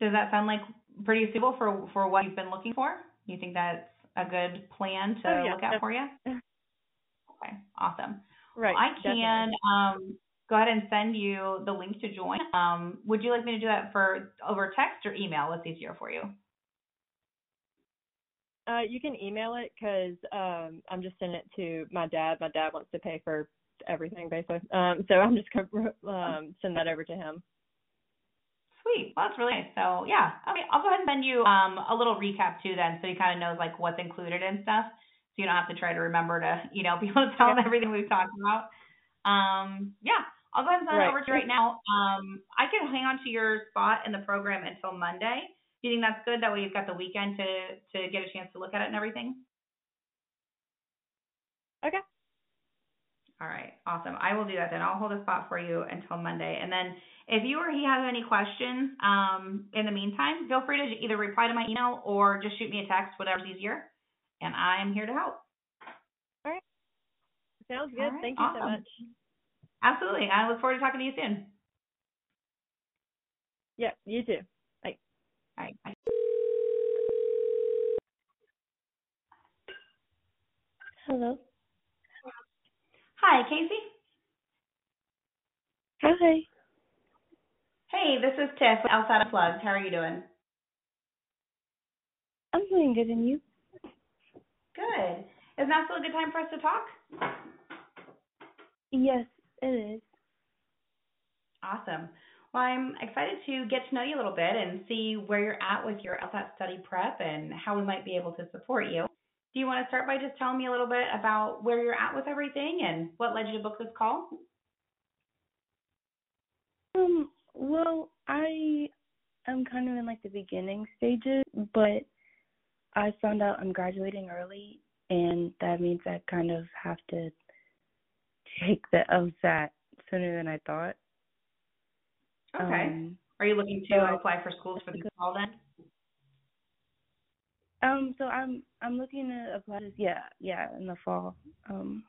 Does that sound like pretty suitable for for what you've been looking for? You think that's a good plan to Oh, yeah, look at for you? Okay, awesome. Right. Well, I can um, go ahead and send you the link to join. Um, would you like me to do that for over text or email? What's easier for you? Uh, you can email it 'cause um, I'm just sending it to my dad. My dad wants to pay for everything basically. Um, so I'm just gonna um, send that over to him. Sweet. Well, that's really nice. So yeah, okay, I'll go ahead and send you um a little recap too then, so you kind of know like what's included and stuff, so you don't have to try to remember to you know be able to tell them everything we've talked about. Um, yeah, I'll go ahead and send it over to you right now. Um, I can hang on to your spot in the program until Monday. Do you think that's good? That way you've got the weekend to to get a chance to look at it and everything. Okay. All right, awesome. I will do that then. I'll hold a spot for you until Monday. And then if you or he has any questions um, in the meantime, feel free to either reply to my email or just shoot me a text, whatever's easier. And I'm here to help. All right. Sounds good. All right, Thank you so much. Absolutely. I look forward to talking to you soon. Yeah, you too. All right. Bye. Hello. Hi, Casey. Hi. Hey, this is Tiff with LSAT Unplugged. How are you doing? I'm doing good, and you? Good. Is now still a good time for us to talk? Yes, it is. Awesome. Well, I'm excited to get to know you a little bit and see where you're at with your LSAT study prep and how we might be able to support you. Do you want to start by just telling me a little bit about where you're at with everything and what led you to book this call? Um. Well, I am kind of in like the beginning stages, but I found out I'm graduating early, and that means I kind of have to take the LSAT sooner than I thought. Okay. Um, Are you looking to so apply for schools for the fall then? Um, so I'm I'm looking to apply this yeah, yeah, in the fall. Um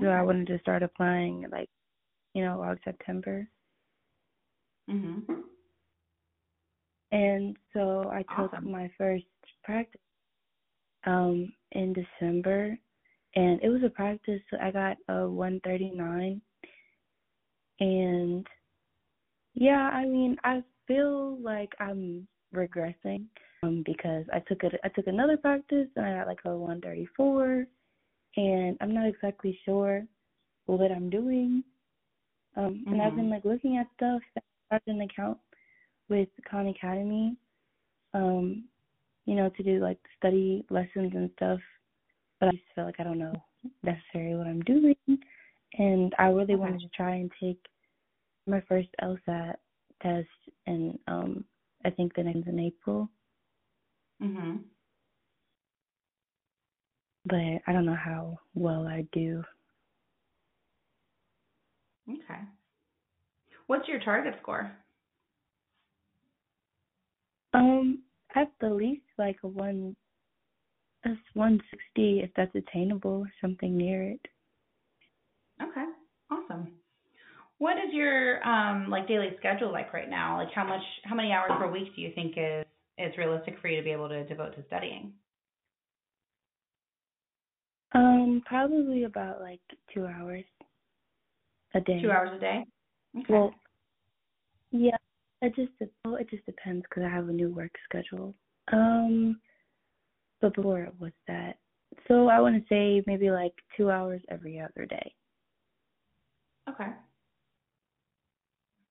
so I wanted to start applying like, you know, August, September. Mhm. And so I took Awesome. my first practice um in December and it was a practice so I got a one thirty nine and yeah, I mean I feel like I'm regressing um because I took it I took another practice and I got like a one thirty four and I'm not exactly sure what I'm doing. Um and I've been Mhm. like looking at stuff I started an account with Khan Academy, um, you know, to do like study lessons and stuff. But I just feel like I don't know necessarily what I'm doing and I really Okay. wanted to try and take my first LSAT test and um I think the next in April. Mhm. But I don't know how well I do. Okay. What's your target score? Um, at the least like a one a one sixty if that's attainable something near it. Okay. Awesome. What is your um like daily schedule like right now? Like how much how many hours per week do you think is is realistic for you to be able to devote to studying? Um, probably about like two hours a day. Two hours a day. Okay. Well, yeah, it just well, it just depends because I have a new work schedule. Um, but before it was that, so I want to say maybe like two hours every other day. okay.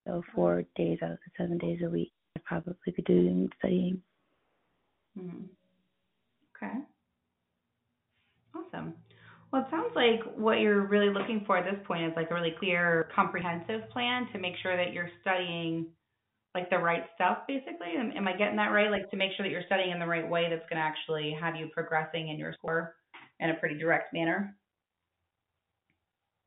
So four days out of the seven days a week, I probably be doing studying. hmm Okay. Awesome. Well, it sounds like what you're really looking for at this point is like a really clear, comprehensive plan to make sure that you're studying like the right stuff, basically. Am, am I getting that right? Like to make sure that you're studying in the right way that's going to actually have you progressing in your score in a pretty direct manner.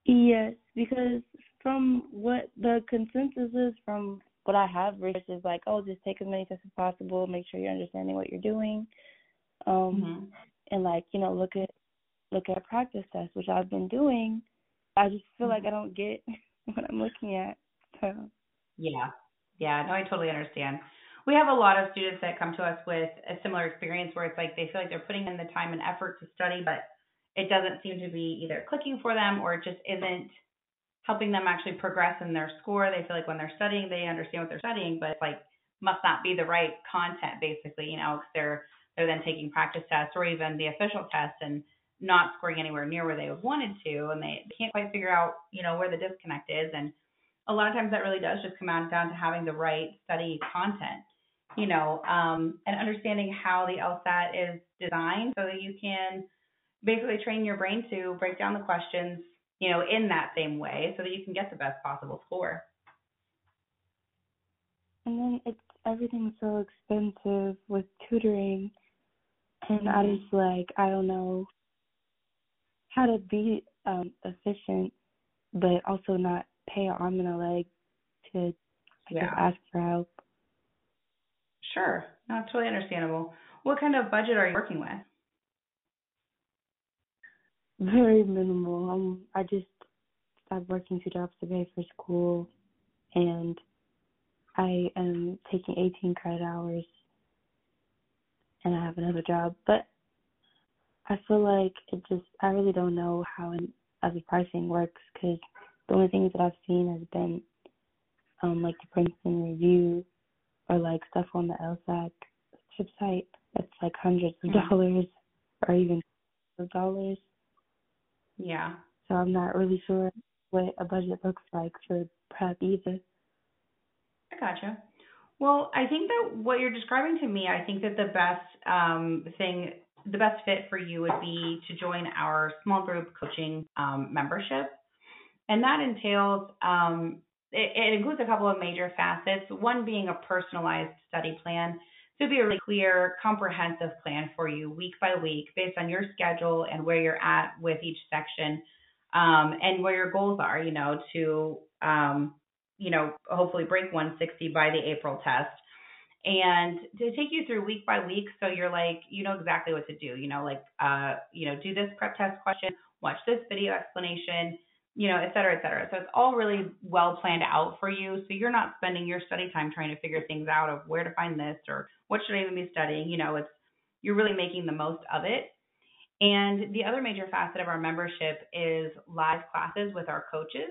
Yes, because from what the consensus is from what I have researched is like, oh, just take as many tests as possible, make sure you're understanding what you're doing, um, Mm-hmm. and like you know look at look at practice tests, which I've been doing. I just feel like I don't get what I'm looking at. So Yeah. Yeah, no, I totally understand. We have a lot of students that come to us with a similar experience where it's like they feel like they're putting in the time and effort to study, but it doesn't seem to be either clicking for them or it just isn't helping them actually progress in their score. They feel like when they're studying, they understand what they're studying, but like must not be the right content basically, you know, they're they're then taking practice tests or even the official test and not scoring anywhere near where they wanted to and they can't quite figure out, you know, where the disconnect is and a lot of times that really does just come out down to having the right study content, you know, um, and understanding how the LSAT is designed so that you can basically train your brain to break down the questions, you know, in that same way so that you can get the best possible score. and then it's everything's so expensive with tutoring, and I Mhm. just like I don't know how to be um efficient, but also not pay an arm and a leg to I Yeah. ask for help. Sure. No, it's totally understandable. What kind of budget are you working with? Very minimal. Um, I just stopped working two jobs to pay for school, and I am taking 18 credit hours, and I have another job. But I feel like it just I really don't know how in, as a pricing works because the only things that I've seen has been um like the Princeton Review or like stuff on the LSAC website that's like hundreds of Mhm. dollars or even of dollars. Yeah. So I'm not really sure what a budget looks like for prep either. I gotcha. Well, I think that what you're describing to me, I think that the best um, thing, the best fit for you would be to join our small group coaching um, membership. And that entails, um, it, it includes a couple of major facets, one being a personalized study plan. So be a really clear, comprehensive plan for you week by week based on your schedule and where you're at with each section um, and where your goals are, you know, to um, you know, hopefully break 160 by the April test. And to take you through week by week, so you're like, you know exactly what to do. You know, like, uh, you know, do this prep test question, watch this video explanation, you know, et cetera, et cetera. So it's all really well planned out for you. So you're not spending your study time trying to figure things out of where to find this or what should I even be studying. You know, it's you're really making the most of it. And the other major facet of our membership is live classes with our coaches.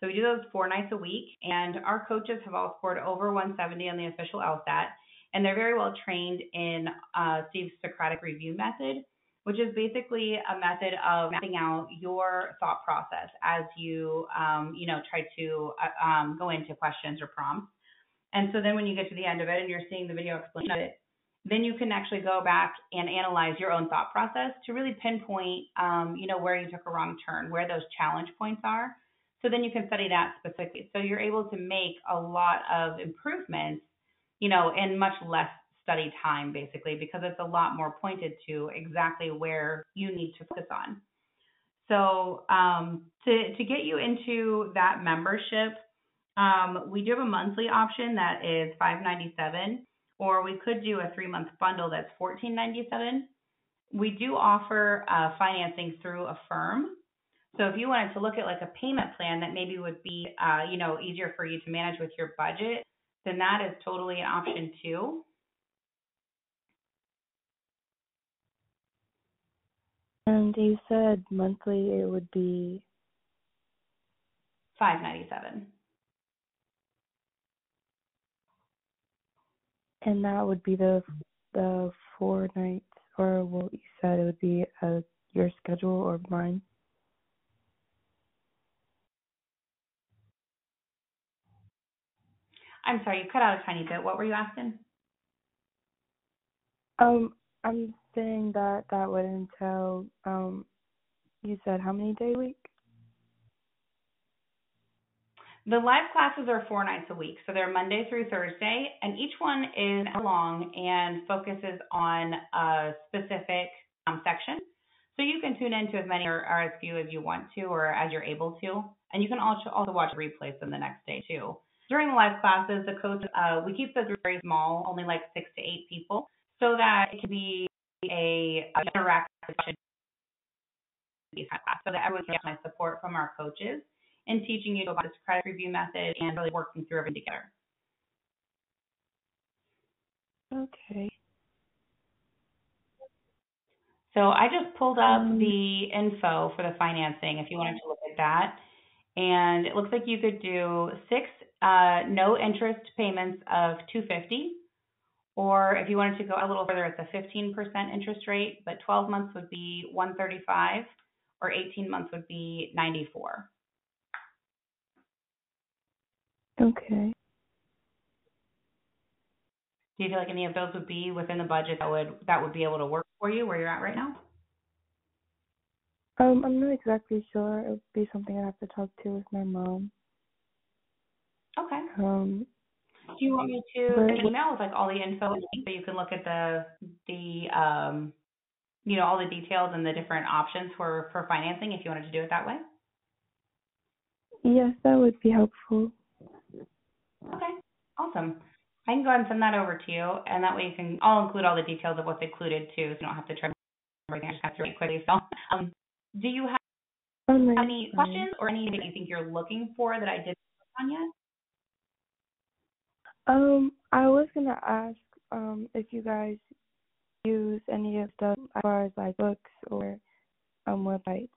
So we do those four nights a week, and our coaches have all scored over 170 on the official LSAT, and they're very well trained in uh, Steve's Socratic review method, which is basically a method of mapping out your thought process as you, um, you know, try to uh, um, go into questions or prompts. And so then when you get to the end of it and you're seeing the video explanation of it, then you can actually go back and analyze your own thought process to really pinpoint, um, you know, where you took a wrong turn, where those challenge points are. So then you can study that specifically. So you're able to make a lot of improvements, you know, in much less study time, basically, because it's a lot more pointed to exactly where you need to focus on. So um, to to get you into that membership, um, we do have a monthly option that is five ninety seven, or we could do a three month bundle that's fourteen ninety seven. We do offer uh, financing through a firm. So if you wanted to look at like a payment plan that maybe would be, uh, you know, easier for you to manage with your budget, then that is totally an option too. And you said monthly it would be Five ninety seven. And that would be the the four nights, or what you said it would be uh, your schedule or mine. I'm sorry, you cut out a tiny bit. What were you asking? Um, I'm saying that that would entail. Um, you said how many day a week? The live classes are four nights a week, so they're Monday through Thursday, and each one is long and focuses on a specific um, section. So you can tune in to as many or, or as few as you want to, or as you're able to, and you can also also watch replays them the next day too. During the live classes, the coach uh, we keep the very small, only like six to eight people, so that it can be a, a interactive discussion so that everyone gets my support from our coaches and teaching you about this Socratic review method and really working through everything together. Okay. So I just pulled up Um, the info for the financing if you wanted to look at that. And it looks like you could do six uh, no interest payments of 250 or if you wanted to go a little further, it's a 15% interest rate, but 12 months would be 135 or 18 months would be 94. Okay. Do you feel like any of those would be within the budget that would that would be able to work for you where you're at right now? Um, I'm not exactly sure. It would be something I'd have to talk to with my mom. Okay. Um, Do you want me to But- email with like all the info so you can look at the the um you know all the details and the different options for for financing if you wanted to do it that way? yes, that would be helpful. Okay. Awesome. I can go ahead and send that over to you, and that way you can. I'll include all the details of what's included too, so you don't have to try everything. I just have to read quickly. So, um, do you have Oh, any fine. questions or anything that you think you're looking for that I didn't on yet? Um, I was gonna ask um if you guys use any of the as far as like books or um websites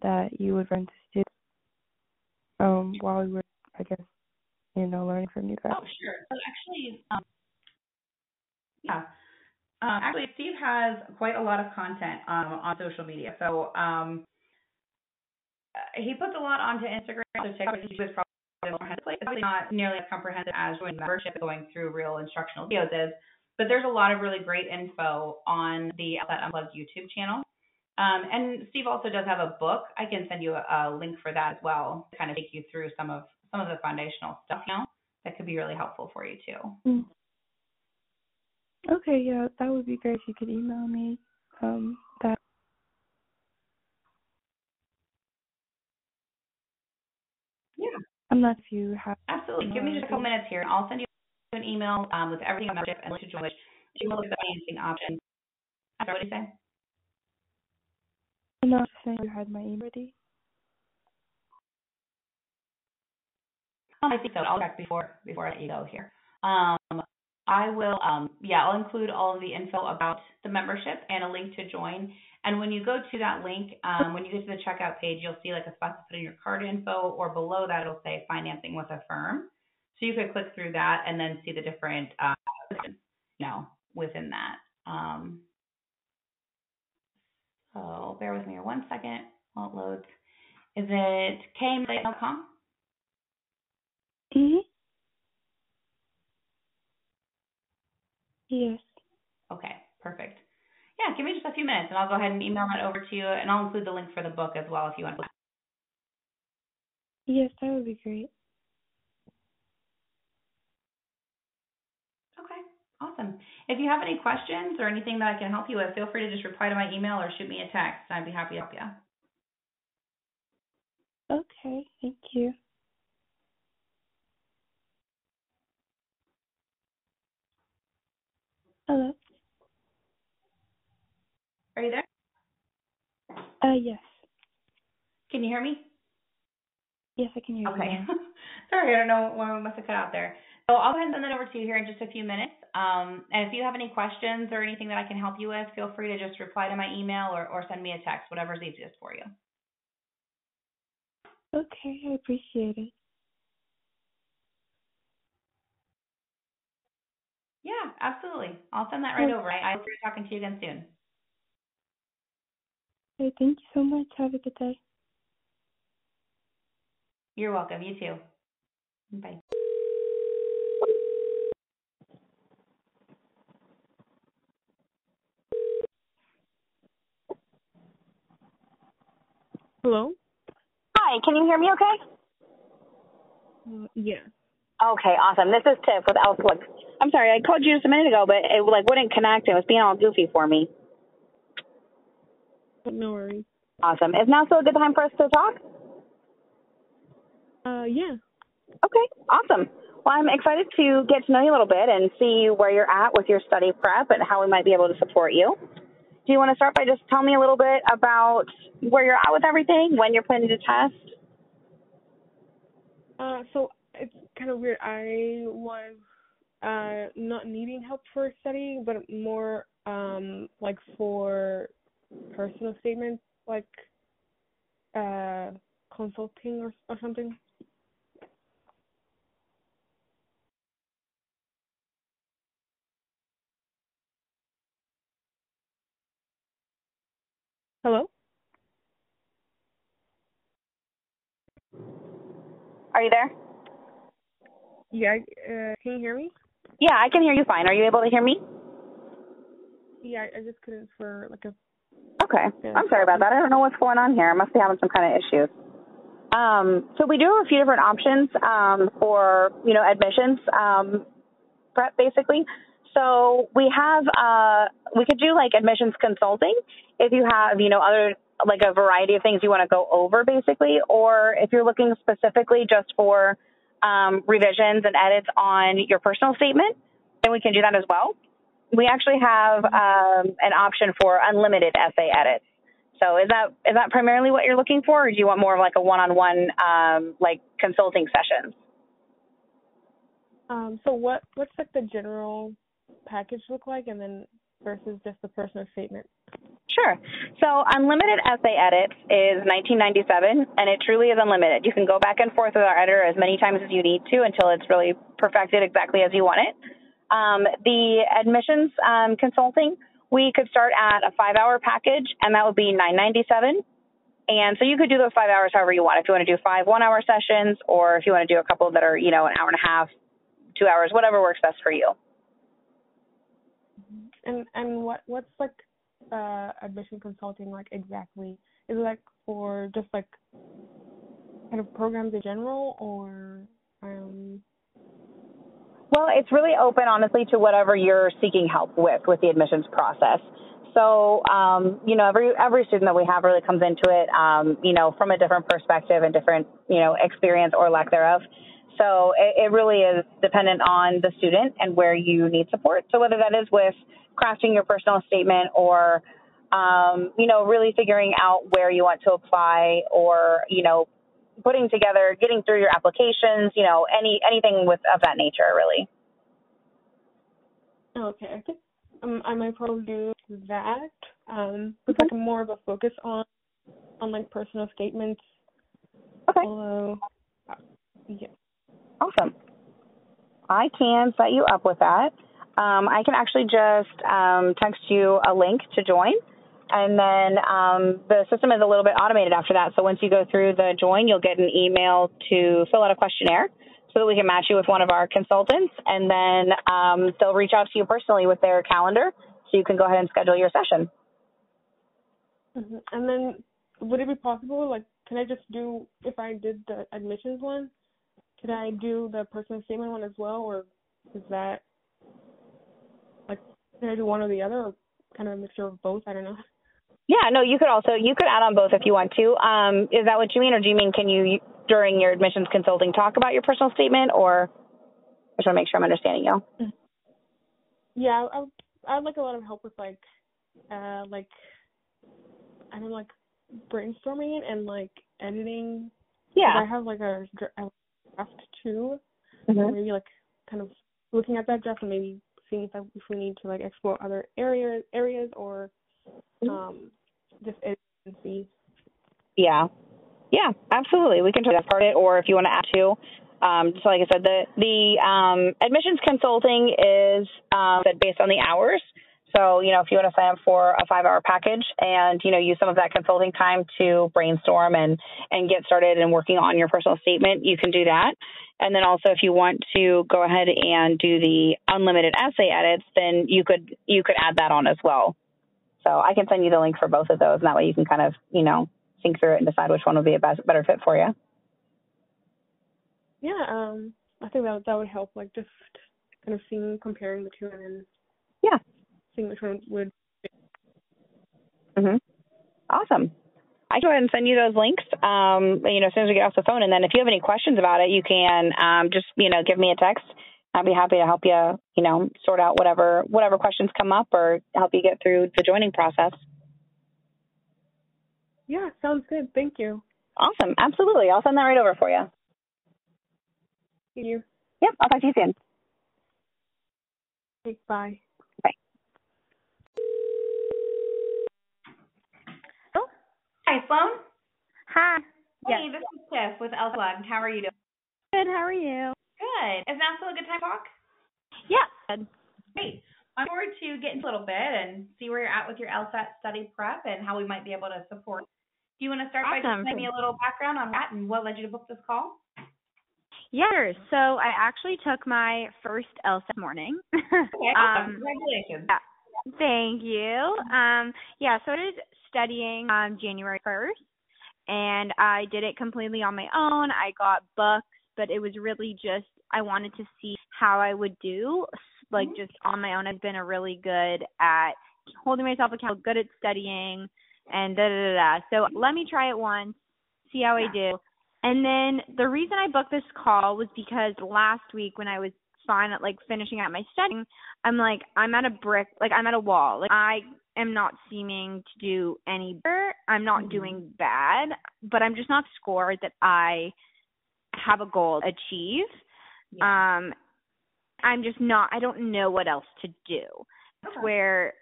that you would rent to students um while we were I guess you know learning from you guys. Oh, sure. So actually, um, yeah. Um, actually, Steve has quite a lot of content um, on social media. So um, he puts a lot onto Instagram. So TikTok is probably more comprehensive. It's probably not nearly as comprehensive as joining membership going through real instructional videos is. But there's a lot of really great info on the LSAT Unplugged YouTube channel. Um, and Steve also does have a book. I can send you a, a link for that as well to kind of take you through some of some of the foundational stuff now that could be really helpful for you too. Mm. Okay, yeah, that would be great if you could email me um that. Yeah. I'm not if you have Absolutely. Give me just a couple minutes here. And I'll send you an email um, with everything on membership and to join which you will look at the financing options. Sorry, what did you say? I'm not saying you had my email ready. I think so. I'll check before before I let you go here. Um, I will. Um, yeah, I'll include all of the info about the membership and a link to join. And when you go to that link, um, when you get to the checkout page, you'll see like a spot to put in your card info, or below that it'll say financing with Affirm. So you could click through that and then see the different, uh, you know, within that. Um, so bear with me one second while it loads. Is it kmsite.com? Mhm. Yes. Okay, perfect. Yeah, give me just a few minutes and I'll go ahead and email that over to you and I'll include the link for the book as well if you want to. Yes, that would be great. Okay, awesome. If you have any questions or anything that I can help you with, feel free to just reply to my email or shoot me a text. I'd be happy to help you. Okay, thank you. Hello. Are you there? Uh, yes. Can you hear me? Yes, I can hear Okay. you now. Sorry, I don't know why we must have cut out there. So I'll go ahead and send that over to you here in just a few minutes. Um, and if you have any questions or anything that I can help you with, feel free to just reply to my email or, or send me a text, whatever's easiest for you. Okay, I appreciate it. Yeah, absolutely. I'll send that right over. I, I look forward to talking to you again soon. Okay, thank you so much. Have a good day. You're welcome. You too. Bye. Hello? Hi, can you hear me okay? Uh, yeah. Okay, awesome. This is Tiff with Outlook. I'm sorry, I called you just a minute ago, but it like wouldn't connect. It was being all goofy for me. No worries. Awesome. Is now still a good time for us to talk? Uh, yeah. Okay, awesome. Well, I'm excited to get to know you a little bit and see where you're at with your study prep and how we might be able to support you. Do you want to start by just telling me a little bit about where you're at with everything, when you're planning to test? Uh, so kind of weird. I was uh not needing help for studying, but more um like for personal statements, like uh consulting or or something. Hello? Are you there? Yeah, uh, can you hear me? Yeah, I can hear you fine. Are you able to hear me? Yeah, I just couldn't for like a Okay. Yeah. I'm sorry about that. I don't know what's going on here. I must be having some kind of issues. Um, so we do have a few different options um, for you know admissions um, prep basically. So we have uh, we could do like admissions consulting if you have you know other like a variety of things you want to go over basically, or if you're looking specifically just for um, revisions and edits on your personal statement, then we can do that as well. We actually have um, an option for unlimited essay edits. So is that is that primarily what you're looking for, or do you want more of like a one-on-one um, like consulting sessions? Um, so what what's like the general package look like, and then versus just the personal statement? Sure. So unlimited essay edits is 1997, and it truly is unlimited. You can go back and forth with our editor as many times as you need to until it's really perfected exactly as you want it. Um, the admissions um, consulting, we could start at a five-hour package, and that would be 997. And so you could do those five hours however you want. If you want to do five one-hour sessions, or if you want to do a couple that are, you know, an hour and a half, two hours, whatever works best for you. And and what what's like uh admission consulting like exactly? Is it like for just like kind of programs in general, or um? Well, it's really open, honestly, to whatever you're seeking help with with the admissions process. So, um, you know, every every student that we have really comes into it, um, you know, from a different perspective and different, you know, experience or lack thereof. So it, it really is dependent on the student and where you need support. So whether that is with crafting your personal statement or, um, you know, really figuring out where you want to apply or, you know, putting together, getting through your applications, you know, any anything with of that nature, really. Okay, um I might probably do that. Um, with like more of a focus on on like personal statements. Okay. Although, uh, yeah. Awesome. I can set you up with that. Um, I can actually just um, text you a link to join, and then um, the system is a little bit automated after that. So once you go through the join, you'll get an email to fill out a questionnaire so that we can match you with one of our consultants, and then um, they'll reach out to you personally with their calendar so you can go ahead and schedule your session. hmm And then, would it be possible? Like, can I just do if I did the admissions one? Could I do the personal statement one as well, or is that like can I do one or the other, or kind of a mixture of both? I don't know. Yeah, no, you could also you could add on both if you want to. Um, is that what you mean, or do you mean can you during your admissions consulting talk about your personal statement, or I just want to make sure I'm understanding you. Yeah, I I like a lot of help with like, uh, like I don't know, like brainstorming it and like editing. Yeah. I have like a, draft too, Mhm. maybe like kind of looking at that draft and maybe seeing if I, if we need to like explore other areas areas or Mm-hmm. um just see. Yeah. Yeah, absolutely. We can try that part it, or if you want to add to. Um, so like I said, the the um, admissions consulting is um, based on the hours. So you know, if you want to sign up for a five hour package and you know use some of that consulting time to brainstorm and and get started and working on your personal statement, you can do that. And then also, if you want to go ahead and do the unlimited essay edits, then you could you could add that on as well. So I can send you the link for both of those, and that way you can kind of you know think through it and decide which one would be a best, better fit for you. Yeah, um, I think that that would help, like just kind of seeing, comparing the two, and then yeah, one would. Mhm. Awesome. I can go ahead and send you those links, um, you know, as soon as we get off the phone. And then if you have any questions about it, you can um, just, you know, give me a text. I'd be happy to help you, you know, sort out whatever whatever questions come up or help you get through the joining process. Yeah, sounds good. Thank you. Awesome. Absolutely. I'll send that right over for you. Thank you. Yep. I'll talk to you soon. Okay, bye. Bye. Oh. Hi, Sloan. Hi. Hey, this is Tiff with Elflag. How are you doing? Good. How are you? Good. Is now still a good time to talk? Yeah. Good. Great. I'm forward to get into a little bit and see where you're at with your LSAT study prep and how we might be able to support. Do you want to start by Awesome. just giving me a little background on that and what led you to book this call? Yeah. sure. So I actually took my first LSAT morning. Okay, awesome. um, Congratulations. yeah. Thank you. Um, yeah, so I started studying um, January 1st, and I did it completely on my own. I got books, but it was really just I wanted to see how I would do, like just on my own. I've been a really good at holding myself accountable, good at studying, and da da da da. So let me try it once, see how I do. And then the reason I booked this call was because last week when I was fine at like finishing out my studying, I'm like I'm at a brick, like I'm at a wall. Like I am not seeming to do any better. I'm not doing bad, but I'm just not scored that I have a goal to achieve. Um I'm just not I don't know what else to do. That's where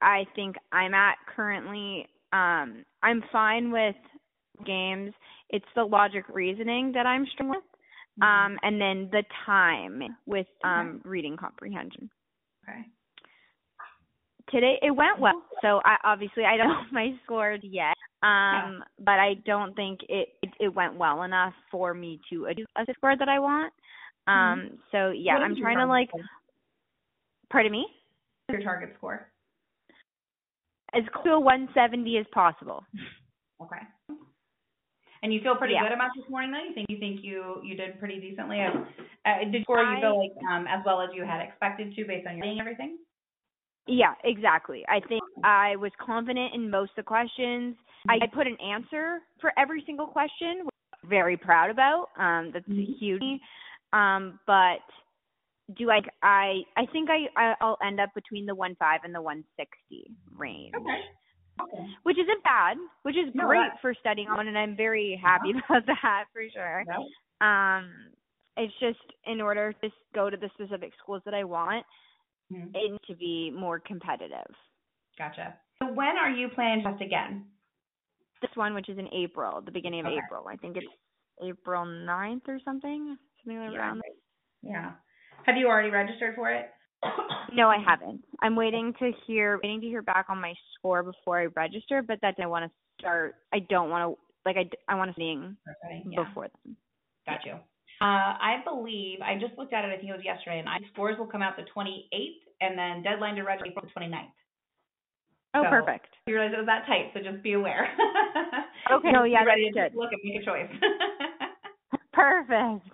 I think I'm at currently. Um I'm fine with games. It's the logic reasoning that I'm struggling with. Um and then the time with um reading comprehension. Okay. Today it went well. So I obviously I don't know my scores yet. Um but I don't think it, it it went well enough for me to achieve a score that I want. Um so yeah, I'm trying to like score? pardon me? Your target score. As close to a 170 as possible. Okay. And you feel pretty Yeah. good about this morning, though. You think you think you you did pretty decently. Uh, did score you feel like um as well as you had expected to based on your and everything? Yeah, exactly. I think I was confident in most of the questions. I I put an answer for every single question, which I'm very proud about. Um, that's huge. Um, but do I? I I think I I'll end up between the one five and the one sixty range, Okay. Okay. which isn't bad, which is No, great that- for studying on, and I'm very happy about that for sure. No? Um, it's just in order to go to the specific schools that I want, Mhm. it needs to be more competitive. Gotcha. So when are you planning to test again? this one, which is in April, the beginning of Okay. April. I think it's April 9th or something, something like Yeah. around. Yeah. Have you already registered for it? No, I haven't. I'm waiting to hear waiting to hear back on my score before I register, but that I want to start. I don't want to like I, I want to sing Okay. Yeah. before then. Got you. Uh, I believe I just looked at it. I think it was yesterday, and I scores will come out the 28th, and then deadline to register April the 29th. Oh, So- perfect. You realize it was that tight, so just be aware. Okay. No, yeah, ready to look and make a choice. Perfect.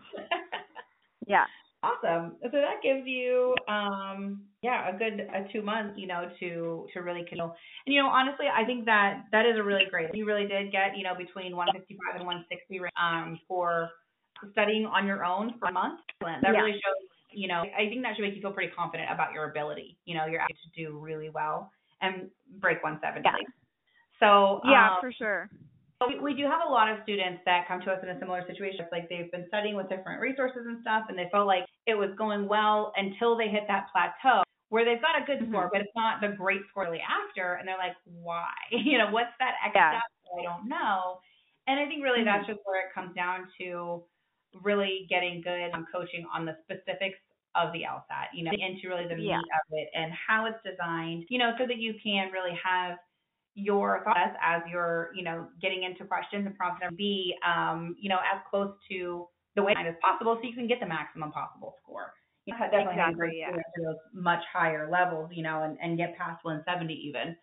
Yeah. awesome. So that gives you, um, yeah, a good uh, two months, you know, to to really know. And you know, honestly, I think that that is a really great. You really did get, you know, between 155 and 160 um, for studying on your own for a month. That Yeah. really shows, you know, I think that should make you feel pretty confident about your ability. You know, you're able to do really well and break 170. Yeah. So Yeah, um, for sure. we, we do have a lot of students that come to us in a similar situation. It's like they've been studying with different resources and stuff, and they felt like it was going well until they hit that plateau where they've got a good Mm-hmm. score, but it's not the great score really after, and they're like, why? You know, what's that extra Yeah. I don't know. And I think really that's just where it comes down to really getting good on coaching on the specifics of the LSAT, you know, into really the Yeah. meat of it and how it's designed, you know, so that you can really have your thoughts as you're, you know, getting into questions and prompts and be, um, you know, as close to the way as possible so you can get the maximum possible score. You know, definitely Exactly, yeah. to those much higher levels, you know, and, and get past 170 even.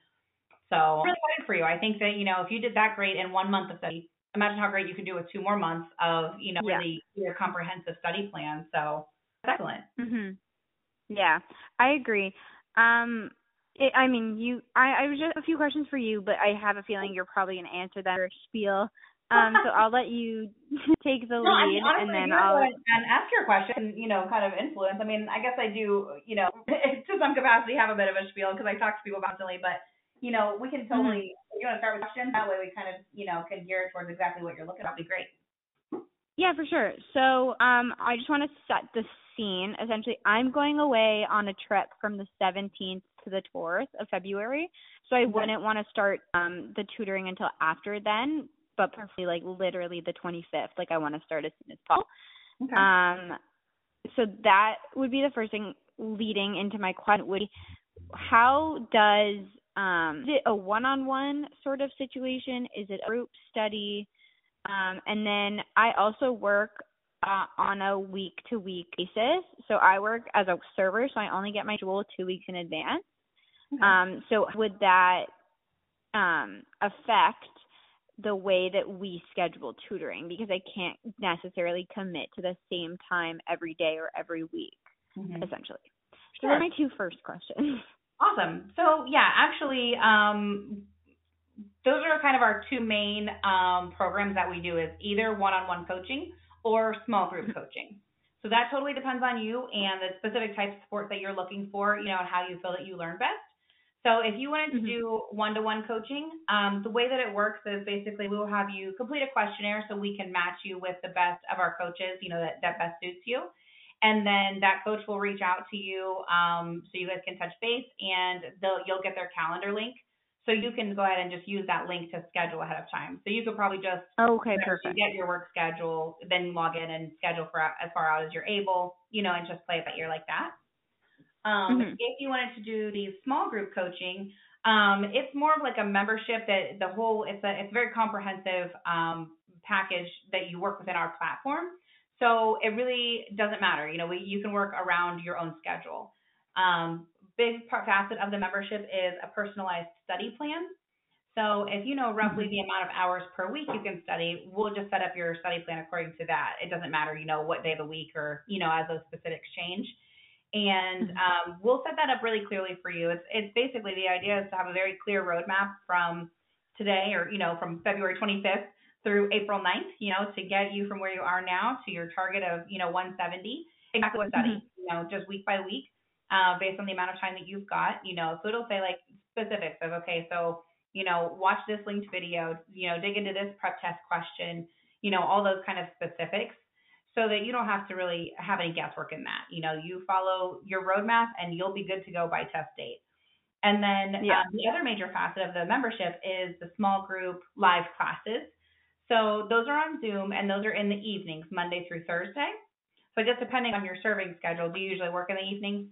So really excited for you. I think that, you know, if you did that great in one month of study, imagine how great you could do with two more months of, you know, Yeah. really your comprehensive study plan. So excellent. Mhm. Yeah, I agree. Um, it, I mean, you. I, I was just a few questions for you, but I have a feeling you're probably gonna answer that or spiel. Um, so I'll let you take the No, I lead, mean, honestly, and then I'll. and ask your question, you know, kind of influence. I mean, I guess I do, you know, to some capacity have a bit of a spiel because I talk to people constantly, but, you know, we can totally, if you want to start with questions, that way we kind of, you know, can gear it towards exactly what you're looking at. That'd be great. Yeah, for sure. So, um, I just want to set the scene. Essentially, I'm going away on a trip from the 17th to the 4th of February. So I wouldn't want to start um the tutoring until after then, but preferably like literally the 25th. Like I want to start as soon as possible. Okay. Um, so that would be the first thing leading into my question. Would be, how does um, is it a one-on-one sort of situation? Is it a group study? Um, and then I also work uh, on a week-to-week basis. So I work as a server, so I only get my schedule two weeks in advance. Um, so would that um, affect the way that we schedule tutoring because I can't necessarily commit to the same time every day or every week, Mhm. essentially. So Sure. those are my two first questions. Awesome. So yeah, actually, um, those are kind of our two main um, programs that we do is either one-on-one coaching or small group coaching. So that totally depends on you and the specific type of support that you're looking for, you know, and how you feel that you learn best. So if you wanted to do one-to-one coaching, um, the way that it works is basically we will have you complete a questionnaire so we can match you with the best of our coaches, you know, that, that best suits you. And then that coach will reach out to you um, so you guys can touch base and they'll, you'll get their calendar link. So you can go ahead and just use that link to schedule ahead of time. So you could probably just Okay, perfect. get your work schedule, then log in and schedule for as far out as you're able, you know, and just play it by ear like that. Um, Mhm. If you wanted to do the small group coaching, um, it's more of like a membership that the whole it's a it's a very comprehensive um, package that you work within our platform. So it really doesn't matter. You know, we, you can work around your own schedule. Um, big part facet of the membership is a personalized study plan. So if you know roughly the amount of hours per week you can study, we'll just set up your study plan according to that. It doesn't matter, you know, what day of the week or, you know, as those specifics change. And um, we'll set that up really clearly for you. It's, it's basically the idea is to have a very clear roadmap from today or, you know, from February 25th through April 9th, you know, to get you from where you are now to your target of, you know, 170. Exactly what study, you know, just week by week, uh, based on the amount of time that you've got, you know. So it'll say like specifics of, okay, so, you know, watch this linked video, you know, dig into this prep test question, you know, all those kind of specifics so that you don't have to really have any guesswork in that. You know, you follow your roadmap and you'll be good to go by test date. And then Yeah. um, the other major facet of the membership is the small group live classes. So those are on Zoom and those are in the evenings, Monday through Thursday. So just depending on your serving schedule, do you usually work in the evenings?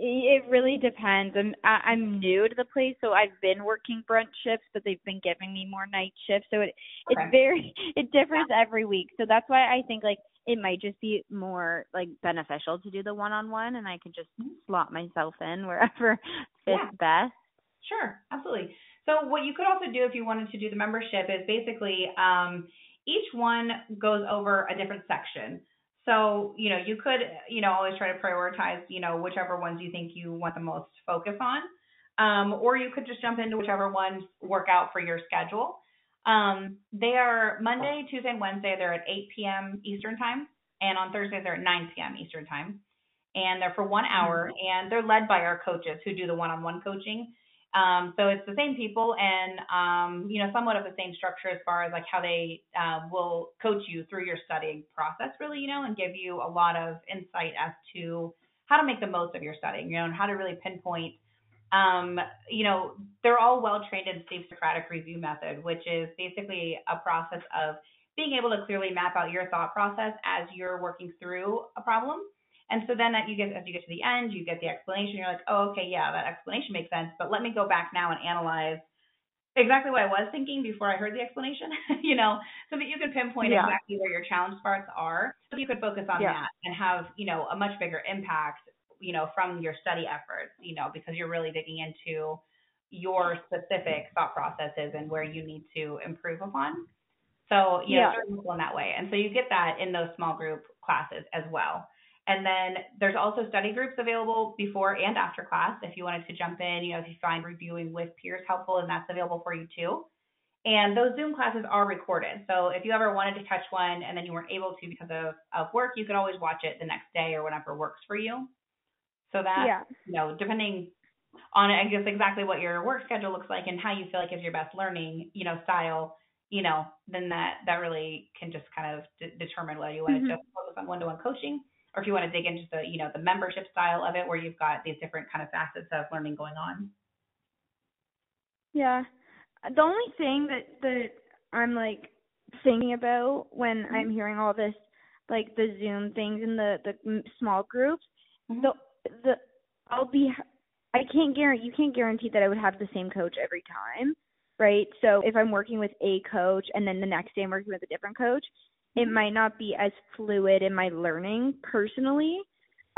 It really depends. I'm I'm new to the place, so I've been working brunch shifts, but they've been giving me more night shifts. So it Okay. it's very it differs every week. So that's why I think like it might just be more like beneficial to do the one on one, and I can just mm-hmm. slot myself in wherever fits Yeah. best. Sure, absolutely. So what you could also do if you wanted to do the membership is basically um, each one goes over a different section. So you know you could you know always try to prioritize you know whichever ones you think you want the most focus on, um, or you could just jump into whichever ones work out for your schedule. Um, they are Monday, Tuesday, and Wednesday. They're at 8 p.m. Eastern time, and on Thursday they're at 9 p.m. Eastern time, and they're for one hour, and they're led by our coaches who do the one-on-one coaching. Um, so it's the same people and, um, you know, somewhat of the same structure as far as like how they uh, will coach you through your studying process, really, you know, and give you a lot of insight as to how to make the most of your studying, you know, and how to really pinpoint um, you know, they're all well trained in Steve's Socratic review method, which is basically a process of being able to clearly map out your thought process as you're working through a problem. And so then that you get as you get to the end, you get the explanation. You're like, oh, okay, yeah, that explanation makes sense. But let me go back now and analyze exactly what I was thinking before I heard the explanation. you know, so that you can pinpoint yeah. exactly where your challenge parts are, so you could focus on yeah. that and have you know a much bigger impact you know, from your study efforts, you know, because you're really digging into your specific thought processes and where you need to improve upon. So, you know, yeah. in that way. And so you get that in those small group classes as well. And then there's also study groups available before and after class if you wanted to jump in, you know, if you find reviewing with peers helpful and that's available for you too. And those Zoom classes are recorded. So if you ever wanted to catch one and then you weren't able to because of, of work, you could always watch it the next day or whenever works for you. So that, yeah. you know, depending on, I guess, exactly what your work schedule looks like and how you feel like is your best learning, you know, style, you know, then that, that really can just kind of d- determine whether you want mm-hmm. to just focus on one-to-one coaching or if you want to dig into the, you know, the membership style of it where you've got these different kind of facets of learning going on. Yeah. The only thing that, that I'm like thinking about when mm-hmm. I'm hearing all this, like the Zoom things and the, the small groups, mm-hmm. the the I'll be I can't guarantee you can't guarantee that I would have the same coach every time, right? So if I'm working with a coach and then the next day I'm working with a different coach, it might not be as fluid in my learning personally,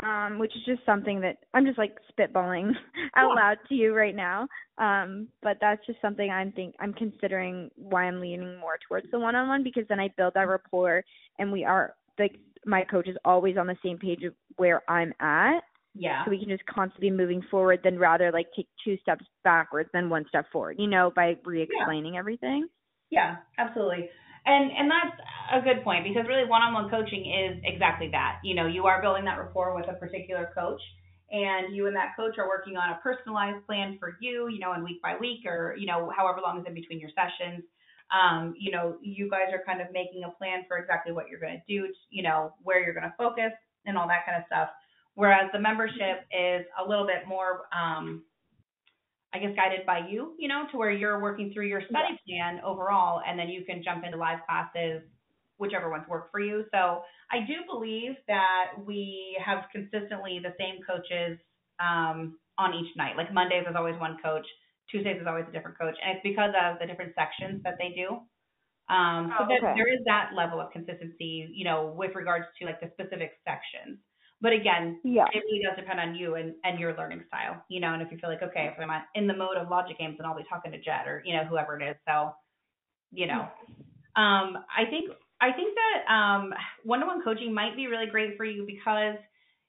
um, which is just something that I'm just like spitballing out loud to you right now. Um, but that's just something I'm think I'm considering why I'm leaning more towards the one-on-one because then I build that rapport and we are like my coach is always on the same page of where I'm at yeah. So we can just constantly be moving forward than rather like take two steps backwards than one step forward, you know, by re-explaining yeah. everything. Yeah, absolutely. And and that's a good point because really one-on-one coaching is exactly that. You know, you are building that rapport with a particular coach and you and that coach are working on a personalized plan for you, you know, and week by week or, you know, however long is in between your sessions. Um, you know, you guys are kind of making a plan for exactly what you're going to do, you know, where you're going to focus and all that kind of stuff. Whereas the membership is a little bit more, um, I guess, guided by you, you know, to where you're working through your study plan overall, and then you can jump into live classes, whichever ones work for you. So I do believe that we have consistently the same coaches um, on each night. Like Mondays is always one coach, Tuesdays is always a different coach, and it's because of the different sections that they do. Um, so oh, okay. there is that level of consistency, you know, with regards to like the specific sections. But again, yeah. it really does depend on you and, and your learning style, you know, and if you feel like, okay, if I'm in the mode of logic games, then I'll be talking to Jed or, you know, whoever it is. So, you know, um, I think, I think that, um, one-to-one coaching might be really great for you because,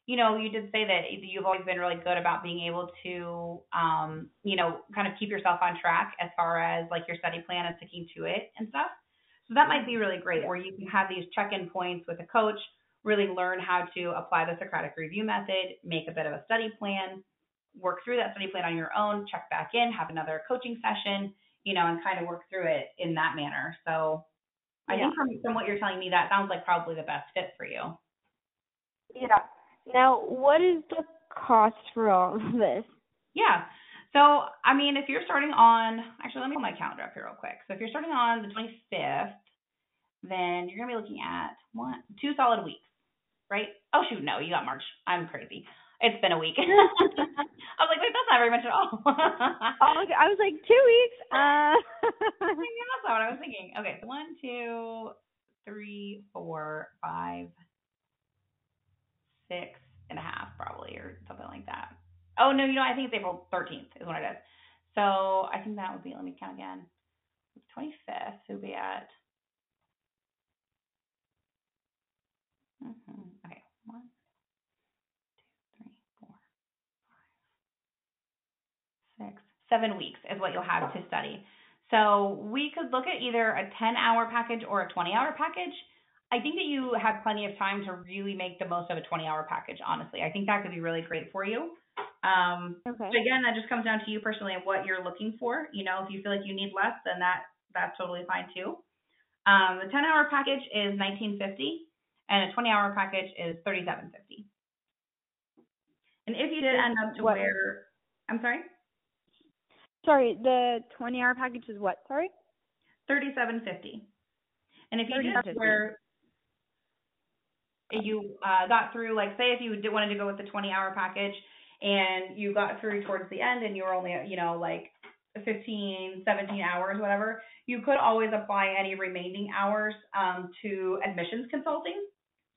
you know, you did say that you've always been really good about being able to, um, you know, kind of keep yourself on track as far as like your study plan and sticking to it and stuff. So that might be really great where you can have these check-in points with a coach really learn how to apply the Socratic review method, make a bit of a study plan, work through that study plan on your own, check back in, have another coaching session, you know, and kind of work through it in that manner. So I yeah. think from, from what you're telling me, that sounds like probably the best fit for you. Yeah. Now, what is the cost for all of this? Yeah. So, I mean, if you're starting on, actually, let me pull my calendar up here real quick. So, if you're starting on the 25th, then you're going to be looking at one, two solid weeks right? Oh shoot, no, you got March. I'm crazy. It's been a week. I was like, wait, that's not very much at all. oh, okay. I was like, two weeks. Uh... that's not what I was thinking. Okay, so one, two, three, four, five, six and a half, probably, or something like that. Oh no, you know, I think it's April 13th is when it is. So I think that would be. Let me count again. 25th would be at Mm-hmm. Okay, one, two, three, four, five, six, seven weeks is what you'll have to study. So we could look at either a 10 hour package or a 20 hour package. I think that you have plenty of time to really make the most of a 20 hour package, honestly. I think that could be really great for you. Um, okay. again, that just comes down to you personally and what you're looking for. You know, if you feel like you need less, then that that's totally fine too. Um, the 10 hour package is 1950 and a 20 hour package is 37.50. And if you did end up to what? where, I'm sorry. Sorry, the 20 hour package is what? Sorry? 3750. And if you 3750. where you uh, got through, like, say if you did wanted to go with the 20 hour package and you got through towards the end and you were only, you know, like 15, 17 hours, whatever, you could always apply any remaining hours um, to admissions consulting.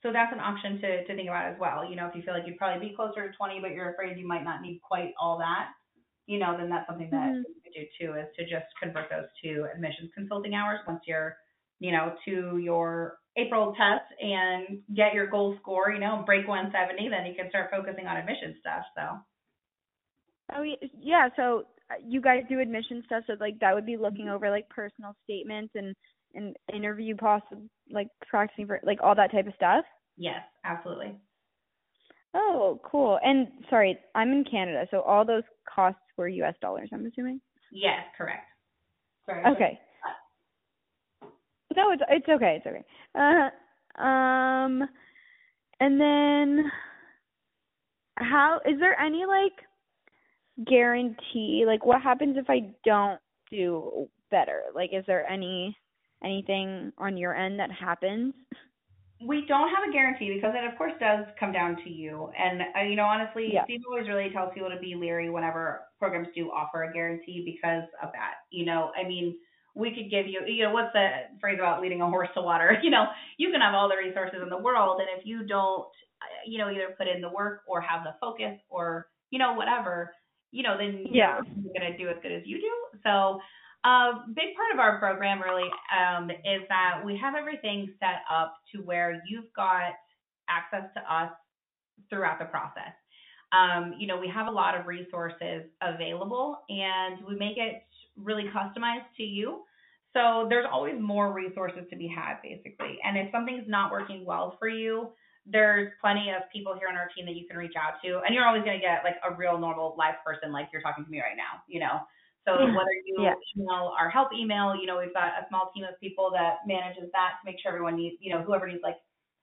So that's an option to, to think about as well. You know, if you feel like you'd probably be closer to 20, but you're afraid you might not need quite all that, you know, then that's something that Mhm. you could do too, is to just convert those to admissions consulting hours once you're, you know, to your April test and get your goal score, you know, break 170, then you can start focusing on admission stuff. So. Oh yeah, so uh, you guys do admission stuff, so like that would be looking over like personal statements and and interview possible like practicing for like all that type of stuff. Yes, absolutely. Oh, cool. And sorry, I'm in Canada, so all those costs were U.S. dollars. I'm assuming. Yes, correct. Sorry. Okay. No, it's it's okay. It's okay. Uh, um, and then how is there any like guarantee? Like, what happens if I don't do better? Like, is there any anything on your end that happens? We don't have a guarantee because it, of course, does come down to you. And uh, you know, honestly, Yeah. Steve always really tells people to be leery whenever programs do offer a guarantee because of that. You know, I mean, we could give you, you know, what's the phrase about leading a horse to water? You know, you can have all the resources in the world, and if you don't, uh, you know, either put in the work or have the focus or you know whatever, you know, then Yeah. you're gonna do as good as you do. So a big part of our program really um, is that we have everything set up to where you've got access to us throughout the process. Um, you know, we have a lot of resources available and we make it really customized to you. So there's always more resources to be had, basically. And if something's not working well for you, there's plenty of people here on our team that you can reach out to. And you're always going to get like a real normal live person like you're talking to me right now, you know. So whether you Yeah. email our help email, you know, we've got a small team of people that manages that to make sure everyone needs, you know, whoever needs like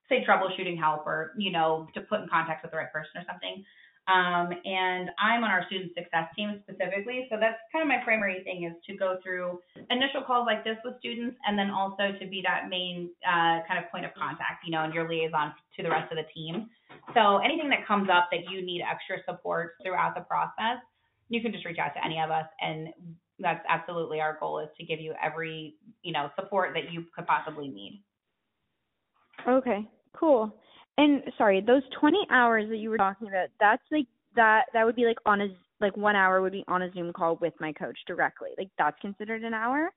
say troubleshooting help or, you know, to put in contact with the right person or something. Um, and I'm on our student success team specifically. So that's kind of my primary thing is to go through initial calls like this with students and then also to be that main uh, kind of point of contact, you know, and your liaison to the rest of the team. So anything that comes up that you need extra support throughout the process, you can just reach out to any of us and that's absolutely our goal is to give you every, you know, support that you could possibly need. Okay, cool. And sorry, those 20 hours that you were talking about, that's like that that would be like on a like 1 hour would be on a Zoom call with my coach directly. Like that's considered an hour?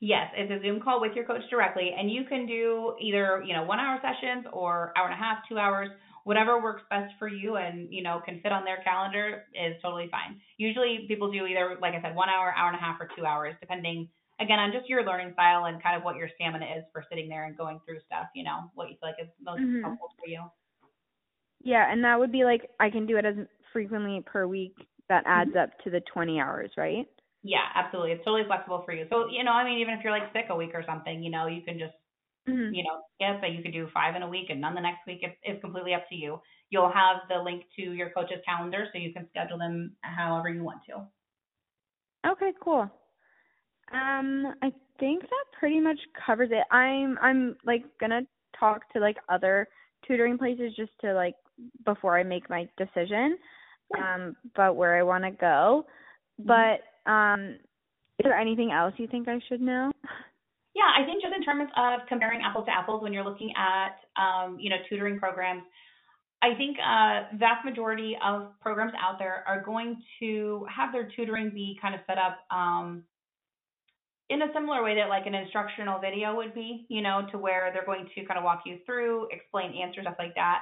Yes, it's a Zoom call with your coach directly, and you can do either you know one hour sessions or hour and a half, two hours, whatever works best for you, and you know can fit on their calendar is totally fine. Usually people do either like I said, one hour, hour and a half, or two hours, depending again on just your learning style and kind of what your stamina is for sitting there and going through stuff. You know what you feel like is most Mhm. helpful for you. Yeah, and that would be like I can do it as frequently per week. That adds up to the 20 hours, right? Yeah, absolutely. It's totally flexible for you. So you know, I mean, even if you're like sick a week or something, you know, you can just Mhm. you know, skip that you could do five in a week and none the next week. It's, it's completely up to you. You'll have the link to your coach's calendar so you can schedule them however you want to. Okay, cool. Um, I think that pretty much covers it. I'm I'm like gonna talk to like other tutoring places just to like before I make my decision, um, about where I want to go. But um, is there anything else you think I should know? Yeah, I think just in terms of comparing apples to apples when you're looking at, um, you know, tutoring programs, I think uh, vast majority of programs out there are going to have their tutoring be kind of set up um, in a similar way that like an instructional video would be, you know, to where they're going to kind of walk you through, explain answers, stuff like that.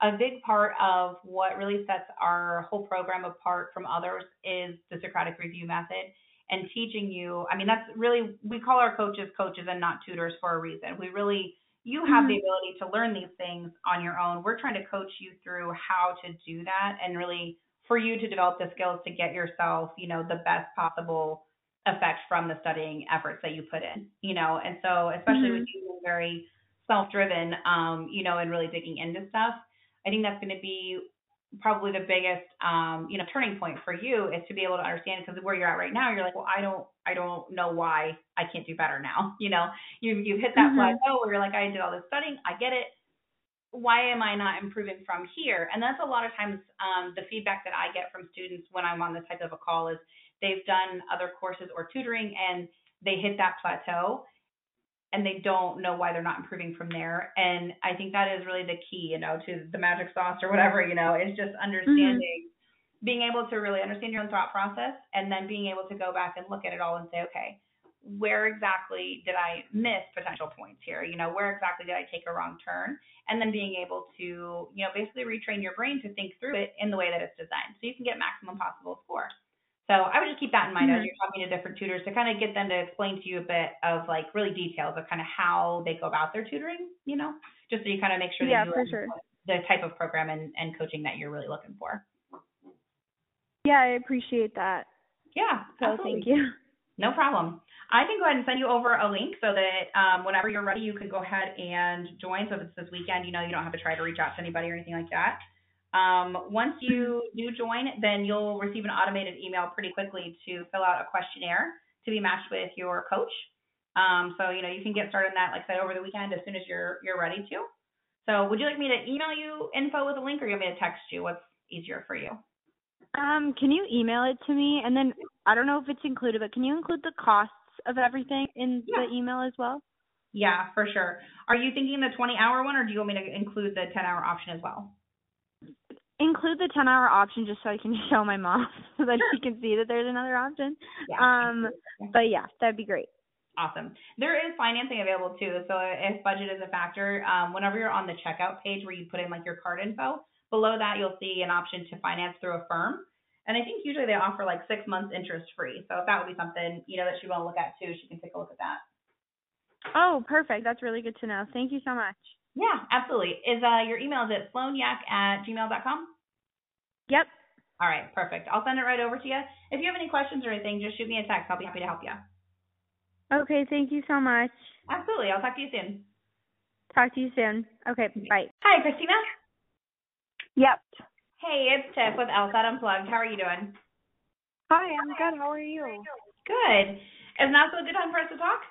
A big part of what really sets our whole program apart from others is the Socratic review method and teaching you. I mean, that's really, we call our coaches coaches and not tutors for a reason. We really, you have the ability to learn these things on your own. We're trying to coach you through how to do that and really for you to develop the skills to get yourself, you know, the best possible effect from the studying efforts that you put in, you know. And so, especially with you being very self driven, um, you know, and really digging into stuff, I think that's going to be probably the biggest um you know turning point for you is to be able to understand because where you're at right now you're like well i don't i don't know why i can't do better now you know? You you've hit that mm-hmm. plateau where you're like i did all this studying i get it. Why am i not improving from here? And that's a lot of times um the feedback that i get from students when i'm on this type of a call is they've done other courses or tutoring and they hit that plateau and they don't know why they're not improving from there. And I think that is really the key, you know, to the magic sauce or whatever, you know, is just understanding, mm-hmm. being able to really understand your own thought process and then being able to go back and look at it all and say, okay, where exactly did I miss potential points here? You know, where exactly did I take a wrong turn? And then being able to, you know, basically retrain your brain to think through it in the way that it's designed so you can get maximum possible score. So I would just keep that in mind mm-hmm. as you're talking to different tutors to kind of get them to explain to you a bit of like really details of kind of how they go about their tutoring, you know, just so you kind of make sure that yeah, you for sure. the type of program and, and coaching that you're really looking for. Yeah, I appreciate that. Yeah. So absolutely. thank you. No problem. I can go ahead and send you over a link so that um, whenever you're ready, you can go ahead and join. So if it's this weekend, you know, you don't have to try to reach out to anybody or anything like that. Um, once you do join, then you'll receive an automated email pretty quickly to fill out a questionnaire to be matched with your coach. Um, so you know you can get started on that, like I said, over the weekend as soon as you're you're ready to. So would you like me to email you info with a link, or you want me to text you? What's easier for you? Um, can you email it to me, and then I don't know if it's included, but can you include the costs of everything in yeah. the email as well? Yeah, for sure. Are you thinking the 20 hour one, or do you want me to include the 10 hour option as well? Include the 10 hour option just so I can show my mom so that she can see that there's another option. Yeah. Um, but yeah, that'd be great. Awesome. There is financing available too. So if budget is a factor, um, whenever you're on the checkout page where you put in like your card info, below that you'll see an option to finance through Affirm. And I think usually they offer like six months interest free. So if that would be something, you know, that she want to look at too, she can take a look at that. Oh, perfect. That's really good to know. Thank you so much. Yeah, absolutely. Is uh your email is it sloanyak at gmail.com? Yep. All right, perfect. I'll send it right over to you. If you have any questions or anything, just shoot me a text. I'll be happy to help you. Okay, thank you so much. Absolutely. I'll talk to you soon. Talk to you soon. Okay, bye. Hi, Christina. Yep. Hey, it's Tiff with LSAT Unplugged. How are you doing? Hi, I'm good. How are you? Good. Is now still a good time for us to talk?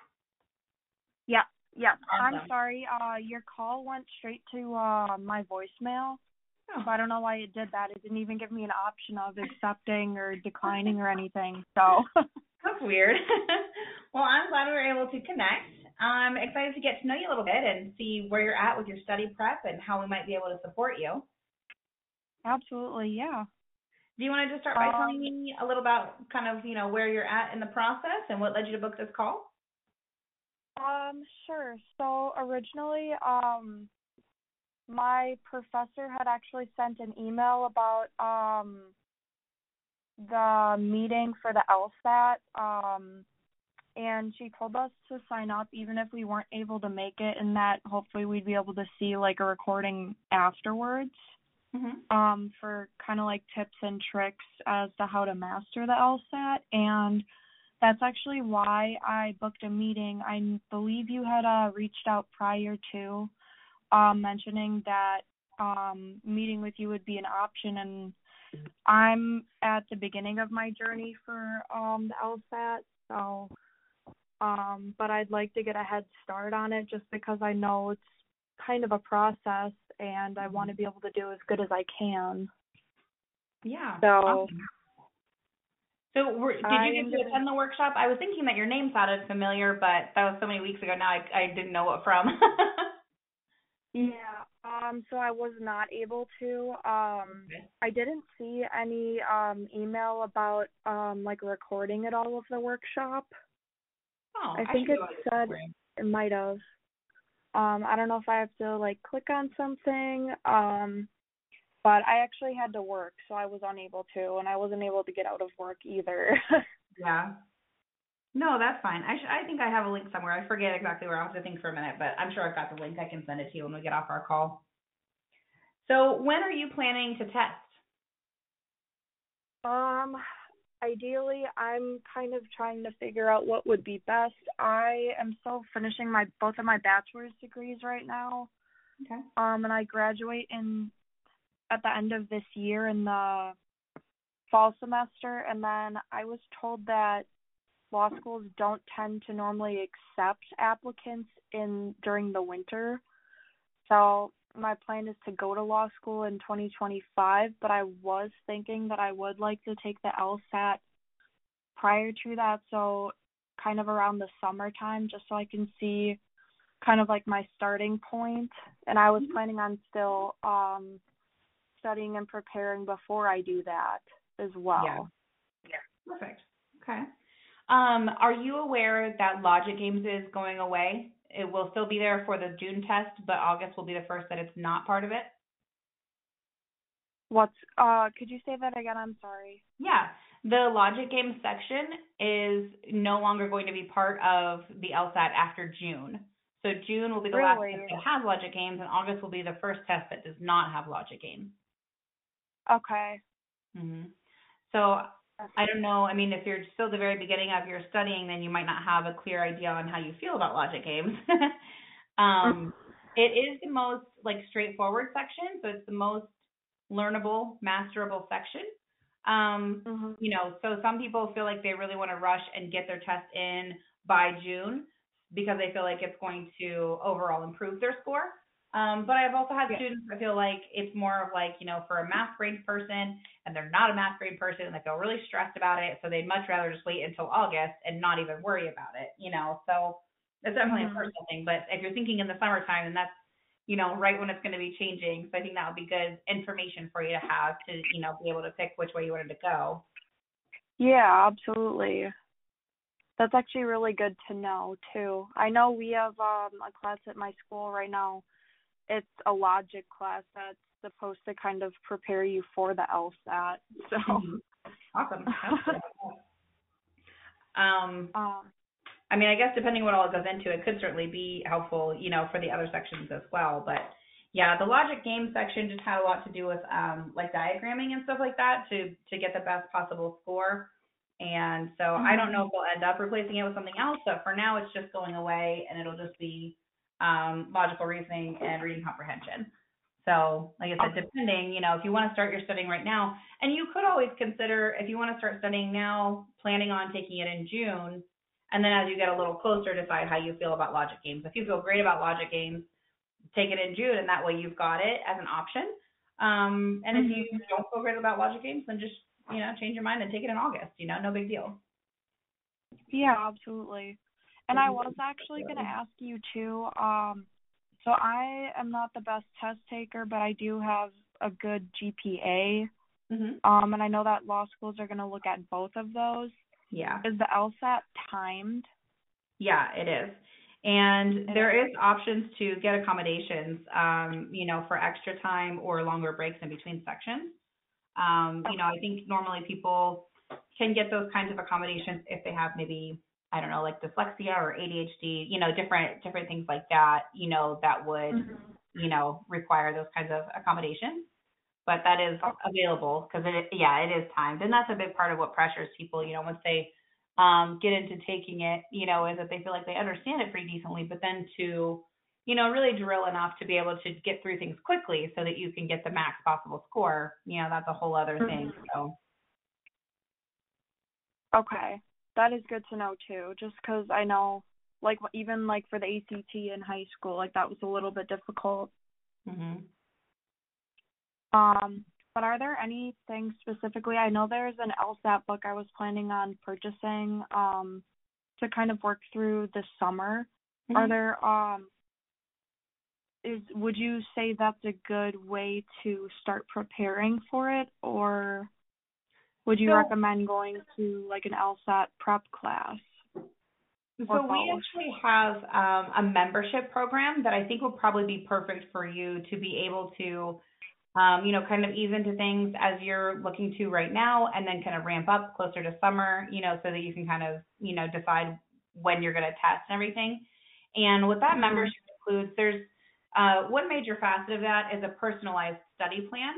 Yeah. Awesome. I'm sorry. Uh, your call went straight to uh my voicemail. Oh. So I don't know why it did that. It didn't even give me an option of accepting or declining or anything. So that's weird. well, I'm glad we were able to connect. I'm excited to get to know you a little bit and see where you're at with your study prep and how we might be able to support you. Absolutely, yeah. Do you want to just start by um, telling me a little about kind of, you know, where you're at in the process and what led you to book this call? Um, sure. So originally, um, my professor had actually sent an email about um the meeting for the LSAT. Um, and she told us to sign up even if we weren't able to make it, and that hopefully we'd be able to see like a recording afterwards. Mm-hmm. Um, for kind of like tips and tricks as to how to master the LSAT, and that's actually why I booked a meeting. I believe you had uh, reached out prior to um, mentioning that um, meeting with you would be an option, and I'm at the beginning of my journey for um, the LSAT, so um, but I'd like to get a head start on it just because I know it's kind of a process, and I want to be able to do as good as I can. Yeah. So. Awesome. So, were, did you get to attend the workshop? I was thinking that your name sounded familiar, but that was so many weeks ago now. I I didn't know what from. Yeah. Um so I was not able to. Um okay. I didn't see any um email about um like recording at all of the workshop. Oh, I think I it said it might have. Um I don't know if I have to like click on something. Um but I actually had to work, so I was unable to and I wasn't able to get out of work either. yeah. No, that's fine. I sh- I think I have a link somewhere. I forget exactly where. I'll have to think for a minute, but I'm sure I've got the link. I can send it to you when we get off our call. So when are you planning to test? Um, ideally, I'm kind of trying to figure out what would be best. I am still finishing my both of my bachelor's degrees right now. Okay. Um, and I graduate in at the end of this year in the fall semester, and then I was told that law schools don't tend to normally accept applicants in during the winter. So my plan is to go to law school in 2025, but I was thinking that I would like to take the LSAT prior to that, so kind of around the summertime, just so I can see kind of like my starting point. And I was Mm-hmm. planning on still um studying and preparing before I do that as well. Yeah. yeah. Perfect. Okay. Um, are you aware that Logic Games is going away? It will still be there for the June test, but August will be the first that it's not part of it. What's uh could you say that again? I'm sorry. Yeah. The Logic Games section is no longer going to be part of the LSAT after June. So June will be the last test that has Logic Games, and August will be the first test that does not have Logic Games. Okay. hmm So I don't know. I mean, if you're still the very beginning of your studying, then you might not have a clear idea on how you feel about logic games. um, it is the most like straightforward section, so it's the most learnable, masterable section. Um, Mm-hmm. you know, so some people feel like they really want to rush and get their test in by June because they feel like it's going to overall improve their score. Um, but I've also had Yeah. students that feel like it's more of like, you know, for a math brain person and they're not a math brain person and they feel really stressed about it. So they'd much rather just wait until August and not even worry about it, you know. So that's definitely Mhm. a personal thing. But if you're thinking in the summertime, then that's, you know, right when it's going to be changing. So I think that would be good information for you to have to, you know, be able to pick which way you wanted to go. Yeah, absolutely. That's actually really good to know too. I know we have um a class at my school right now. It's a logic class that's supposed to kind of prepare you for the LSAT. So Mhm. Awesome. Um, um I mean, I guess depending what all it goes into, it could certainly be helpful, you know, for the other sections as well. But yeah, the logic game section just had a lot to do with um, like diagramming and stuff like that to to get the best possible score. And so I don't know if we'll end up replacing it with something else, but for now it's just going away and it'll just be um, logical reasoning and reading comprehension. So, like I said, depending, you know, if you want to start your studying right now, and you could always consider if you want to start studying now, planning on taking it in June, and then as you get a little closer, decide how you feel about logic games. If you feel great about logic games, take it in June, and that way you've got it as an option. Um, and if you don't feel great about logic games, then just you know change your mind and take it in August. You know, no big deal. yeah, absolutely. And I was actually going to ask you too um so I am not the best test taker, but I do have a good GPA. Mhm. Um and I know that law schools are going to look at both of those. Yeah. Is the LSAT timed? Yeah, it is. And there is options to get accommodations, um, you know, for extra time or longer breaks in between sections. Um, you know, I think normally people can get those kinds of accommodations if they have maybe, I don't know, like dyslexia or ADHD, you know, different different things like that, you know, that would, you know, require those kinds of accommodations. But that is available because it, yeah, it is timed, and that's a big part of what pressures people, you know, once they um, get into taking it, you know, is that they feel like they understand it pretty decently, but then to, you know, really drill enough to be able to get through things quickly so that you can get the max possible score, you know, that's a whole other thing. So, Okay. That is good to know too, just because I know, like, even like for the ACT in high school, like that was a little bit difficult. mhm. Um, but are there any things specifically? I know there's an LSAT book I was planning on purchasing um to kind of work through this summer. Are Mhm. there um is would you say that's a good way to start preparing for it or would you So- recommend going to like an LSAT prep class? So we actually have um, a membership program that I think will probably be perfect for you to be able to, um, you know, kind of ease into things as you're looking to right now, and then kind of ramp up closer to summer, you know, so that you can kind of, you know, decide when you're going to test and everything. And what that Mhm. membership includes, there's uh, one major facet of that is a personalized study plan.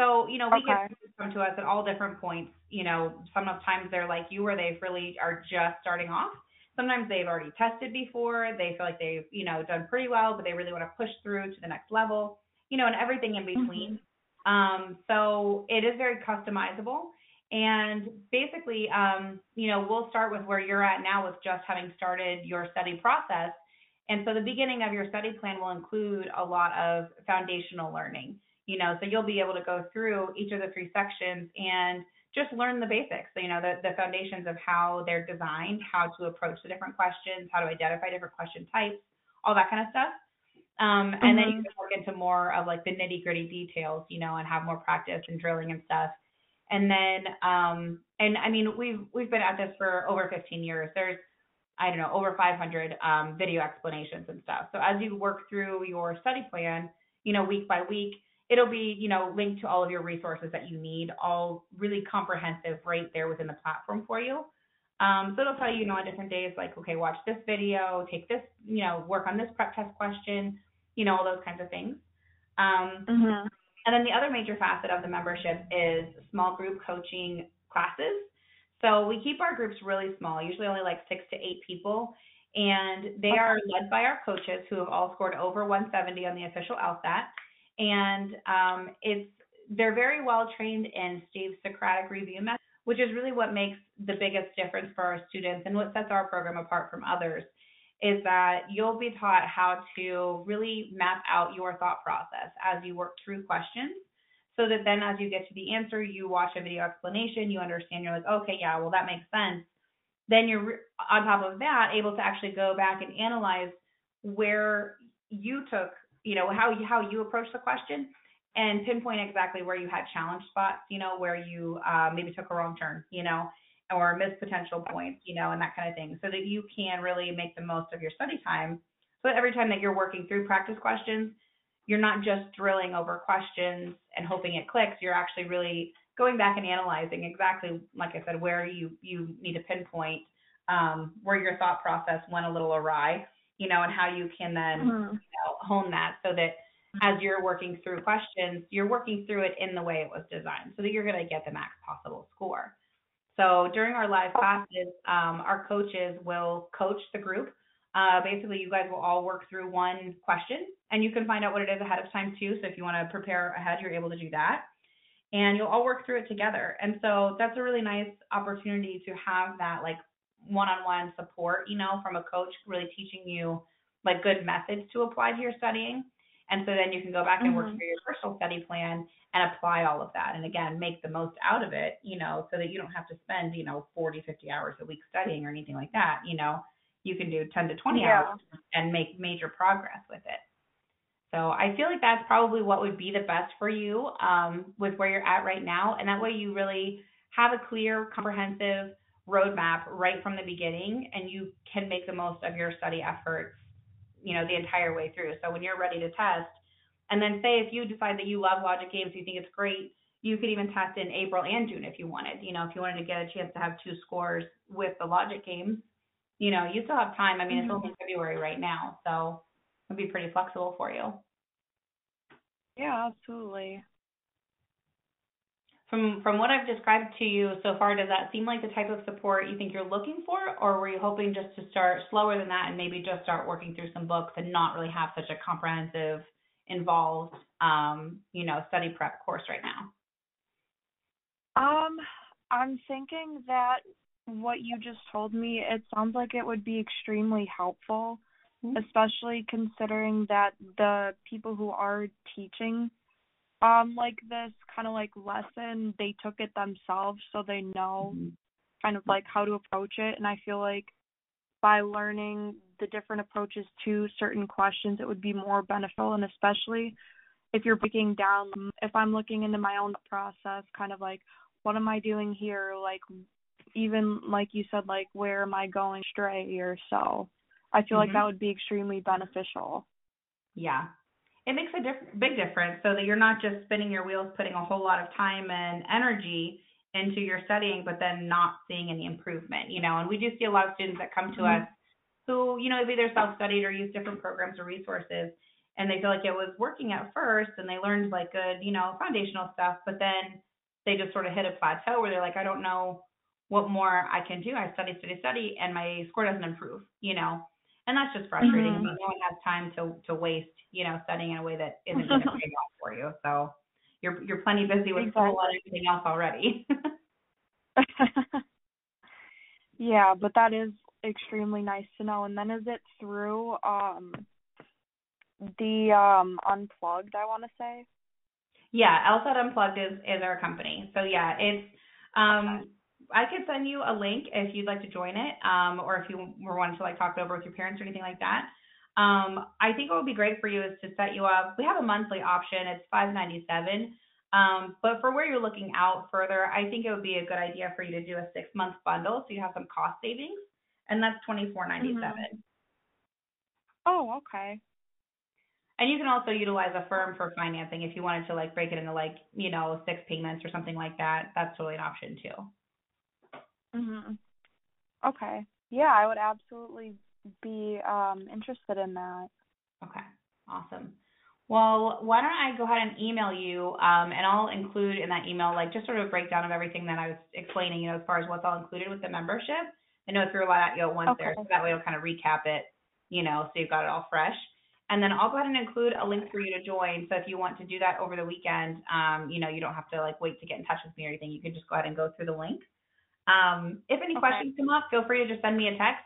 So, you know, we Okay. get students come to us at all different points. You know, sometimes they're like you where they really are just starting off. Sometimes they've already tested before. They feel like they've, you know, done pretty well, but they really want to push through to the next level, you know, and everything in between. Um, so it is very customizable. And basically, um, you know, we'll start with where you're at now with just having started your study process. And so the beginning of your study plan will include a lot of foundational learning. You know, so you'll be able to go through each of the three sections and just learn the basics, you know, the, the foundations of how they're designed, how to approach the different questions, how to identify different question types, all that kind of stuff. Um, and mm-hmm. then you mm-hmm. can work into more of like the nitty gritty details, you know, and have more practice and drilling and stuff. And then, um, and I mean, we've we've been at this for over 15 years. There's, I don't know, over 500 um, video explanations and stuff. So as you work through your study plan, you know, week by week, it'll be, you know, linked to all of your resources that you need, all really comprehensive right there within the platform for you. Um, so it'll tell you, you know, on different days, like, okay, watch this video, take this, you know, work on this prep test question, you know, all those kinds of things. Um, mm-hmm. And then the other major facet of the membership is small group coaching classes. So we keep our groups really small, usually only like six to eight people. And they are led by our coaches who have all scored over 170 on the official LSAT. And um, it's they're very well trained in Steve's Socratic review method, which is really what makes the biggest difference for our students and what sets our program apart from others is that you'll be taught how to really map out your thought process as you work through questions so that then as you get to the answer, you watch a video explanation, you understand, you're like, okay, yeah, well, that makes sense. Then you're on top of that able to actually go back and analyze where you took, you know, how you, how you approach the question and pinpoint exactly where you had challenge spots, you know, where you uh, maybe took a wrong turn, you know, or missed potential points, you know, and that kind of thing, so that you can really make the most of your study time. So every time that you're working through practice questions, you're not just drilling over questions and hoping it clicks. You're actually really going back and analyzing exactly, like I said, where you you need to pinpoint um, where your thought process went a little awry, you know, and how you can then mm-hmm. you know, hone that so that as you're working through questions, you're working through it in the way it was designed so that you're going to get the max possible score. So during our live classes, um, our coaches will coach the group. Uh, basically, you guys will all work through one question, and you can find out what it is ahead of time too. So if you want to prepare ahead, you're able to do that, and you'll all work through it together. And so that's a really nice opportunity to have that like one-on-one support, you know, from a coach really teaching you like good methods to apply to your studying. And so then you can go back and work mm-hmm. through your personal study plan and apply all of that. And again, make the most out of it, you know, so that you don't have to spend, you know, 40, 50 hours a week studying or anything like that. You know, you can do 10 to 20 yeah. hours and make major progress with it. So I feel like that's probably what would be the best for you um, with where you're at right now. And that way you really have a clear, comprehensive roadmap right from the beginning and you can make the most of your study efforts, you know, the entire way through. So when you're ready to test, and then say if you decide that you love logic games, you think it's great, you could even test in April and June if you wanted. You know, if you wanted to get a chance to have two scores with the logic games, you know, you still have time. I mean, mm-hmm. it's only February right now, so it'd be pretty flexible for you. Yeah, absolutely. From from what I've described to you so far, does that seem like the type of support you think you're looking for, or were you hoping just to start slower than that and maybe just start working through some books and not really have such a comprehensive involved, um, you know, study prep course right now? Um, I'm thinking that what you just told me, it sounds like it would be extremely helpful, mm-hmm. especially considering that the people who are teaching um like this kind of like lesson, they took it themselves so they know mm-hmm. kind of like how to approach it and I feel like by learning the different approaches to certain questions, it would be more beneficial. And especially if you're breaking down, if I'm looking into my own process, kind of like, what am I doing here? Like, even like you said, like, where am I going stray or so? I feel mm-hmm. like that would be extremely beneficial. Yeah. It makes a diff- big difference so that you're not just spinning your wheels, putting a whole lot of time and energy into your studying, but then not seeing any improvement, you know. And we do see a lot of students that come to mm-hmm. us who, you know, have either self studied or used different programs or resources, and they feel like it was working at first and they learned like good, you know, foundational stuff, but then they just sort of hit a plateau where they're like, I don't know what more I can do. I study, study, study, and my score doesn't improve, you know. And that's just frustrating. Mm-hmm. no one has time to to waste, you know, studying in a way that isn't going to pay off for you. So you're you're plenty busy with Exactly. school and everything else already. yeah, but that is extremely nice to know. And then is it through um the um unplugged I wanna say? yeah, LSAT Unplugged is is our company. So yeah, it's um I could send you a link if you'd like to join it, um, or if you were wanting to like talk it over with your parents or anything like that. Um, I think what would be great for you is to set you up. We have a monthly option. It's five ninety seven. Um, but for where you're looking out further, I think it would be a good idea for you to do a six month bundle so you have some cost savings, and that's twenty four ninety seven. Oh, okay. And you can also utilize Affirm for financing if you wanted to like break it into like you know six payments or something like that. That's totally an option too. Mhm. Okay. Yeah, I would absolutely be um interested in that. Okay, awesome. Well, why don't I go ahead and email you, um, and I'll include in that email like just sort of a breakdown of everything that I was explaining, you know, as far as what's all included with the membership. I know I threw a lot at you at once there, so that way I'll kind of recap it, you know, so you've got it all fresh. And then I'll go ahead and include a link for you to join. So if you want to do that over the weekend, um, you know, you don't have to like wait to get in touch with me or anything. You can just go ahead and go through the link. Um, if any Okay. questions come up, feel free to just send me a text.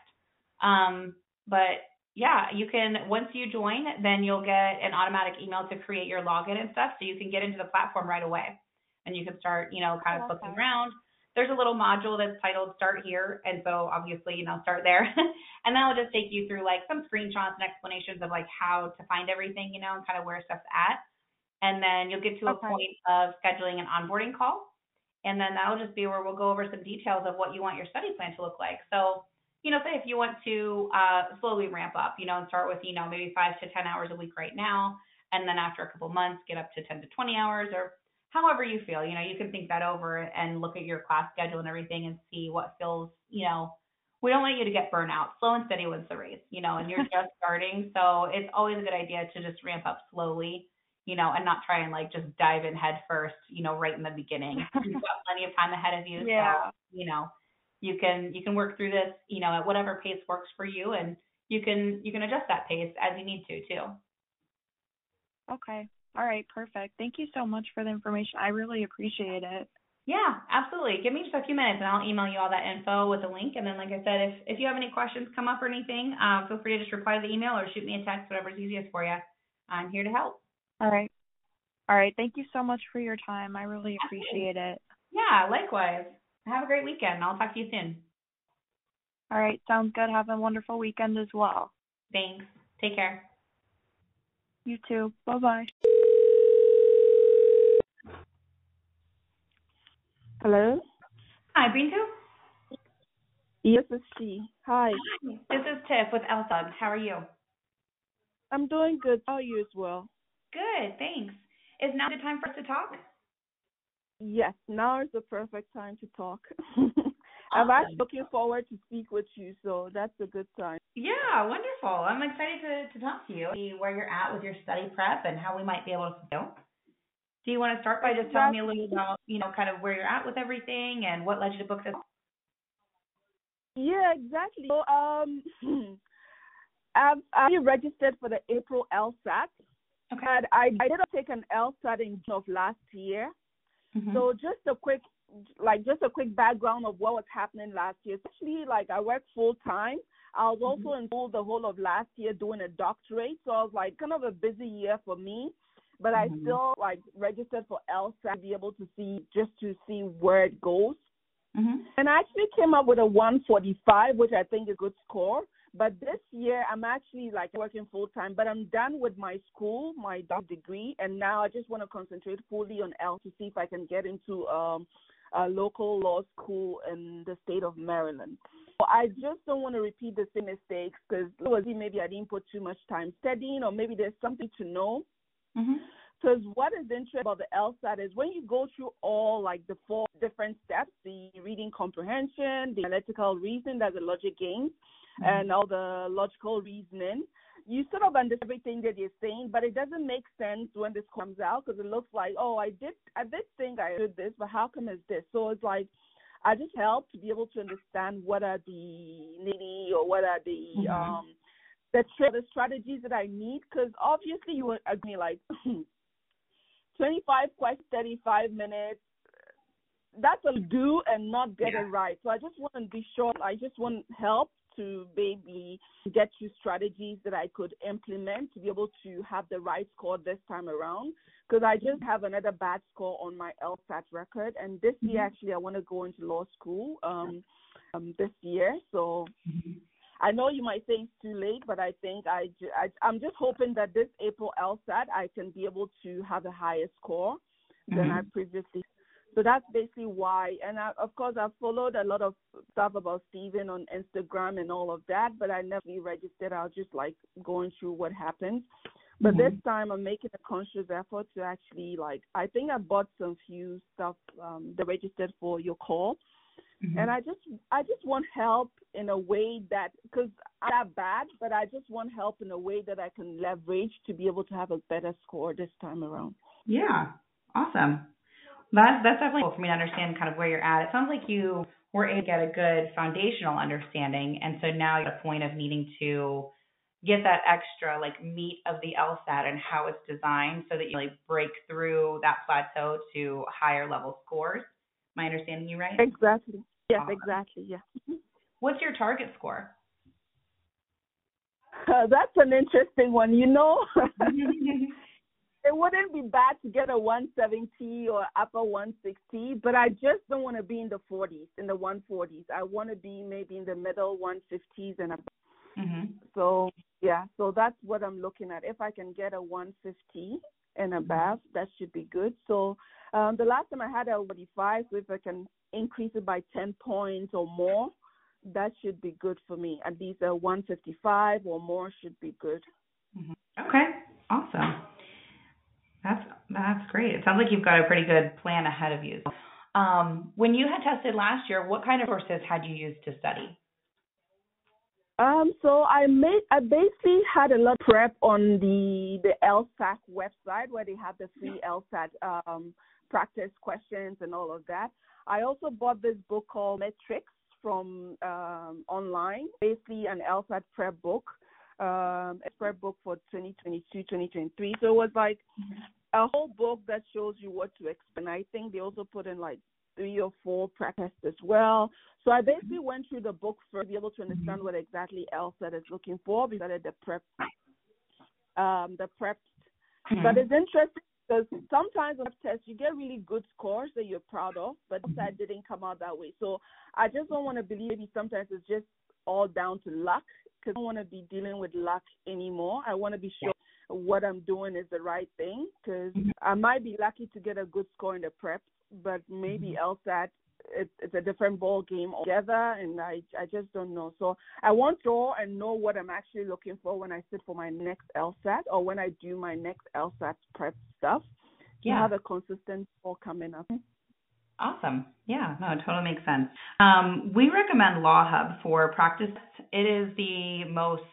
Um, but yeah, you can once you join, then you'll get an automatic email to create your login and stuff, so you can get into the platform right away, and you can start, you know, kind of looking around. There's a little module that's titled "Start Here," and so obviously, you know, start there, and that'll just take you through like some screenshots and explanations of like how to find everything, you know, and kind of where stuff's at. And then you'll get to a point of scheduling an onboarding call, and then that'll just be where we'll go over some details of what you want your study plan to look like. So you know, say if you want to uh, slowly ramp up, you know, and start with, you know, maybe five to 10 hours a week right now, and then after a couple months, get up to 10 to 20 hours or however you feel. You know, you can think that over and look at your class schedule and everything and see what feels, you know, we don't want you to get burnout. Slow and steady wins the race, you know, and you're just starting. So it's always a good idea to just ramp up slowly, you know, and not try and like just dive in head first, you know, right in the beginning. You've got plenty of time ahead of you. Yeah. So, you know, you can you can work through this, you know, at whatever pace works for you and you can you can adjust that pace as you need to too. Okay. All right, perfect. Thank you so much for the information. I really appreciate it. Yeah, absolutely. Give me just a few minutes and I'll email you all that info with a link. And then, like I said, if if you have any questions come up or anything, uh, feel free to just reply to the email or shoot me a text, whatever's easiest for you. I'm here to help. All right. All right. Thank you so much for your time. I really appreciate it. Yeah, likewise. Have a great weekend. I'll talk to you soon. All right. Sounds good. Have a wonderful weekend as well. Thanks. Take care. You too. Bye bye. Hello? Hi, Bintu. Yes, it's she. Hi. This is Tiff with LSUG. How are you? I'm doing good. How are you as well? Good, thanks. Is now the time for us to talk? Yes, now is the perfect time to talk. I'm actually looking forward to speak with you, so that's a good time. Yeah, wonderful. I'm excited to, to talk to you, see where you're at with your study prep and how we might be able to help. Do you want to start by just telling me a little about, you know, kind of where you're at with everything and what led you to book this? Yeah, exactly. So, um, I've I registered for the April LSAT. Okay. And I, I did take an LSAT in June of last year. Mhm. So just a quick, like just a quick background of what was happening last year. Especially like I work full time. I was also in school the whole of last year doing a doctorate. So I was like kind of a busy year for me. But I Mhm. still like registered for LSAT to be able to see just to see where it goes. Mhm. And I actually came up with a 145, which I think is a good score. But this year, I'm actually like working full time. But I'm done with my school, my degree, and now I just want to concentrate fully on L to see if I can get into um, a local law school in the state of Maryland. So I just don't want to repeat the same mistakes because maybe I didn't put too much time studying, or maybe there's something to know. Mhm. Because what is interesting about the LSAT is when you go through all like the four different steps, the reading comprehension, the analytical reasoning, that's the logic games, and all the logical reasoning, you sort of understand everything that you're saying, but it doesn't make sense when this comes out because it looks like, oh, I did, I did think I did this, but how come it's this? So it's like, I just help to be able to understand what are the nitty or what are the Mhm. um the the strategies that I need because obviously you would agree like 25 questions, 35 minutes. That's a do and not get Yeah. it right. So I just want to be sure. I just want help to maybe get you strategies that I could implement to be able to have the right score this time around. Because I just have another bad score on my LSAT record, and this year actually I want to go into law school um, um this year. So I know you might say it's too late, but I think I, I I'm just hoping that this April LSAT I can be able to have a higher score than I previously. So that's basically why. And I, of course, I've followed a lot of stuff about Steven on Instagram and all of that, but I never registered. I was just like going through what happened. But this time, I'm making a conscious effort to actually like. I think I bought some few stuff um, that registered for your call, Mm-hmm. and I just I just want help in a way that because I'm not bad, but I just want help in a way that I can leverage to be able to have a better score this time around. Yeah, awesome. That's that's definitely cool for me to understand kind of where you're at. It sounds like you were able to get a good foundational understanding, and so now you're at a point of needing to get that extra like meat of the LSAT and how it's designed so that you like break through that plateau to higher level scores. I understanding you right? Exactly. Yes, Awesome. exactly. Yeah. What's your target score? Uh, that's an interesting one. You know, it wouldn't be bad to get a 170 or upper 160, but I just don't want to be in the 40s, in the 140s. I want to be maybe in the middle 150s and above. Mhm. So yeah, so that's what I'm looking at. If I can get a 150 and above, that should be good. So um, the last time I had a 45, so if I can increase it by 10 points or more, that should be good for me. At least a 155 or more should be good. Okay, awesome. That's that's great. It sounds like you've got a pretty good plan ahead of you. Um, when you had tested last year, what kind of courses had you used to study? Um, so I made I basically had a lot of prep on the the LSAC website where they have the free LSAT um, practice questions and all of that. I also bought this book called Metrics from um, online, basically an LSAT prep book, um, a prep book for 2022, 2023. So it was like a whole book that shows you what to expect. And I think they also put in like three or four practice as well. So I basically went through the book first to be able to understand what exactly LSAT is looking for. We started the prep, um, the prep. But it's interesting because sometimes on tests you get really good scores that you're proud of, but that didn't come out that way. So I just don't want to believe maybe sometimes it's just all down to luck because I don't want to be dealing with luck anymore. I want to be sure what I'm doing is the right thing because I might be lucky to get a good score in the prep, but maybe mm-hmm. LSAT it, it's a different ball game altogether, and I I just don't know. So I want to know and know what I'm actually looking for when I sit for my next LSAT or when I do my next LSAT prep stuff. To Yeah. have a consistent score coming up. Awesome. Yeah, no, it totally makes sense. Um, we recommend LawHub for practice. It is the most,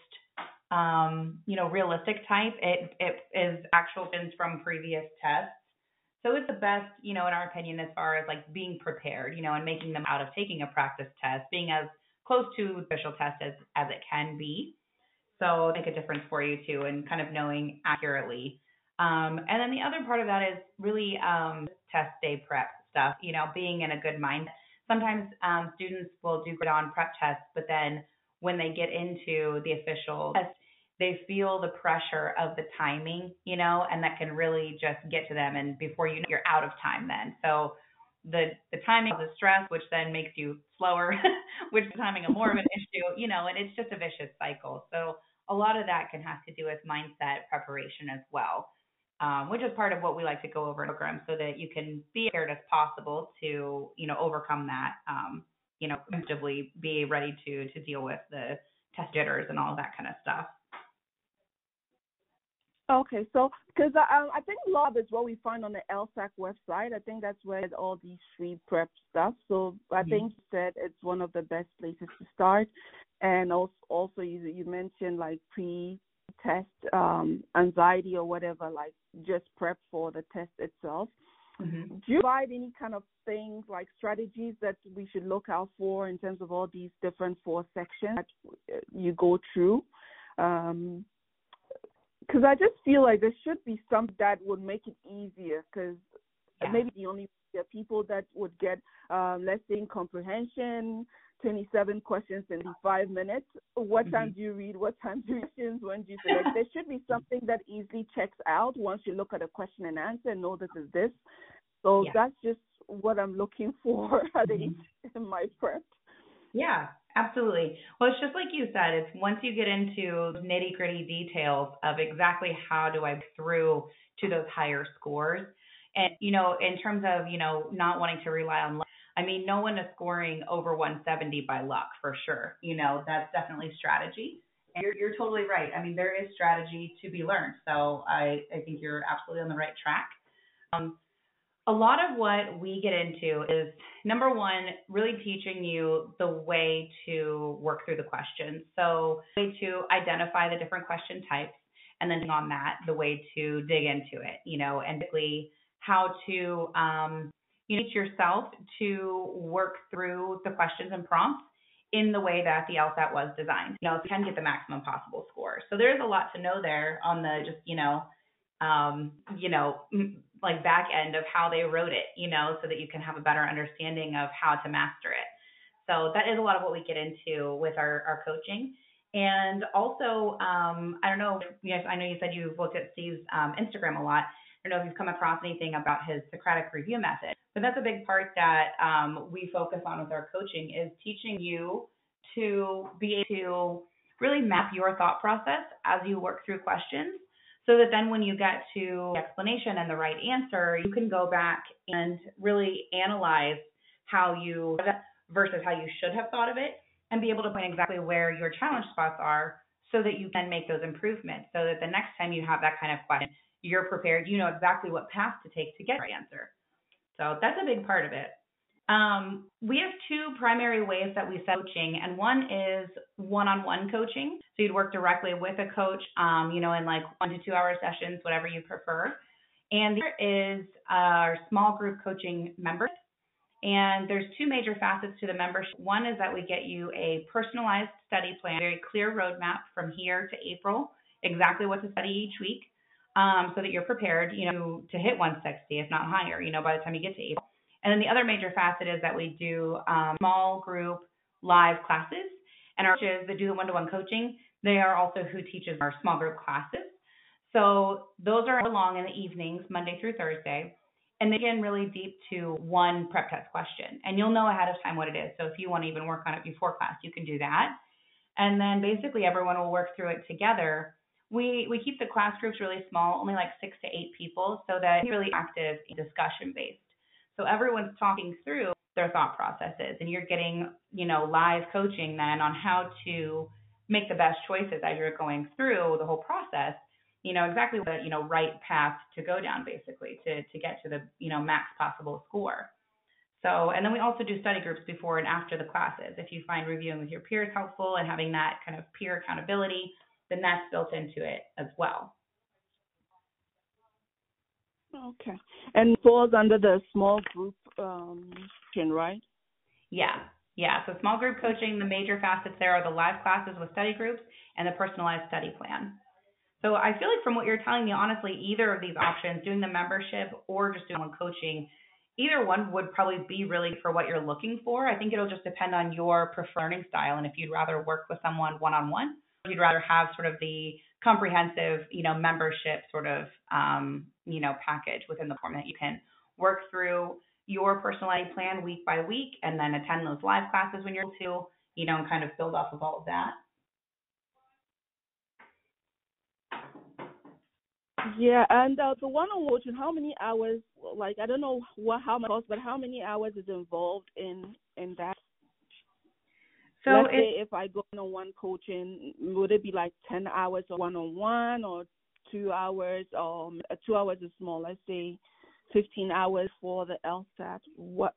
um, you know, realistic type. It it is actual questions from previous tests. So it's the best, you know, in our opinion, as far as like being prepared, you know, and making them out of taking a practice test, being as close to the official test as, as it can be. So make a difference for you too, and kind of knowing accurately. Um, and then the other part of that is really um, test day prep stuff. You know, being in a good mind. Sometimes um, students will do on prep tests, but then when they get into the official test, they feel the pressure of the timing, you know, and that can really just get to them. And before you know, you're out of time then. So the the timing is a stress, which then makes you slower, which is timing a more of an issue, you know, and it's just a vicious cycle. So a lot of that can have to do with mindset preparation as well, um, which is part of what we like to go over in the program so that you can be prepared as possible to, you know, overcome that, um, you know, comfortably be ready to to deal with the test jitters and all that kind of stuff. Okay, so because um, I think Lab is what we find on the LSAC website. I think that's where all these free prep stuff. So I Mhm. think you said it's one of the best places to start. And also, also you you mentioned like pre-test um, anxiety or whatever, like just prep for the test itself. Mm-hmm. Do you provide any kind of things like strategies that we should look out for in terms of all these different four sections that you go through? Because because I just feel like there should be something that would make it easier. Because Yeah. maybe the only people that would get, um, let's say, in comprehension, 27 questions in five minutes. What time Mhm. do you read? What time do you questions? When do you select? there should be something that easily checks out once you look at a question and answer and know this is this. So Yeah. that's just what I'm looking for at Mhm. in my prep. Yeah, absolutely. Well, it's just like you said, it's once you get into nitty gritty details of exactly how do I through to those higher scores. And, you know, in terms of, you know, not wanting to rely on luck, I mean, no one is scoring over 170 by luck for sure. You know, that's definitely strategy. And you're, you're totally right. I mean, there is strategy to be learned. So I, I think you're absolutely on the right track. Um, a lot of what we get into is number one, really teaching you the way to work through the questions. So, way to identify the different question types, and then on that, the way to dig into it, you know, and basically how to um, you teach yourself to work through the questions and prompts in the way that the LSAT was designed. You know, you can get the maximum possible score. So there's a lot to know there on the just, you know, um, you know, like back end of how they wrote it, you know, so that you can have a better understanding of how to master it. So that is a lot of what we get into with our, our coaching. And also, um, I don't know, yes, I know you said you've looked at Steve's um, Instagram a lot. I don't know if you've come across anything about his Socratic review method, but that's a big part that um, we focus on with our coaching is teaching you to be able to really map your thought process as you work through questions so that then when you get to the explanation and the right answer, you can go back and really analyze how you versus how you should have thought of it and be able to point exactly where your challenge spots are so that you can make those improvements so that the next time you have that kind of question, you're prepared, you know exactly what path to take to get your answer. So that's a big part of it. Um, we have two primary ways that we set coaching, and one is one-on-one coaching. So you'd work directly with a coach, um, you know, in like one to two hour sessions, whatever you prefer. And there is our small group coaching membership. And there's two major facets to the membership. One is that we get you a personalized study plan, very clear roadmap from here to April, exactly what to study each week, um, so that you're prepared, you know, to hit 160, if not higher, you know, by the time you get to April. And then the other major facet is that we do um, small group live classes, and our coaches that do the one-to-one coaching, they are also who teaches our small group classes. So those are long in the evenings, Monday through Thursday, and they get really deep to one prep test question, and you'll know ahead of time what it is. So if you want to even work on it before class, you can do that. And then basically everyone will work through it together. We we keep the class groups really small, only like six to eight people, so that it's really active discussion based. So everyone's talking through their thought processes and you're getting, you know, live coaching then on how to make the best choices as you're going through the whole process, you know, exactly the, you know, right path to go down basically to to get to the, you know, max possible score. So, and then we also do study groups before and after the classes. If you find reviewing with your peers helpful and having that kind of peer accountability, then that's built into it as well. Okay. And falls under the small group um right? Yeah. Yeah. So small group coaching, the major facets there are the live classes with study groups and the personalized study plan. So I feel like from what you're telling me, honestly, either of these options, doing the membership or just doing one coaching, either one would probably be really for what you're looking for. I think it'll just depend on your preferred learning style and if you'd rather work with someone one on one, you'd rather have sort of the comprehensive, you know, membership sort of um, you know, package within the form that you can work through your personalized plan week by week and then attend those live classes when you're able to, you know, and kind of build off of all of that. Yeah, and uh, the one-on-one coaching, how many hours? Like, I don't know what how much but how many hours is involved in in that? So Let's say if I go one-on-one coaching, would it be like ten hours of one-on-one or two hours? Or um, two hours is small. Let's say fifteen hours for the LSAT. What?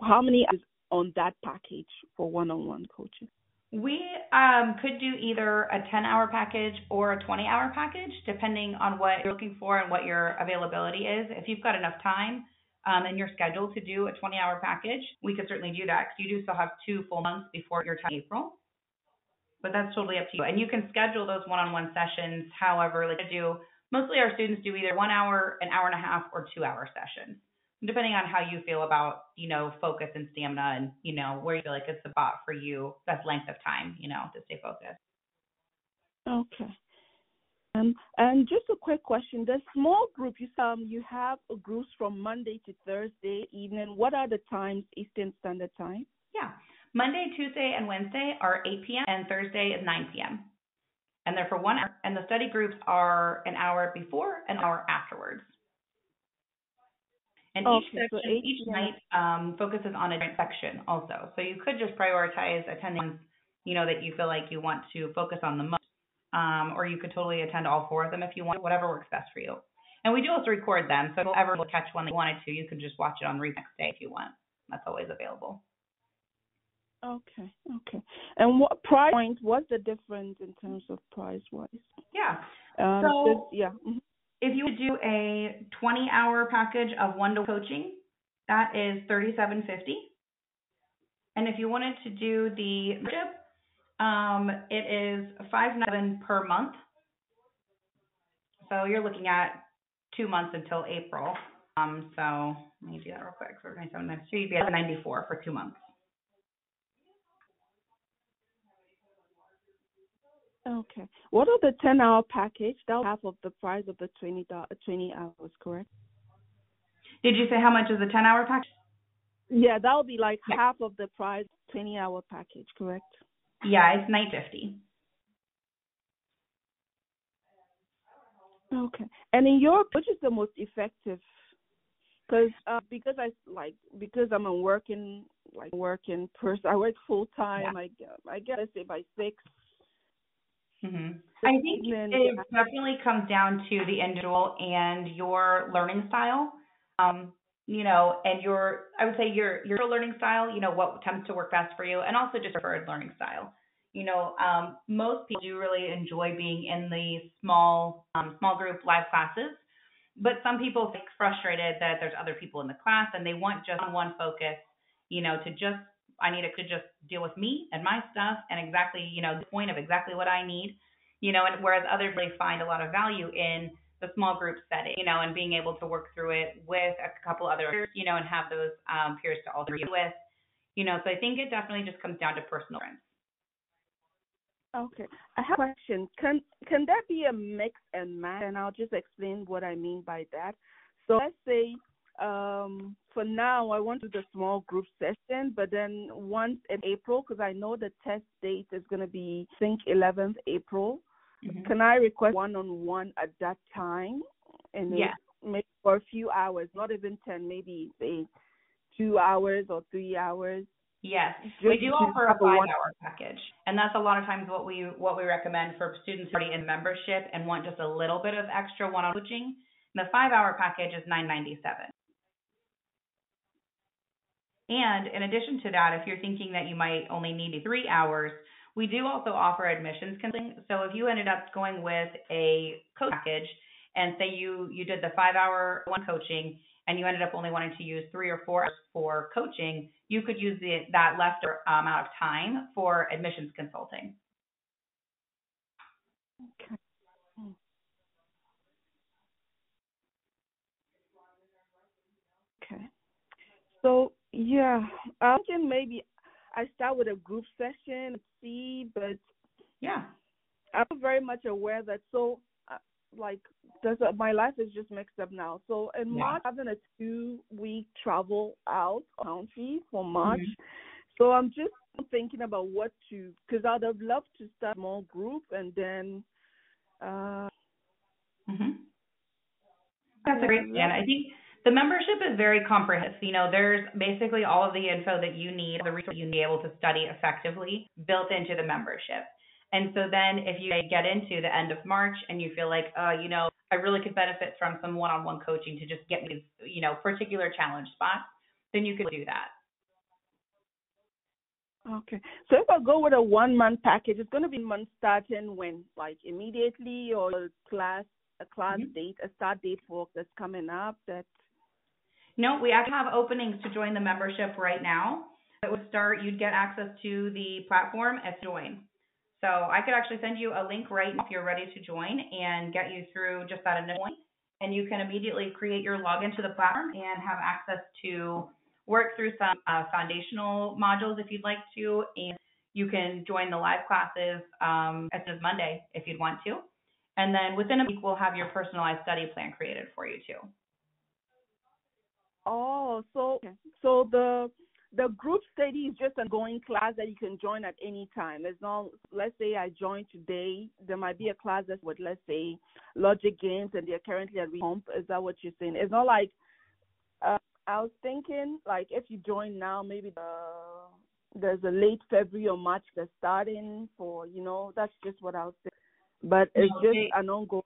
How many is on that package for one-on-one coaching? We um, could do either a 10 hour package or a 20 hour package, depending on what you're looking for and what your availability is. If you've got enough time um, in your schedule to do a 20 hour package, we could certainly do that because you do still have two full months before your time April. But that's totally up to you. And you can schedule those one-on-one sessions however like I do. Mostly our students do either one hour, an hour and a half, or two hour sessions, depending on how you feel about, you know, focus and stamina and, you know, where you feel like it's the spot for you, best length of time, you know, to stay focused. Okay. Um, and just a quick question: the small group you um you have groups from Monday to Thursday evening. What are the times Eastern Standard Time? Yeah, Monday, Tuesday, and Wednesday are 8 p.m. and Thursday is 9 p.m. And they're for one hour. And the study groups are an hour before, and an hour afterwards. And Okay, each section, so 8 each night um, focuses on a different section also. So you could just prioritize attending, you know, that you feel like you want to focus on the most. Um, or you could totally attend all four of them if you want, whatever works best for you. And we do also record them, so if you ever catch one that you wanted to, you can just watch it on replay next day if you want. That's always available. Okay, okay. And what price point? What's the difference in terms of price wise? Yeah. Um, So- this- yeah. mhm. If you would do a 20 hour package of one to coaching, that is 3750. And if you wanted to do the membership, um, it is 597 per month. So you're looking at two months until April. Um, so let me do that real quick. So 97 times two, you'd be at 94 for two months. Okay. What are the ten hour package? That's half of the price of the 20, do- 20 hours, correct? Did you say how much is the 10 hour package? Yeah, that would be like Yeah. half of the price, twenty hour package, correct? Yeah, it's 950. Okay. And in Europe, which is the most effective? Because uh, because I like because I'm a working like working person. I work full time. I get I get let's say by six. Hmm I think evening, it yeah. definitely comes down to the individual and your learning style. Um, you know, and your I would say your your learning style, you know, what tends to work best for you, and also just preferred learning style. You know, um, most people do really enjoy being in the small um, small group live classes, but some people get frustrated that there's other people in the class and they want just one focus. You know, to just I need it to just deal with me and my stuff and exactly you know the point of exactly what I need. You know, and whereas others really find a lot of value in the small group setting, you know, and being able to work through it with a couple other peers, you know, and have those um, peers to also read with, you know. So I think it definitely just comes down to personal preference. Okay. I have a question. Can can that be a mix and match? And I'll just explain what I mean by that. So let's say um for now I want to do the small group session, but then once in April, because I know the test date is going to be I think 11th April. Mhm. Can I request one on one at that time? And Yeah. maybe for a few hours, not even 10, maybe say two hours or three hours. Yes, we do offer a have a one- five-hour package, and that's a lot of times what we what we recommend for students already in membership and want just a little bit of extra one-on-one coaching. The five-hour package is nine ninety-seven. And in addition to that, if you're thinking that you might only need three hours, we do also offer admissions counseling. So if you ended up going with a coach package and say you you did the five hour one coaching and you ended up only wanting to use three or four hours for coaching, you could use the, that left amount of time for admissions consulting. Okay. Okay. So yeah, I can maybe I start with a group session, see, but Yeah. I'm very much aware that so uh, like there's a, my life is just mixed up now. So in Yeah. March, having a two week travel out country for March. Mhm. So I'm just thinking about what to because I'd have loved to start a small group and then uh hmm That's a great plan. I think the membership is very comprehensive. You know, there's basically all of the info that you need, the resources you need to be able to study effectively built into the membership. And so then if you get into the end of March and you feel like, uh, you know, I really could benefit from some one-on-one coaching to just get me, you know, particular challenge spots, then you could do that. Okay. So if I go with a one month package, it's going to be month starting when, like immediately, or a class a class Mhm. date, a start date for that's coming up. That No, we actually have openings to join the membership right now. It would start, you'd get access to the platform as join. So I could actually send you a link right now if you're ready to join and get you through just that initial point. And you can immediately create your login to the platform and have access to work through some uh, foundational modules if you'd like to. And you can join the live classes um, as as Monday if you'd want to. And then within a week, we'll have your personalized study plan created for you too. Oh, so so the the group study is just an ongoing class that you can join at any time. It's not, let's say I join today, there might be a class that's with, let's say, logic games and they're currently at home. Is that what you're saying? It's not like, uh, I was thinking, like, if you join now, maybe the, there's a late February or March that's starting for, you know, that's just what I was thinking. But it's No, just an ongoing.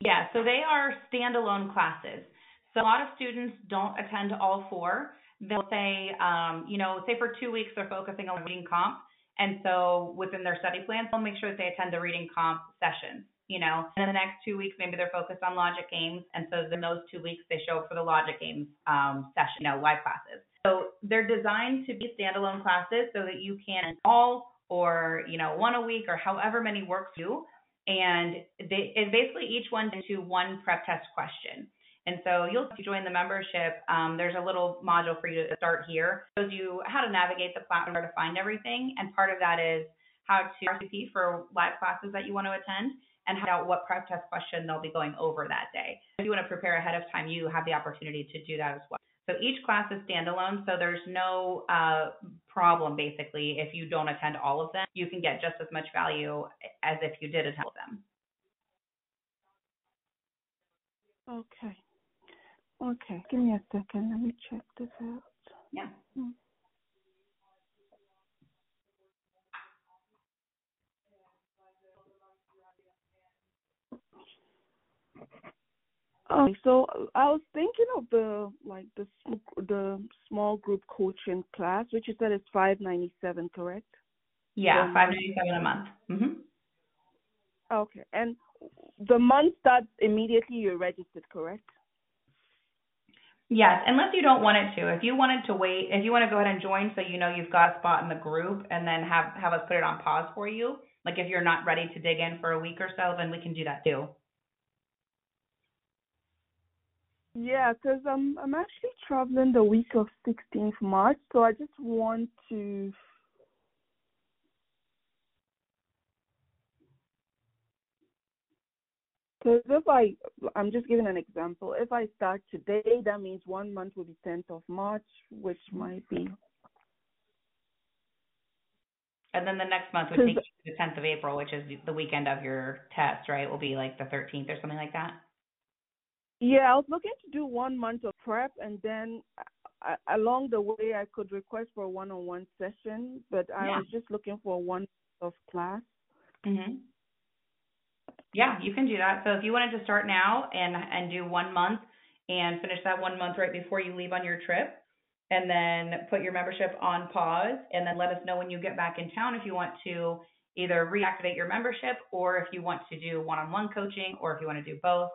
Yeah, so they are standalone classes. So a lot of students don't attend all four. They'll say, um, you know, say for two weeks they're focusing on reading comp, and so within their study plans, they'll make sure that they attend the reading comp sessions. You know, and in the next two weeks maybe they're focused on logic games, and so in those two weeks they show up for the logic games um, session, you know, live classes. So they're designed to be standalone classes so that you can all or you know one a week or however many works you and they and basically each one into one prep test question. And so you'll join the membership, um, there's a little module for you to start here. It shows you how to navigate the platform, where to find everything, and part of that is how to RSVP for live classes that you want to attend and how out what prep test question they'll be going over that day. If you want to prepare ahead of time, you have the opportunity to do that as well. So each class is standalone, so there's no uh, problem basically if you don't attend all of them. You can get just as much value as if you did attend all of them. Okay. Okay. Give me a second. Let me check this out. Yeah. Hmm. Okay, so I was thinking of the like the the small group coaching class, which you said is five ninety seven, correct? Yeah, five ninety seven a month. hmm Okay, and the month starts immediately you're registered, correct? Yes, unless you don't want it to. If you wanted to wait, if you want to go ahead and join, so you know you've got a spot in the group, and then have have us put it on pause for you. Like if you're not ready to dig in for a week or so, then we can do that too. Yeah, because I'm I'm actually traveling the week of 16th March, so I just want to. Because if I, I'm just giving an example. If I start today, that means one month will be 10th of March, which might be. And then the next month would take you to the tenth of April, which is the weekend of your test, right? Will be like the thirteenth or something like that. Yeah, I was looking to do one month of prep, and then uh, along the way, I could request for a one-on-one session, but I Yeah. was just looking for one of class. Mhm. Yeah, you can do that. So if you wanted to start now and and do one month and finish that one month right before you leave on your trip, and then put your membership on pause, and then let us know when you get back in town if you want to either reactivate your membership or if you want to do one-on-one coaching or if you want to do both.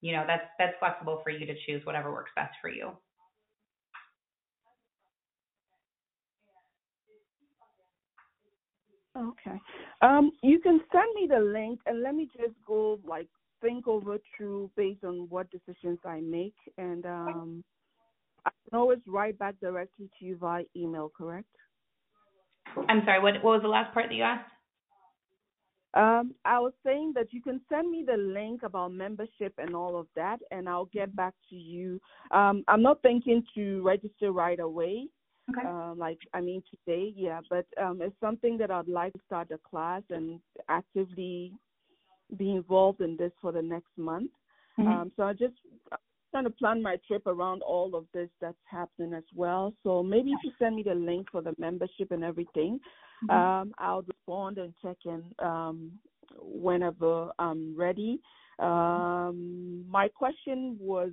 You know, that's that's flexible for you to choose whatever works best for you. Okay. Um, you can send me the link and let me just go like think over through based on what decisions I make, and um, I can always write back directly to you via email. Correct? I'm sorry, what what was the last part that you asked? Um, I was saying that you can send me the link about membership and all of that, and I'll get back to you. Um, I'm not thinking to register right away. Okay. Um, like I mean today, yeah, but um, it's something that I'd like to start a class and actively be involved in this for the next month. Mhm. Um, so I just I'm trying to plan my trip around all of this that's happening as well. So maybe if you send me the link for the membership and everything, Mhm. um, I'll respond and check in um, whenever I'm ready. Um, my question was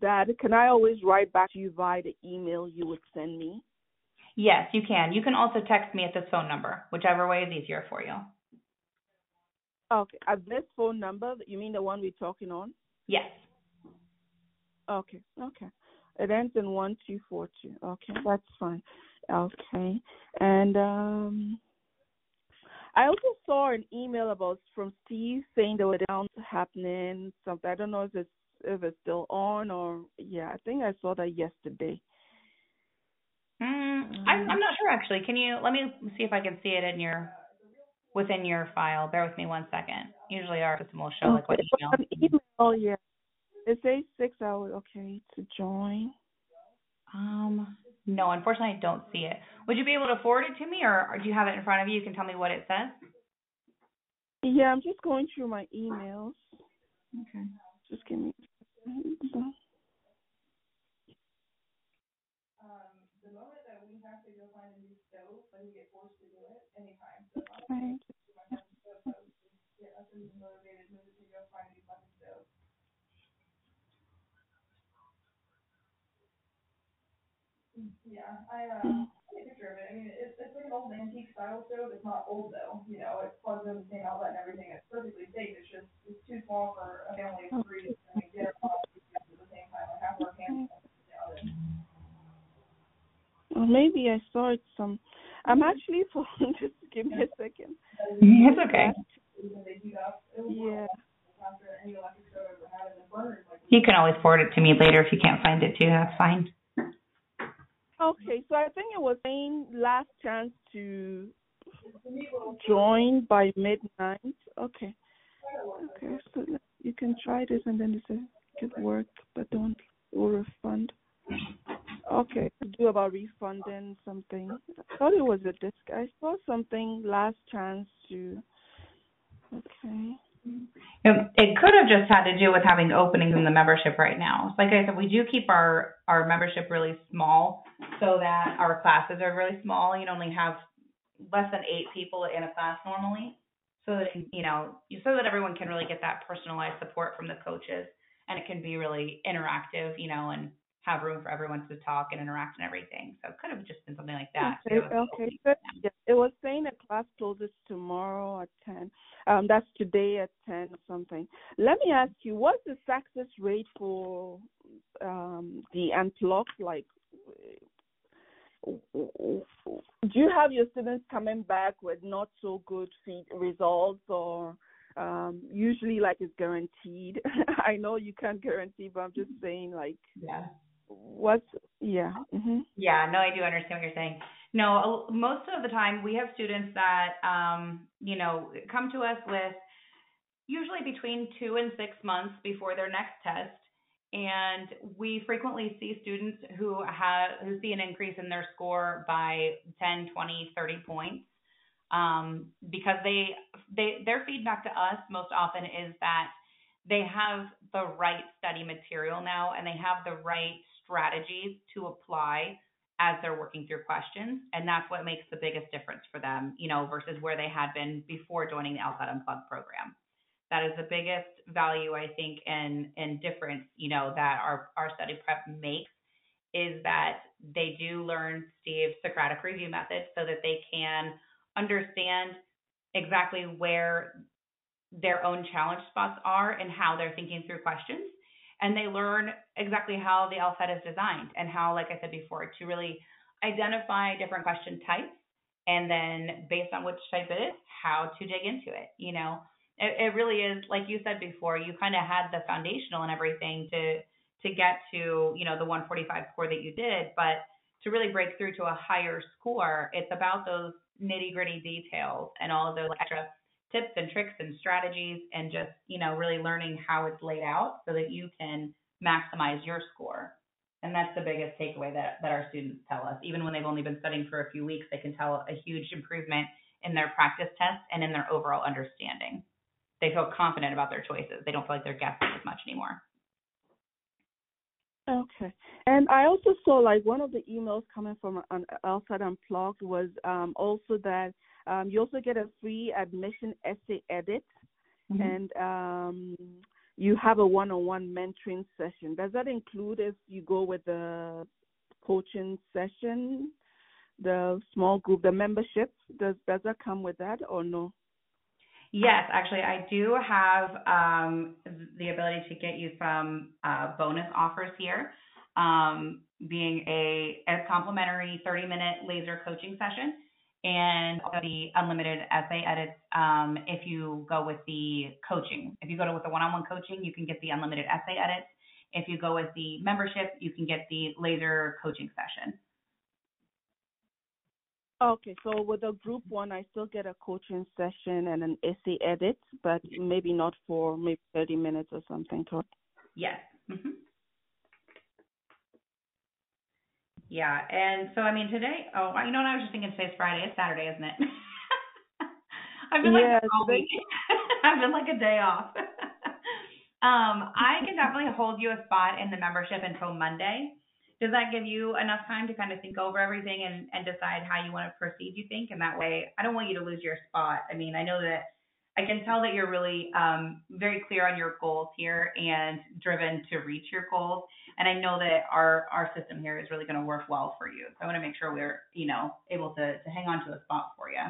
that can I always write back to you via the email you would send me? Yes, you can. You can also text me at this phone number, whichever way is easier for you. Okay, at this phone number, you mean the one we're talking on? Yes. Okay, okay. It ends in one two four two. Okay, that's fine. Okay, and um, I also saw an email about from Steve saying there were downs happening. Something I don't know if it's if it's still on or yeah. I think I saw that yesterday. Mm, I'm, I'm not sure actually. Can you let me see if I can see it in your within your file? Bear with me one second. Usually our system will show like what email. An email, yeah. It says six hours. Okay, to join. Um, no, unfortunately, I don't see it. Would you be able to forward it to me, or, or do you have it in front of you? You can tell me what it says. Yeah, I'm just going through my emails. Okay. Just give me. Okay. Yeah, I uh, take a picture of it. I mean, it's it's like an old antique style stove. It's not old though. You know, it's plugged in the same outlet and everything. It's perfectly safe. It's just it's too small for a family of three. I mean, get it all at the same time. Like half our family. Well, maybe I saw it some. I'm actually phone. Just give me a second. It's okay. Yeah. You can always forward it to me later if you can't find it too. That's fine. Okay, so I think it was saying last chance to join by midnight. Okay. Okay, so you can try this and then it says it could work, but don't will refund. Okay, do about refunding something. I thought it was a disc. I saw something last chance to. Okay. It, it could have just had to do with having openings in the membership right now. Like I said, we do keep our our membership really small so that our classes are really small. You only have less than eight people in a class normally, so that you know, so that everyone can really get that personalized support from the coaches, and it can be really interactive. You know, and have room for everyone to talk and interact and everything. So it could have just been something like that. Okay, okay. Good. Yeah, it was saying that class closes tomorrow at ten. Um, that's today at ten or something. Let me ask you, what's the success rate for um the unplugged? Like, do you have your students coming back with not so good feed results or? um usually like it's guaranteed? I know you can't guarantee but i'm just saying like yeah. what's yeah hmm yeah no i do understand what you're saying. No most of the time we have students that um you know come to us with usually between two and six months before their next test and we frequently see students who have who see an increase in their score by 10 20 30 points um, because they they their feedback to us most often is that they have the right study material now and they have the right strategies to apply as they're working through questions. And that's what makes the biggest difference for them you know versus where they had been before joining the LSAT Unplugged program that is the biggest value I think and and difference you know that our our study prep makes is that they do learn Steve's Socratic review method so that they can understand exactly where their own challenge spots are and how they're thinking through questions. And they learn exactly how the LSAT is designed and how, like I said before, to really identify different question types and then based on which type it is, how to dig into it. You know, it, it really is like you said before, you kind of had the foundational and everything to to get to, you know, the 145 score that you did, but to really break through to a higher score, it's about those nitty gritty details and all of those extra tips and tricks and strategies and just, you know, really learning how it's laid out so that you can maximize your score. And that's the biggest takeaway that, that our students tell us. Even when they've only been studying for a few weeks, they can tell a huge improvement in their practice tests and in their overall understanding. They feel confident about their choices. They don't feel like they're guessing as much anymore. Okay. And I also saw like one of the emails coming from an LSAT Unplugged was um, also that um, you also get a free admission essay edit Mm-hmm. and um, you have a one-on-one mentoring session. Does that include if you go with the coaching session, the small group, the membership? Does does that come with that or no? Yes, actually, I do have um, the ability to get you some uh, bonus offers here. Um, being a, a complimentary 30 minute laser coaching session and the unlimited essay edits um, if you go with the coaching. If you go with the one-on-one coaching, you can get the unlimited essay edits. If you go with the membership, you can get the laser coaching session. Okay, so with the group one, I still get a coaching session and an essay edit, but maybe not for maybe 30 minutes or something. Correct? Yes. hmm Yeah, and so I mean today. Oh, you know what? I was just thinking today's Friday. It's Saturday, isn't it? I've been like Yeah, all week. I've been like a day off. um, I can definitely hold you a spot in the membership until Monday. Does that give you enough time to kind of think over everything and, and decide how you want to proceed? You think, and that way, I don't want you to lose your spot. I mean, I know that I can tell that you're really um, very clear on your goals here and driven to reach your goals. And I know that our our system here is really going to work well for you. So I want to make sure we're you know able to to hang on to a spot for you.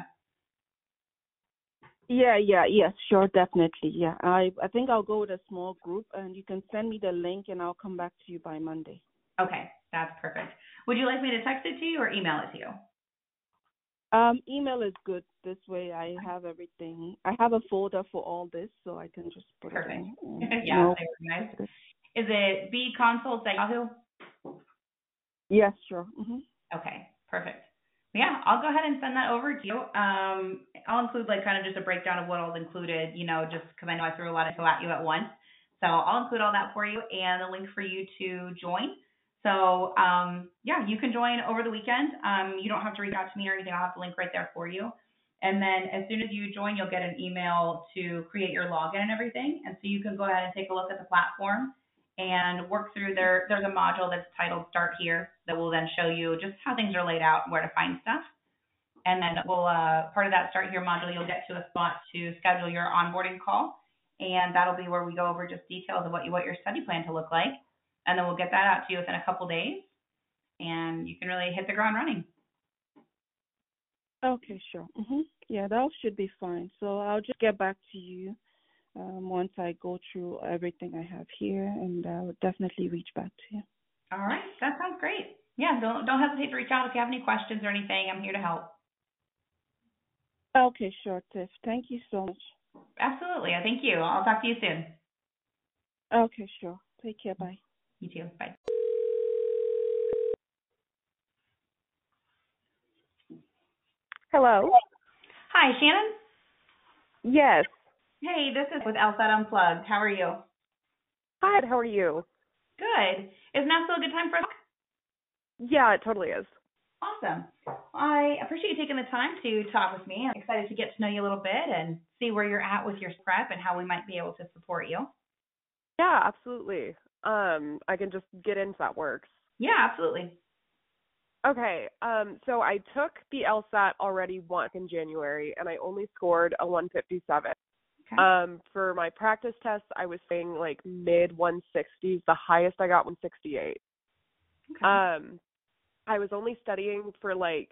Yeah, yeah, yes, sure, definitely. Yeah, I I think I'll go with a small group, and you can send me the link, and I'll come back to you by Monday. Okay, that's perfect. Would you like me to text it to you or email it to you? Um, email is good. This way, I have everything. I have a folder for all this, so I can just put Perfect. it in. and yeah, they organized. Is it bconsults at Yahoo? Yes, sure. hmm Okay, perfect. Yeah, I'll go ahead and send that over to you. Um, I'll include like kind of just a breakdown of what all's included, you know, just because I know I threw a lot of info at you at once. So I'll include all that for you and a link for you to join. So um, yeah, you can join over the weekend. Um, you don't have to reach out to me or anything. I'll have the link right there for you. And then as soon as you join, you'll get an email to create your login and everything. And so you can go ahead and take a look at the platform and work through there. There's a module that's titled Start Here that will then show you just how things are laid out where to find stuff. And then we'll uh, part of that Start Here module, you'll get to a spot to schedule your onboarding call, and that'll be where we go over just details of what you want your study plan to look like, and then we'll get that out to you within a couple days, and you can really hit the ground running. Okay, sure. hmm Yeah, that should be fine. So I'll just get back to you um, once I go through everything I have here, and I'll definitely reach back to you. All right, that sounds great. Yeah, don't don't hesitate to reach out if you have any questions or anything. I'm here to help. Okay, sure, Tiff. Thank you so much. Absolutely. Thank you. I'll talk to you soon. Okay, sure. Take care. Bye. You too. Bye. Hello. Hi, Shannon. Yes. Hey, this is with LSAT Unplugged. How are you? Hi, how are you? Good. Is now still a good time for us? Yeah, it totally is. Awesome. I appreciate you taking the time to talk with me. I'm excited to get to know you a little bit and see where you're at with your prep and how we might be able to support you. Yeah, absolutely. Um, I can just get into that works. Yeah, absolutely. Okay. Um, so I took the LSAT already once in January, and I only scored a 157. Okay. Um, for my practice tests, I was saying like mid 160s. The highest I got 168. Okay. Um, I was only studying for like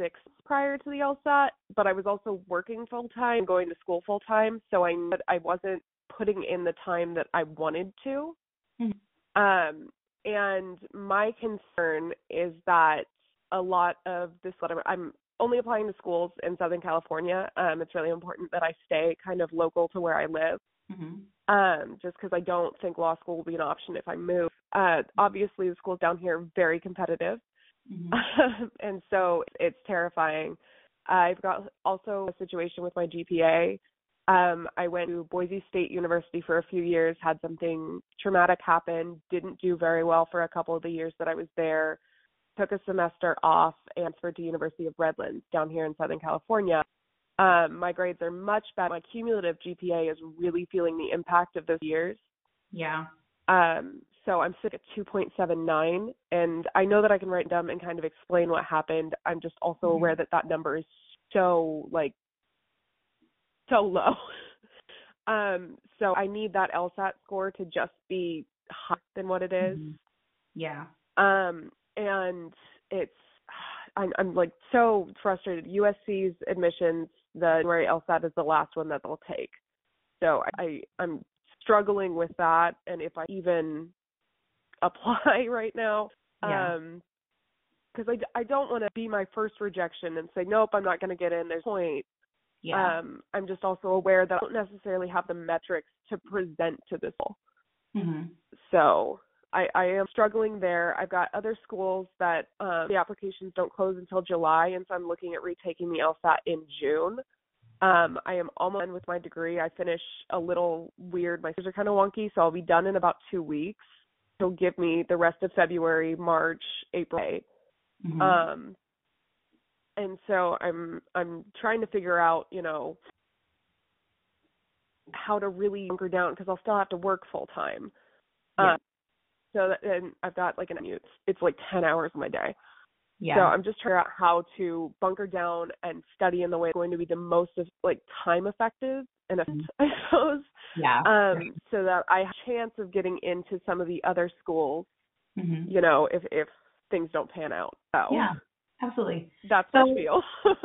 six prior to the LSAT, but I was also working full time, going to school full time, so I I wasn't putting in the time that I wanted to. Mhm. Um, and my concern is that a lot of this letter, I'm only applying to schools in Southern California. Um, it's really important that I stay kind of local to where I live hmm um, just because I don't think law school will be an option if I move. Uh, obviously, the schools down here are very competitive, hmm and so it's terrifying. I've got also a situation with my GPA. Um, I went to Boise State University for a few years, had something traumatic happen, didn't do very well for a couple of the years that I was there, took a semester off, and transferred to University of Redlands down here in Southern California. Um, my grades are much better. My cumulative GPA is really feeling the impact of those years. Yeah. Um, so I'm sick at 2.79, and I know that I can write them and kind of explain what happened. I'm just also Mhm. aware that that number is so like so low. um, so I need that LSAT score to just be higher than what it is. Mhm. Yeah. Um, and it's I'm I'm like so frustrated. USC's admissions, the January LSAT is the last one that they'll take. So I I'm struggling with that and if I even apply right now. Yeah. Um because I, I don't want to be my first rejection and say nope i'm not going to get in there's no point Yeah. um i'm just also aware that i don't necessarily have the metrics to present to this school mhm. so i i am struggling there i've got other schools that um the applications don't close until july and so i'm looking at retaking the lsat in june um i am almost done with my degree i finish a little weird my schedule are kind of wonky so i'll be done in about two weeks it'll give me the rest of february march april May. Mhm. Um and so I'm I'm trying to figure out, you know, how to really hunker down because I'll still have to work full time. Yeah. Um so that, and I've got like an it's, it's like 10 hours of my day. yeah. So I'm just trying to out how to bunker down and study in the way that's going to be the most of, like time effective and efficient, I suppose. yeah. Um so that I have a chance of getting into some of the other schools, mhm. you know, if if things don't pan out. So Yeah. Absolutely. that's So- the feel.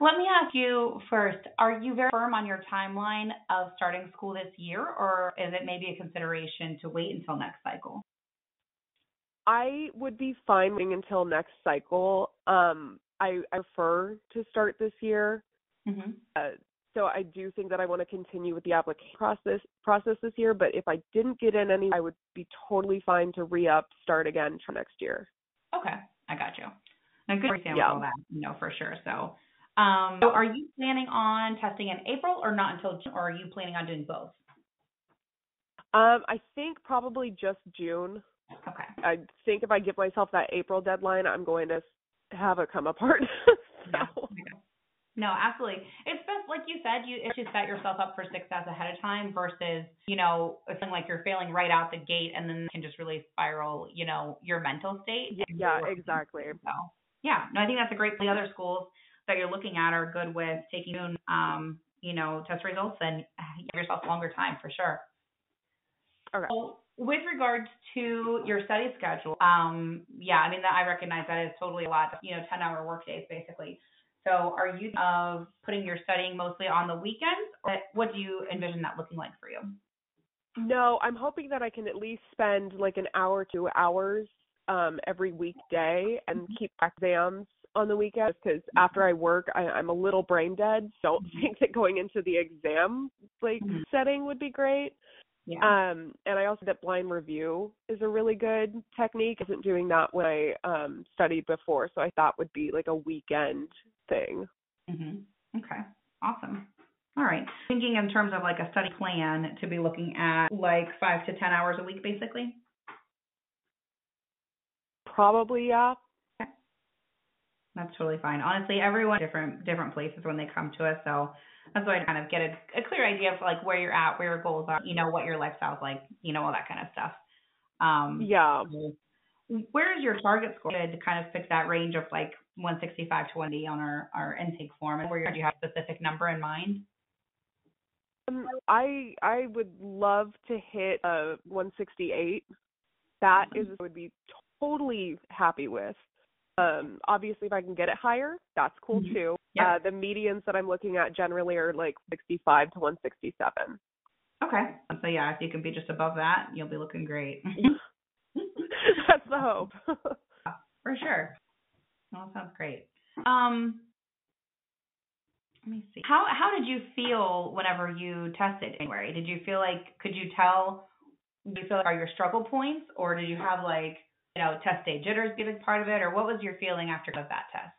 Let me ask you first, are you very firm on your timeline of starting school this year or is it maybe a consideration to wait until next cycle? I would be fine waiting until next cycle. Um, I, I prefer to start this year. Mhm. Uh, so I do think that I want to continue with the application process process this year. But if I didn't get in any, I would be totally fine to re up, start again for next year. Okay, I got you. Now, good understand Yeah. all that, you know, for sure. So, um, so are you planning on testing in April or not until June, or are you planning on doing both? Um, I think probably just June. Okay. I think if I give myself that April deadline, I'm going to have it come apart. Yeah. okay. No, absolutely. It's best, like you said, you it's just set yourself up for success ahead of time versus, you know, feeling like you're failing right out the gate and then can just really spiral, you know, your mental state. Yeah, yeah, exactly. So, yeah, no, I think that's a great. The other schools that you're looking at are good with taking, um, you know, test results and give yourself longer time for sure. Okay. So with regards to your study schedule, um, yeah, I mean, that I recognize that is totally a lot, you know, 10 hour work days basically. So are you of putting your studying mostly on the weekends or what do you envision that looking like for you? No, I'm hoping that I can at least spend like an hour, two hours um every weekday and keep exams on the weekends because after I work I, I'm a little brain dead. So don't think that going into the exam like Mhm. setting would be great. Yeah. Um and I also that blind review is a really good technique. I wasn't doing that when I um studied before, so I thought would be like a weekend thing. Mm-hmm. Okay. Awesome. All right. Thinking in terms of like a study plan to be looking at like 5 to 10 hours a week basically. Probably yeah. That's totally fine. Honestly, everyone different different places when they come to us, so that's why I kind of get a, a clear idea of like where you're at, where your goals are, you know, what your lifestyle's like, you know, all that kind of stuff. Um, Yeah. where is your target score to kind of pick that range of like 165 to 180 on our our intake form, and where do you have a specific number in mind? Um, I I would love to hit a 168. That is what I would be totally happy with. Um, obviously, if I can get it higher, that's cool Mhm. too. Yeah. Uh, the medians that I'm looking at generally are like 65 to 167. Okay. So yeah, if you can be just above that, you'll be looking great. that's the hope. For sure. Well, that sounds great. Um, let me see. How how did you feel whenever you tested January? Did you feel like could you tell? Do you feel like are your struggle points, or did you have like you know test day jitters be a part of it, or what was your feeling after of that test?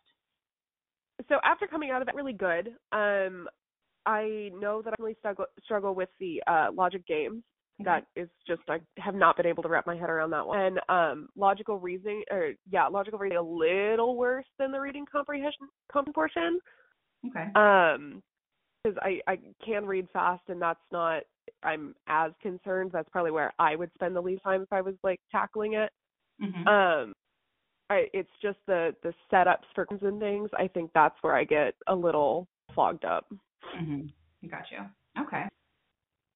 so after coming out of it, really good. Um, I know that I really struggle struggle with the uh, logic games. That is just I have not been able to wrap my head around that one. And um, logical reasoning, or yeah, logical reasoning a little worse than the reading comprehension comp portion. Okay. Um, because I I can read fast, and that's not I'm as concerned. That's probably where I would spend the least time if I was like tackling it. Mhm. Um, I it's just the the setups for and things. I think that's where I get a little fogged up. Mhm. Got you. Okay.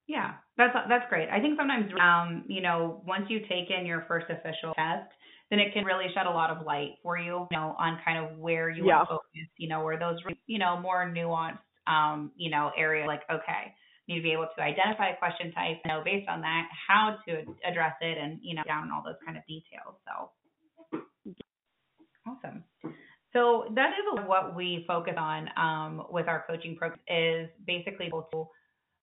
Yeah, that's that's great. I think sometimes, um, you know, once you take in your first official test, then it can really shed a lot of light for you, you know, on kind of where you Yeah. want to focus, you know, where those, you know, more nuanced, um, you know, area like, okay, need to be able to identify a question type, know, based on that, how to address it, and you know, down all those kind of details. So. Awesome. So that is what we focus on um, with our coaching program is basically to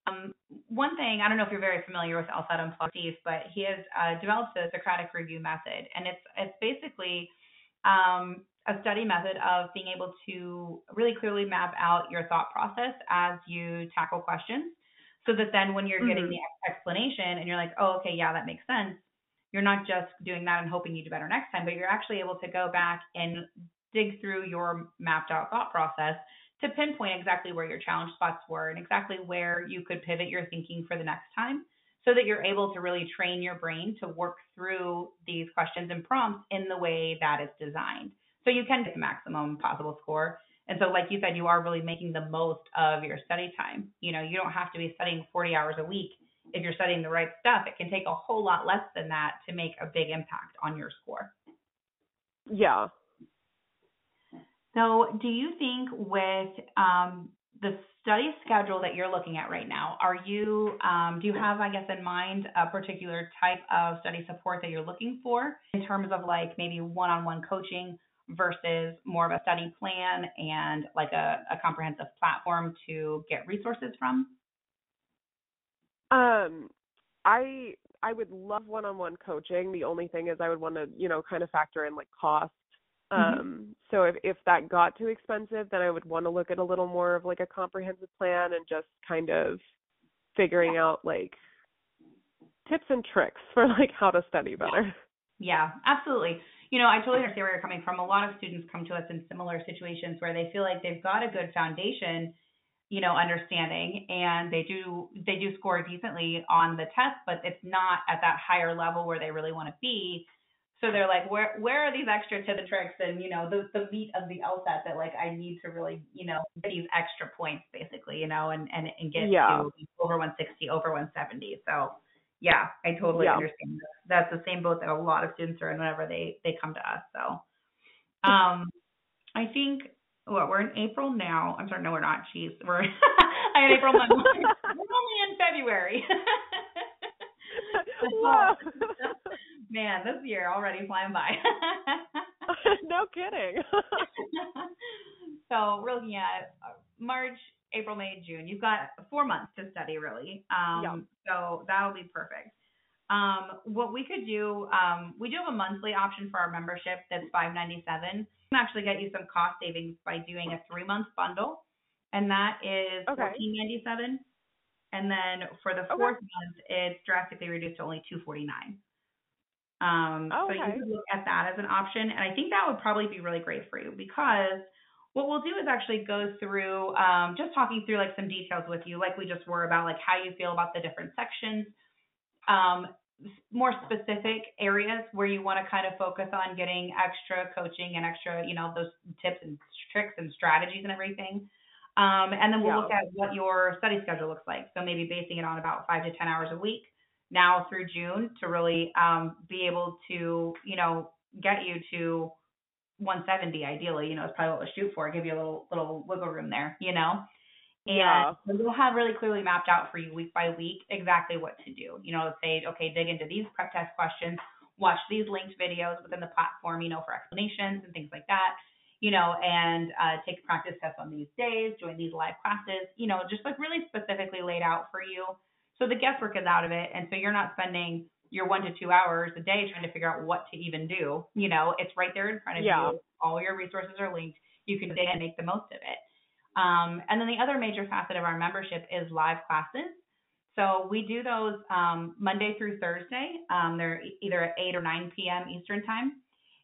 um, one thing, I don't know if you're very familiar with LSAT Unplugged, Steve, but he has uh, developed the Socratic review method, and it's it's basically um, a study method of being able to really clearly map out your thought process as you tackle questions, so that then when you're getting Mhm. the explanation and you're like, oh, okay, yeah, that makes sense. You're not just doing that and hoping you do better next time, but you're actually able to go back and dig through your mapped out thought process to pinpoint exactly where your challenge spots were and exactly where you could pivot your thinking for the next time so that you're able to really train your brain to work through these questions and prompts in the way that it's designed. So you can get the maximum possible score. And so, like you said, you are really making the most of your study time. You know, you don't have to be studying 40 hours a week. If you're studying the right stuff, it can take a whole lot less than that to make a big impact on your score. Yeah. So, do you think with um, the study schedule that you're looking at right now, are you um, do you have, I guess, in mind a particular type of study support that you're looking for in terms of like maybe one-on-one coaching versus more of a study plan and like a, a comprehensive platform to get resources from? Um, I I would love one-on-one coaching. The only thing is I would want to, you know, kind of factor in like cost. Mhm. Um, so if if that got too expensive, then I would want to look at a little more of like a comprehensive plan and just kind of figuring out like tips and tricks for like how to study better. Yeah, absolutely. You know, I totally understand where you're coming from. A lot of students come to us in similar situations where they feel like they've got a good foundation, you know, understanding and they do they do score decently on the test, but it's not at that higher level where they really want to be. So they're like, where where are these extra tips and tricks and you know the the meat of the LSAT that like I need to really you know get these extra points basically you know and and and get Yeah. to over 160 over 170. So yeah, I totally Yeah. understand. That's the same boat that a lot of students are in whenever they they come to us. So, um, I think what we're in April now. I'm sorry, no, we're not. Jeez, we're I had April. month. we're only in February. Man, this year already flying by. no kidding. so we're looking at March, April, May, June. You've got four months to study, really. Um, Yeah. So that'll be perfect. Um, what we could do, um, we do have a monthly option for our membership that's five ninety seven. We can actually get you some cost savings by doing a three month bundle, and that is Okay. fourteen ninety seven. And then for the Okay. fourth month, it's drastically reduced to only two forty nine. Um, Oh, So you okay. could look at that as an option, and I think that would probably be really great for you because what we'll do is actually go through um, just talking through like some details with you, like we just were about like how you feel about the different sections, um, more specific areas where you want to kind of focus on getting extra coaching and extra, you know, those tips and tricks and strategies and everything. Um, and then we'll Yeah. look at what your study schedule looks like. So maybe basing it on about five to ten hours a week now through June to really um, be able to, you know, get you to 170 ideally, you know, is probably what we'll shoot for, give you a little little wiggle room there, you know. And Yeah. we'll have really clearly mapped out for you week by week exactly what to do. You know, say, okay, dig into these prep test questions, watch these linked videos within the platform, you know, for explanations and things like that, you know, and uh, take practice tests on these days, join these live classes, you know, just like really specifically laid out for you. So the guesswork is out of it. And so you're not spending your one to two hours a day trying to figure out what to even do. You know, it's right there in front of Yeah. you. All your resources are linked. You can dig and make the most of it. Um, and then the other major facet of our membership is live classes. So we do those um, Monday through Thursday. Um, they're either at 8 or 9 p.m. Eastern Time.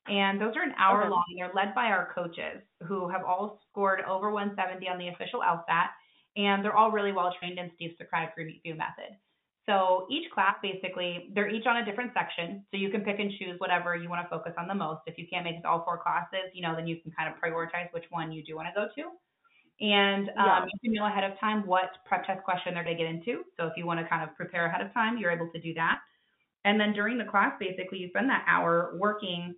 And those are an hour Okay. long. They're led by our coaches who have all scored over 170 on the official LSAT. And they're all really well trained in Steve's Socratic review method. So each class basically, they're each on a different section. So you can pick and choose whatever you want to focus on the most. If you can't make it to all four classes, you know, then you can kind of prioritize which one you do want to go to. And um, Yeah. you can know ahead of time what prep test question they're going to get into. So if you want to kind of prepare ahead of time, you're able to do that. And then during the class, basically, you spend that hour working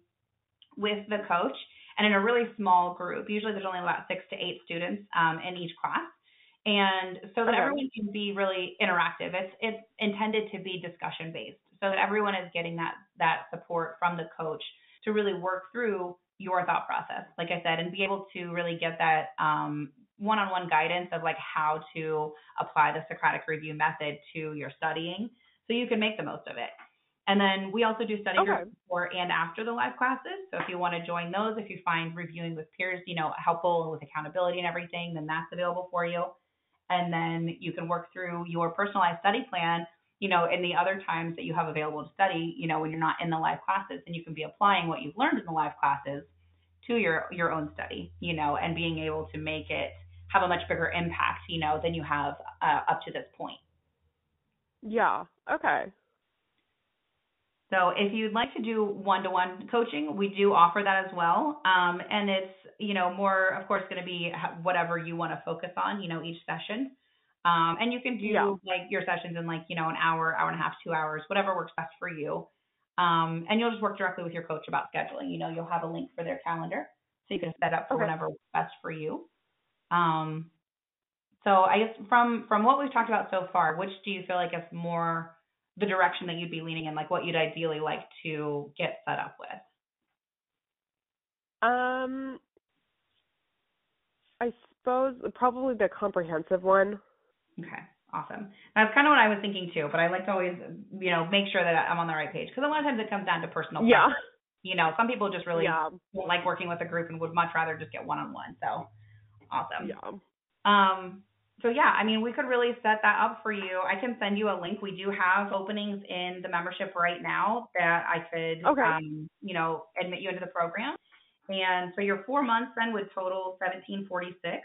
with the coach and in a really small group. Usually there's only about six to eight students um, in each class. And so that Okay. everyone can be really interactive. It's it's intended to be discussion based, so that everyone is getting that that support from the coach to really work through your thought process, like I said, and be able to really get that um, one-on-one guidance of like how to apply the Socratic review method to your studying so you can make the most of it. And then we also do study Okay. groups before and after the live classes. So if you want to join those, if you find reviewing with peers, you know, helpful with accountability and everything, then that's available for you. And then you can work through your personalized study plan, you know, in the other times that you have available to study, you know, when you're not in the live classes and you can be applying what you've learned in the live classes to your your own study, you know, and being able to make it have a much bigger impact, you know, than you have uh, up to this point. Yeah. Okay. So if you'd like to do one-to-one coaching, we do offer that as well. Um, and it's, you know, more, of course, going to be whatever you want to focus on, you know, each session. Um, and you can do Yeah. like your sessions in like, you know, an hour, hour and a half, two hours, whatever works best for you. Um, and you'll just work directly with your coach about scheduling. You know, you'll have a link for their calendar so you can set up for Okay. whenever works best for you. Um, so I guess from from what we've talked about so far, which do you feel like is more the direction that you'd be leaning in, like what you'd ideally like to get set up with? Um, I suppose probably the comprehensive one. Okay, awesome. That's kind of what I was thinking too, but I like to always, you know, make sure that I'm on the right page because a lot of times it comes down to personal. Yeah. You know, some people just really Yeah. don't like working with a group and would much rather just get one on one. So, awesome. Yeah. Um, so yeah, I mean, we could really set that up for you. I can send you a link. We do have openings in the membership right now that I could, Okay. um, you know, admit you into the program. And so your four months then would total seventeen forty six.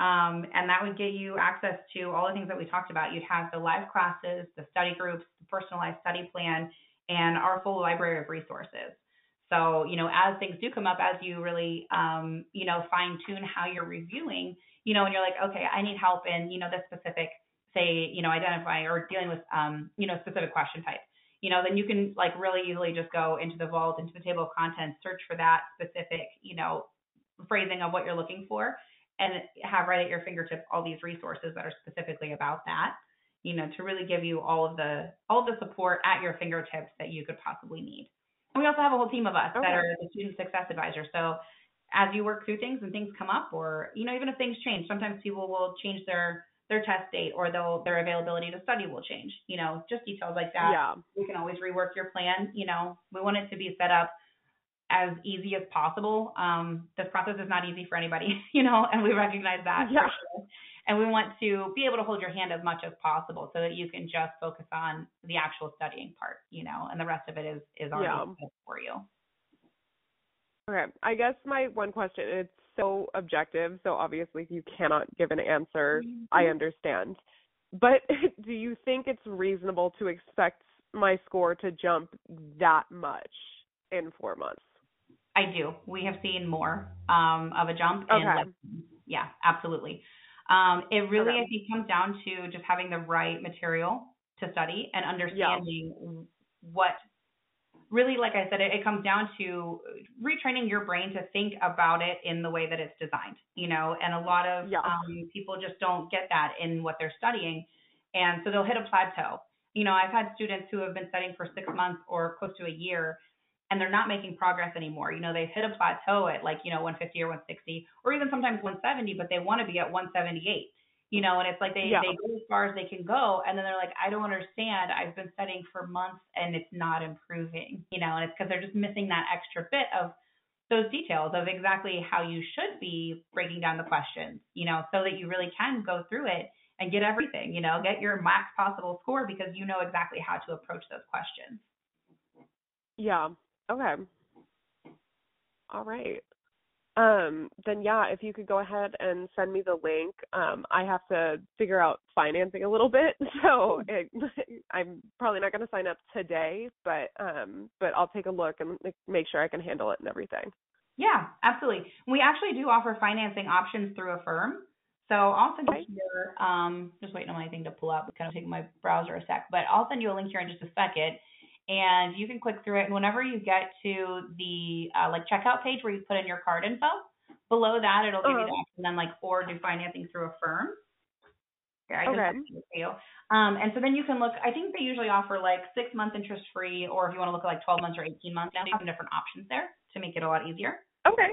Um, and that would get you access to all the things that we talked about. You'd have the live classes, the study groups, the personalized study plan, and our full library of resources. So, you know, as things do come up, as you really, um, you know, fine tune how you're reviewing, you know, and you're like, okay, I need help in, you know, this specific, say, you know, identifying or dealing with, um, you know, specific question type, you know, then you can like really easily just go into the vault, into the table of contents, search for that specific, you know, phrasing of what you're looking for and have right at your fingertips all these resources that are specifically about that, you know, to really give you all of the, all of the support at your fingertips that you could possibly need. And we also have a whole team of us Okay. that are the student success advisors. So as you work through things and things come up, or you know, even if things change, sometimes people will change their their test date or they'll their availability to study will change. You know, just details like that. Yeah. We can always rework your plan. You know, we want it to be set up as easy as possible. Um, this process is not easy for anybody, you know, and we recognize that Yeah. sure. And we want to be able to hold your hand as much as possible so that you can just focus on the actual studying part, you know, and the rest of it is is already Yeah. for you. Okay. I guess my one question it's so objective, so obviously you cannot give an answer. I understand. But do you think it's reasonable to expect my score to jump that much in 4 months? I do. We have seen more um, of a jump Okay. lessons. Yeah, absolutely. Um, it really, Okay. I think, comes down to just having the right material to study and understanding what really, like I said, it, it comes down to retraining your brain to think about it in the way that it's designed, you know, and a lot of Yeah. um, people just don't get that in what they're studying. And so they'll hit a plateau. You know, I've had students who have been studying for six months or close to a year and they're not making progress anymore. You know, they've hit a plateau at like, you know, 150 or 160 or even sometimes 170, but they want to be at 178. You know, and it's like they Yeah. they go as far as they can go and then they're like, I don't understand. I've been studying for months and it's not improving. You know, and it's because they're just missing that extra bit of those details of exactly how you should be breaking down the questions, you know, so that you really can go through it and get everything, you know, get your max possible score because you know exactly how to approach those questions. Yeah. Okay. All right. Um, then yeah, if you could go ahead and send me the link. Um, I have to figure out financing a little bit, so it, I'm probably not going to sign up today, but um, but I'll take a look and make sure I can handle it and everything. Yeah, absolutely. We actually do offer financing options through Affirm. So I'll send you here, um, just waiting on my thing to pull up, kind of taking my browser a sec, but I'll send you a link here in just a second. And you can click through it. And whenever you get to the uh, like checkout page where you put in your card info, below that it'll give you Uh-huh. the option then like or do financing through Affirm. Here, I can Okay. text it to you. Um, and so then you can look. I think they usually offer like six month interest free, or if you want to look at like 12 months or 18 months, now they have some different options there to make it a lot easier. Okay.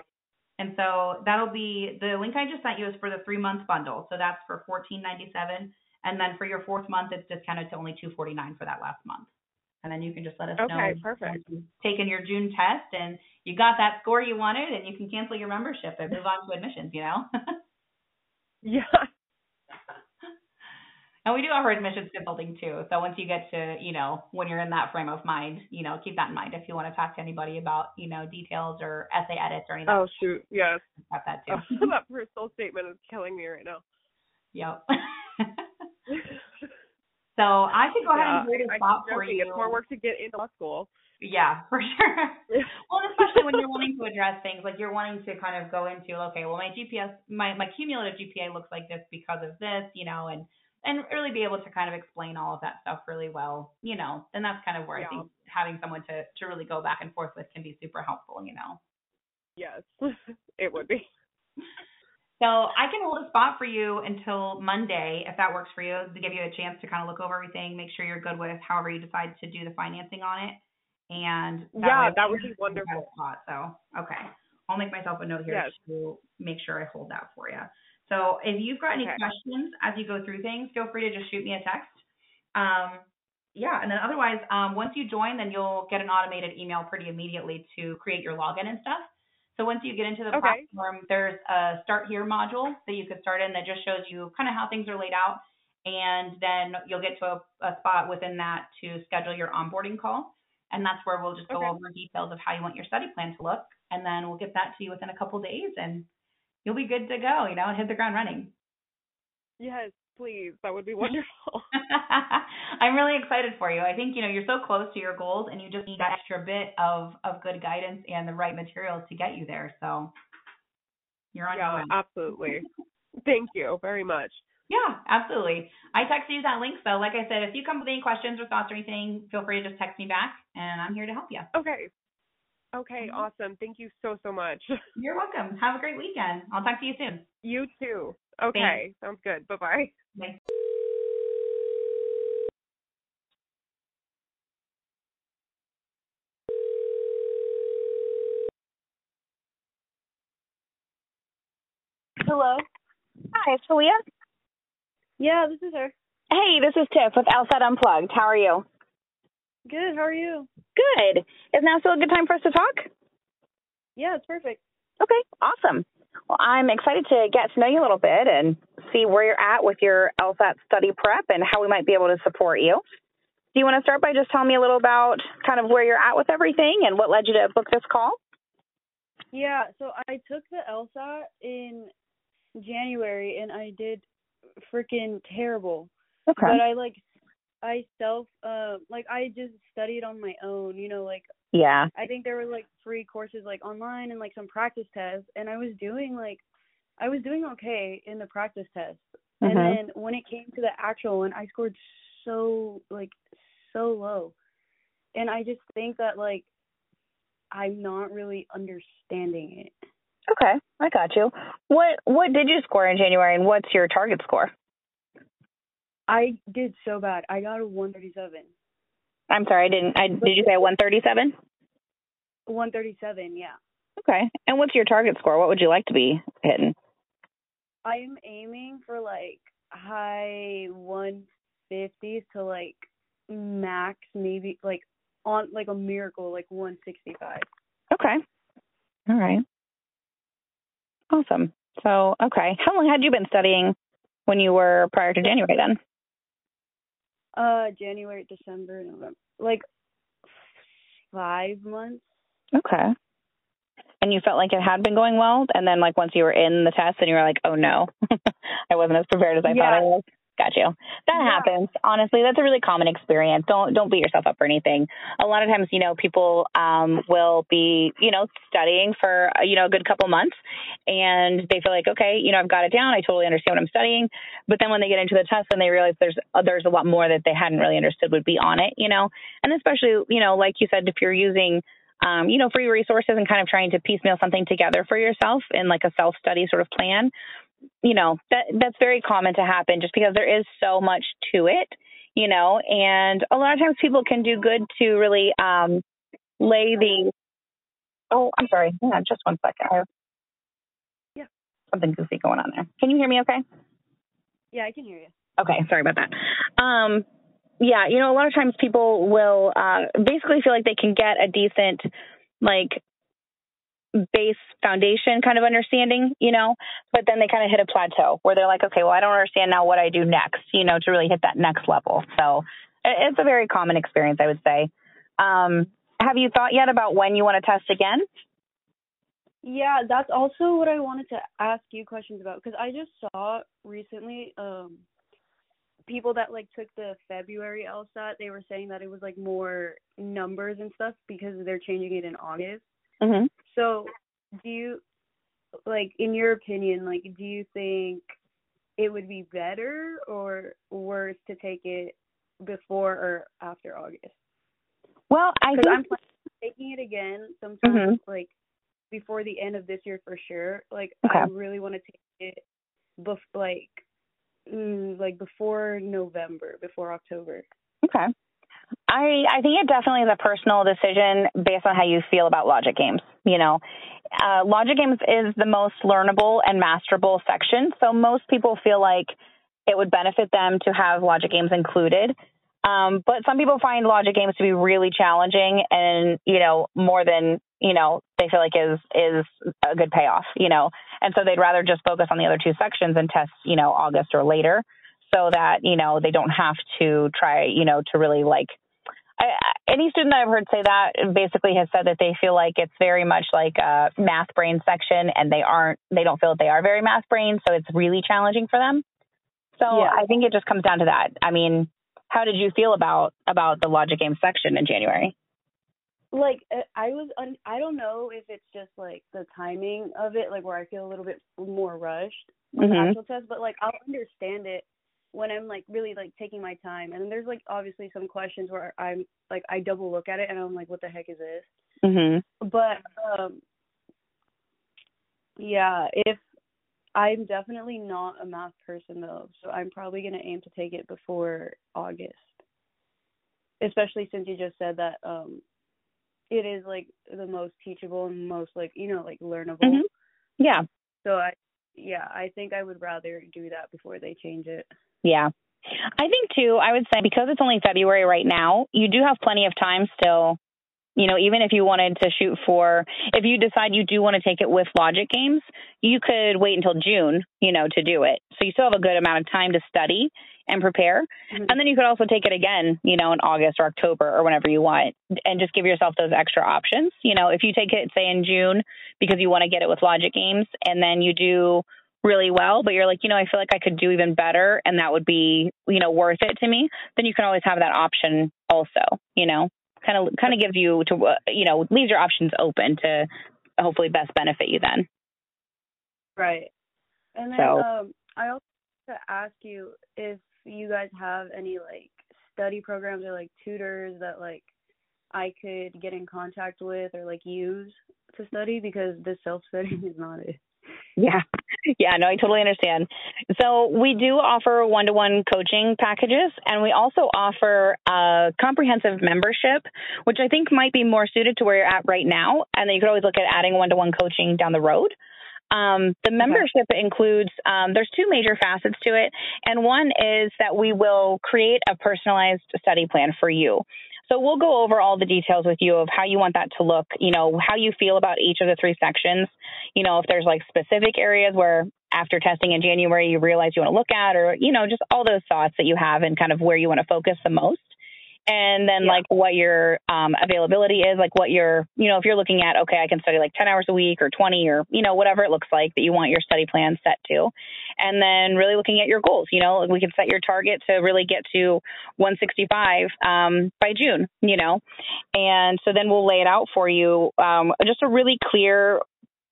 And so that'll be the link I just sent you is for the three month bundle. So that's for 14.97, and then for your fourth month, it's discounted to only 2.49 for that last month. And then you can just let us know Okay, perfect. taken your June test and you got that score you wanted, and you can cancel your membership and move on to admissions. You know. Yeah. And we do offer admissions consulting too. So once you get to, you know, when you're in that frame of mind, you know, keep that in mind if you want to talk to anybody about, you know, details or essay edits or anything. Oh shoot, yes. Got that too. Oh, that personal statement is killing me right now. Yep. So I could go ahead and hold a spot for you. It's more work to get into law school. Yeah, for sure. well, especially when you're wanting to address things like you're wanting to kind of go into, okay, well, my GPS, my my cumulative GPA looks like this because of this, you know, and and really be able to kind of explain all of that stuff really well, you know. And that's kind of where I think having someone to to really go back and forth with can be super helpful, you know. Yes, it would be. So I can hold a spot for you until Monday, if that works for you, to give you a chance to kind of look over everything, make sure you're good with however you decide to do the financing on it. And Yeah, way that would be can have a wonderful. Spot. So okay, I'll make myself a note here Yes. to make sure I hold that for you. So if you've got any Okay. questions as you go through things, feel free to just shoot me a text. Um, yeah, and then otherwise, um, once you join, then you'll get an automated email pretty immediately to create your login and stuff. So once you get into the Okay. platform, there's a start here module that you could start in that just shows you kind of how things are laid out. And then you'll get to a, a spot within that to schedule your onboarding call. And that's where we'll just go Okay. over details of how you want your study plan to look. And then we'll get that to you within a couple days and you'll be good to go, you know, and hit the ground running. Yes, please. That would be wonderful. I'm really excited for you. I think, you know, you're so close to your goals and you just need that extra bit of, of good guidance and the right materials to get you there. So you're on your yeah, way. absolutely. Thank you very much. Yeah, absolutely. I texted you that link. So like I said, if you come with any questions or thoughts or anything, feel free to just text me back and I'm here to help you. Okay. Okay, Mhm. awesome. Thank you so so much. You're welcome. Have a great weekend. I'll talk to you soon. You too. Okay, sounds good. Bye bye. Bye. Hello. Hi, it's Leah. Yeah, this is her. Hey, this is Tiff with LSAT Unplugged. How are you? Good. How are you? Good. Is now still a good time for us to talk? Yeah, it's perfect. Okay, awesome. Well, I'm excited to get to know you a little bit and see where you're at with your LSAT study prep and how we might be able to support you. Do you want to start by just telling me a little about kind of where you're at with everything and what led you to book this call? Yeah, so I took the LSAT in January and I did freaking terrible. Okay. But I like I self uh like I just studied on my own, you know, like Yeah. I think there were like free courses like online and like some practice tests and I was doing like I was doing okay in the practice test. And Mhm. then when it came to the actual one, I scored so like so low. And I just think that like I'm not really understanding it. Okay, I got you. What what did you score in January and what's your target score? I did so bad. I got a 137. I'm sorry, I didn't I did you say a 137? 137, yeah. Okay. And what's your target score? What would you like to be hitting? I'm aiming for like high 150s to like max maybe like on like a miracle like 165. Okay. All right. Awesome. So, okay. How long had you been studying when you were prior to January then? Uh January, December, November. Like 5 months. Okay. And you felt like it had been going well, and then like once you were in the test, and you were like, "Oh no, I wasn't as prepared as I thought I was." Got you. That Yeah. happens. Honestly, that's a really common experience. Don't don't beat yourself up for anything. A lot of times, you know, people um will be, you know, studying for uh, you know a good couple months, and they feel like, okay, you know, I've got it down. I totally understand what I'm studying. But then when they get into the test, and they realize there's uh, there's a lot more that they hadn't really understood would be on it, you know, and especially, you know, like you said, if you're using um, you know, free resources and kind of trying to piecemeal something together for yourself in like a self study sort of plan. You know, that that's very common to happen just because there is so much to it, you know, and a lot of times people can do good to really um lay the Oh, I'm sorry. Yeah, just one second. I have Yeah. something goofy going on there. Can you hear me okay? Yeah, I can hear you. Okay, sorry about that. Um, yeah, you know, a lot of times people will uh, basically feel like they can get a decent, like, base foundation kind of understanding, you know, but then they kind of hit a plateau where they're like, okay, well, I don't understand now what I do next, you know, to really hit that next level. So it's a very common experience, I would say. Um, have you thought yet about when you want to test again? Yeah, that's also what I wanted to ask you questions about because I just saw recently um people that like took the February LSAT, they were saying that it was like more numbers and stuff because they're changing it in August. Mm-hmm. So, do you like in your opinion, like do you think it would be better or worse to take it before or after August? Well, I think I'm planning on taking it again sometime Mhm. like before the end of this year for sure. Like Okay. I really want to take it bef- like mm, like before November, before October. Okay. I I think it definitely is a personal decision based on how you feel about logic games. You know, uh, logic games is the most learnable and masterable section, so most people feel like it would benefit them to have logic games included. Um, but some people find logic games to be really challenging, and you know, more than you know, they feel like is is a good payoff. You know, and so they'd rather just focus on the other two sections and test, you know, August or later, so that you know they don't have to try, you know, to really like I, any student I've heard say that basically has said that they feel like it's very much like a math brain section, and they aren't, they don't feel that they are very math brain, so it's really challenging for them. So Yeah. I think it just comes down to that. I mean, how did you feel about about the logic game section in January? Like uh, I was un- I don't know if it's just like the timing of it, like where I feel a little bit more rushed with the Mhm. actual test, but like I'll understand it when I'm like really like taking my time. And then there's like obviously some questions where I'm like I double look at it and I'm like, what the heck is this? Mhm. But um yeah, if I'm definitely not a math person though, so I'm probably gonna aim to take it before August. Especially since you just said that um it is like the most teachable and most like you know, like learnable. Mhm. Yeah. So I yeah, I think I would rather do that before they change it. Yeah. I think too, I would say because it's only February right now, you do have plenty of time still. You know, even if you wanted to shoot for, if you decide you do want to take it with logic games, you could wait until June, you know, to do it. So you still have a good amount of time to study and prepare. Mm-hmm. And then you could also take it again, you know, in August or October or whenever you want and just give yourself those extra options. You know, if you take it, say, in June because you want to get it with logic games and then you do really well, but you're like, you know, I feel like I could do even better and that would be, you know, worth it to me, then you can always have that option also, you know, kind of, kind of gives you to, uh, you know, leaves your options open to hopefully best benefit you then. Right. And then So- um I also want to ask you if you guys have any like study programs or like tutors that like I could get in contact with or like use to study because the self study is not it. Yeah. Yeah, no, I totally understand. So we do offer one-to-one coaching packages and we also offer a comprehensive membership, which I think might be more suited to where you're at right now. And then you could always look at adding one-to-one coaching down the road. Um, the membership includes um, there's two major facets to it, and one is that we will create a personalized study plan for you. So we'll go over all the details with you of how you want that to look, you know, how you feel about each of the three sections, you know, if there's like specific areas where after testing in January you realize you want to look at or, you know, just all those thoughts that you have and kind of where you want to focus the most. And then like what your um, availability is, like what your, you know, if you're looking at, okay, I can study like 10 hours a week or 20 or, you know, whatever it looks like that you want your study plan set to. And then really looking at your goals, you know, we can set your target to really get to 165 um, by June, you know. And so then we'll lay it out for you, um, just a really clear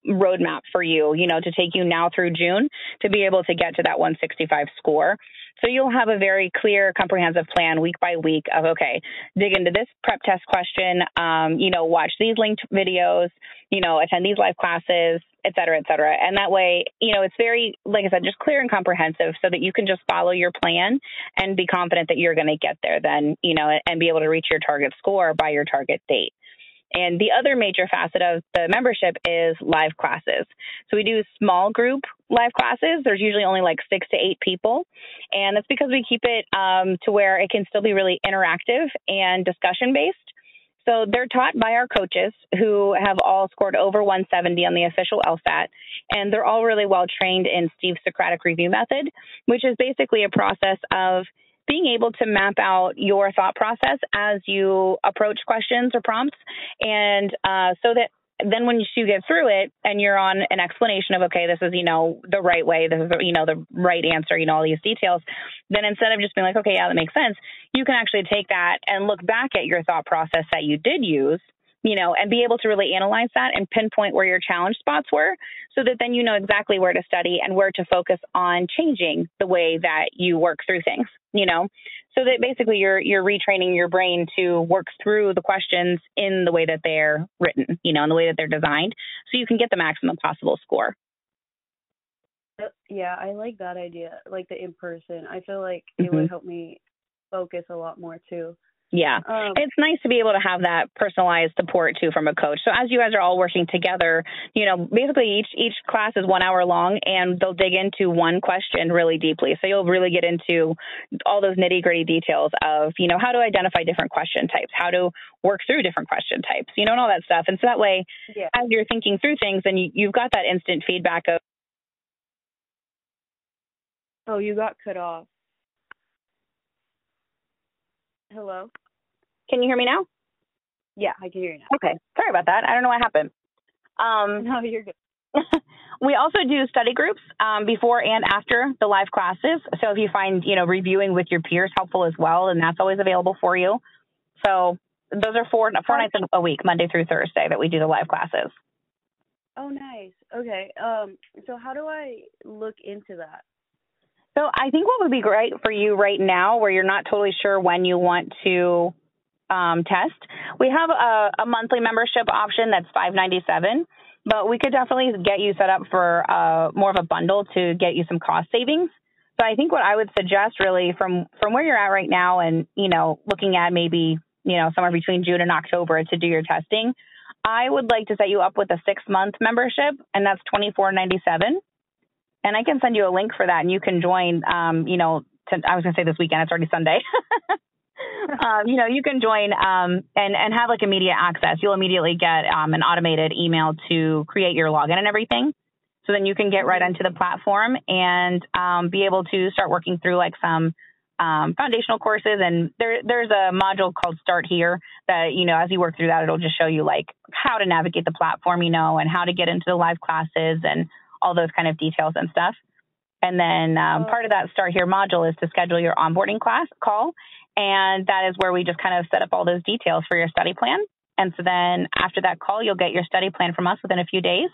roadmap for you, you know, to take you now through June to be able to get to that 165 score. So you'll have a very clear, comprehensive plan week by week of, okay, dig into this prep test question, um, you know, watch these linked videos, you know, attend these live classes, et cetera, et cetera. And that way, you know, it's very, like I said, just clear and comprehensive so that you can just follow your plan and be confident that you're going to get there then, you know, and be able to reach your target score by your target date. And the other major facet of the membership is live classes. So we do small group live classes. There's usually only like six to eight people. And that's because we keep it um, to where it can still be really interactive and discussion based. So they're taught by our coaches who have all scored over 170 on the official LSAT, and they're all really well trained in Steve's Socratic review method, which is basically a process of being able to map out your thought process as you approach questions or prompts, and uh, so that then when you get through it and you're on an explanation of okay this is you know the right way this is you know the right answer you know all these details then instead of just being like okay yeah that makes sense you can actually take that and look back at your thought process that you did use you know, and be able to really analyze that and pinpoint where your challenge spots were so that then you know exactly where to study and where to focus on changing the way that you work through things, you know. So that basically you're you're retraining your brain to work through the questions in the way that they're written, you know, in the way that they're designed so you can get the maximum possible score. Uh, yeah, I like that idea, like the in person. I feel like it mm-hmm. would help me focus a lot more too. Yeah. Um, it's nice to be able to have that personalized support too from a coach. So as you guys are all working together, you know, basically each each class is 1 hour long and they'll dig into one question really deeply. So you'll really get into all those nitty-gritty details of, you know, how to identify different question types, how to work through different question types, you know, and all that stuff. And so that way yeah. as you're thinking through things and you, you've got that instant feedback of Oh, you got cut off. Hello? Can you hear me now? Yeah, I can hear you now. Okay. Sorry about that. I don't know what happened. Um, no, you're good. we also do study groups um, before and after the live classes. So if you find, you know, reviewing with your peers helpful as well, then that's always available for you. So those are four four nights a week, Monday through Thursday, that we do the live classes. Oh, nice. Okay. Um, so how do I look into that? So I think what would be great for you right now, where you're not totally sure when you want to um, test, we have a, a monthly membership option that's five ninety seven. But we could definitely get you set up for uh, more of a bundle to get you some cost savings. So I think what I would suggest really from from where you're at right now, and you know, looking at maybe you know somewhere between June and October to do your testing, I would like to set you up with a six month membership, and that's twenty four ninety seven and I can send you a link for that, and you can join. Um, you know, to, I was gonna say this weekend. It's already Sunday. um, you know, you can join um, and and have like immediate access. You'll immediately get um, an automated email to create your login and everything. So then you can get right onto the platform and um, be able to start working through like some um, foundational courses. And there there's a module called Start Here that you know as you work through that, it'll just show you like how to navigate the platform, you know, and how to get into the live classes and all those kind of details and stuff. And then um, part of that Start Here module is to schedule your onboarding class call. And that is where we just kind of set up all those details for your study plan. And so then after that call, you'll get your study plan from us within a few days.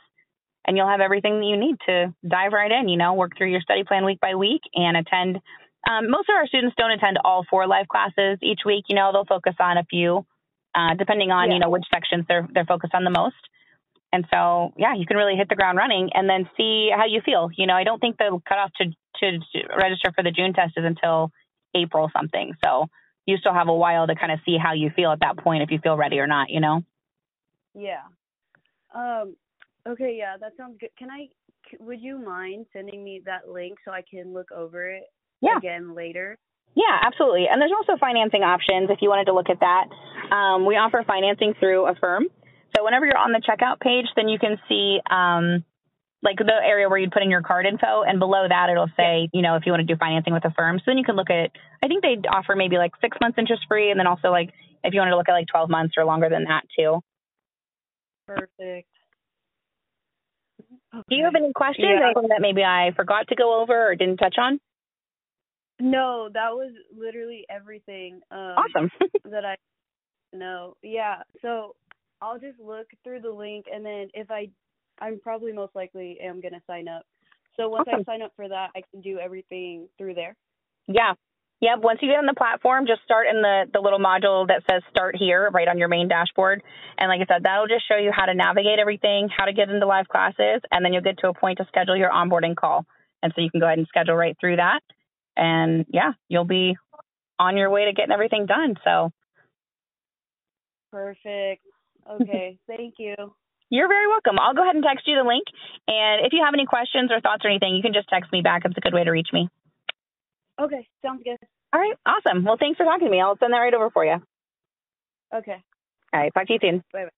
And you'll have everything that you need to dive right in, you know, work through your study plan week by week and attend. Um, most of our students don't attend all four live classes each week. You know, they'll focus on a few, uh, depending on, yeah. you know, which sections they're, they're focused on the most. And so, yeah, you can really hit the ground running and then see how you feel. You know, I don't think the cutoff to, to, register for the June test is until April something. So you still have a while to kind of see how you feel at that point if you feel ready or not, you know? Yeah. Um, okay, yeah, that sounds good. Can I, would you mind sending me that link so I can look over it yeah. again later? Yeah, absolutely. And there's also financing options if you wanted to look at that. Um, we offer financing through Affirm. So whenever you're on the checkout page, then you can see um, like the area where you'd put in your card info, and below that it'll say, you know, if you want to do financing with Affirm. So then you can look at. I think they offer maybe like six months interest free, and then also like if you wanted to look at like 12 months or longer than that too. Perfect. Okay. Do you have any questions? Yeah. That maybe I forgot to go over or didn't touch on? No, that was literally everything. Um, awesome. that I know. Yeah. So I'll just look through the link and then if I I'm probably most likely am gonna sign up. So once. I sign up for that I can do everything through there. Yeah. Yep. Once you get on the platform, just start in the, the little module that says start here right on your main dashboard. And like I said, that'll just show you how to navigate everything, how to get into live classes, and then you'll get to a point to schedule your onboarding call. And so you can go ahead and schedule right through that. And yeah, you'll be on your way to getting everything done. So Perfect. Okay. Thank you. you're very welcome. I'll go ahead and text you the link. And if you have any questions or thoughts or anything, you can just text me back. It's a good way to reach me. Okay. Sounds good. All right. Awesome. Well, thanks for talking to me. I'll send that right over for you. Okay. All right. Talk to you soon. Bye bye.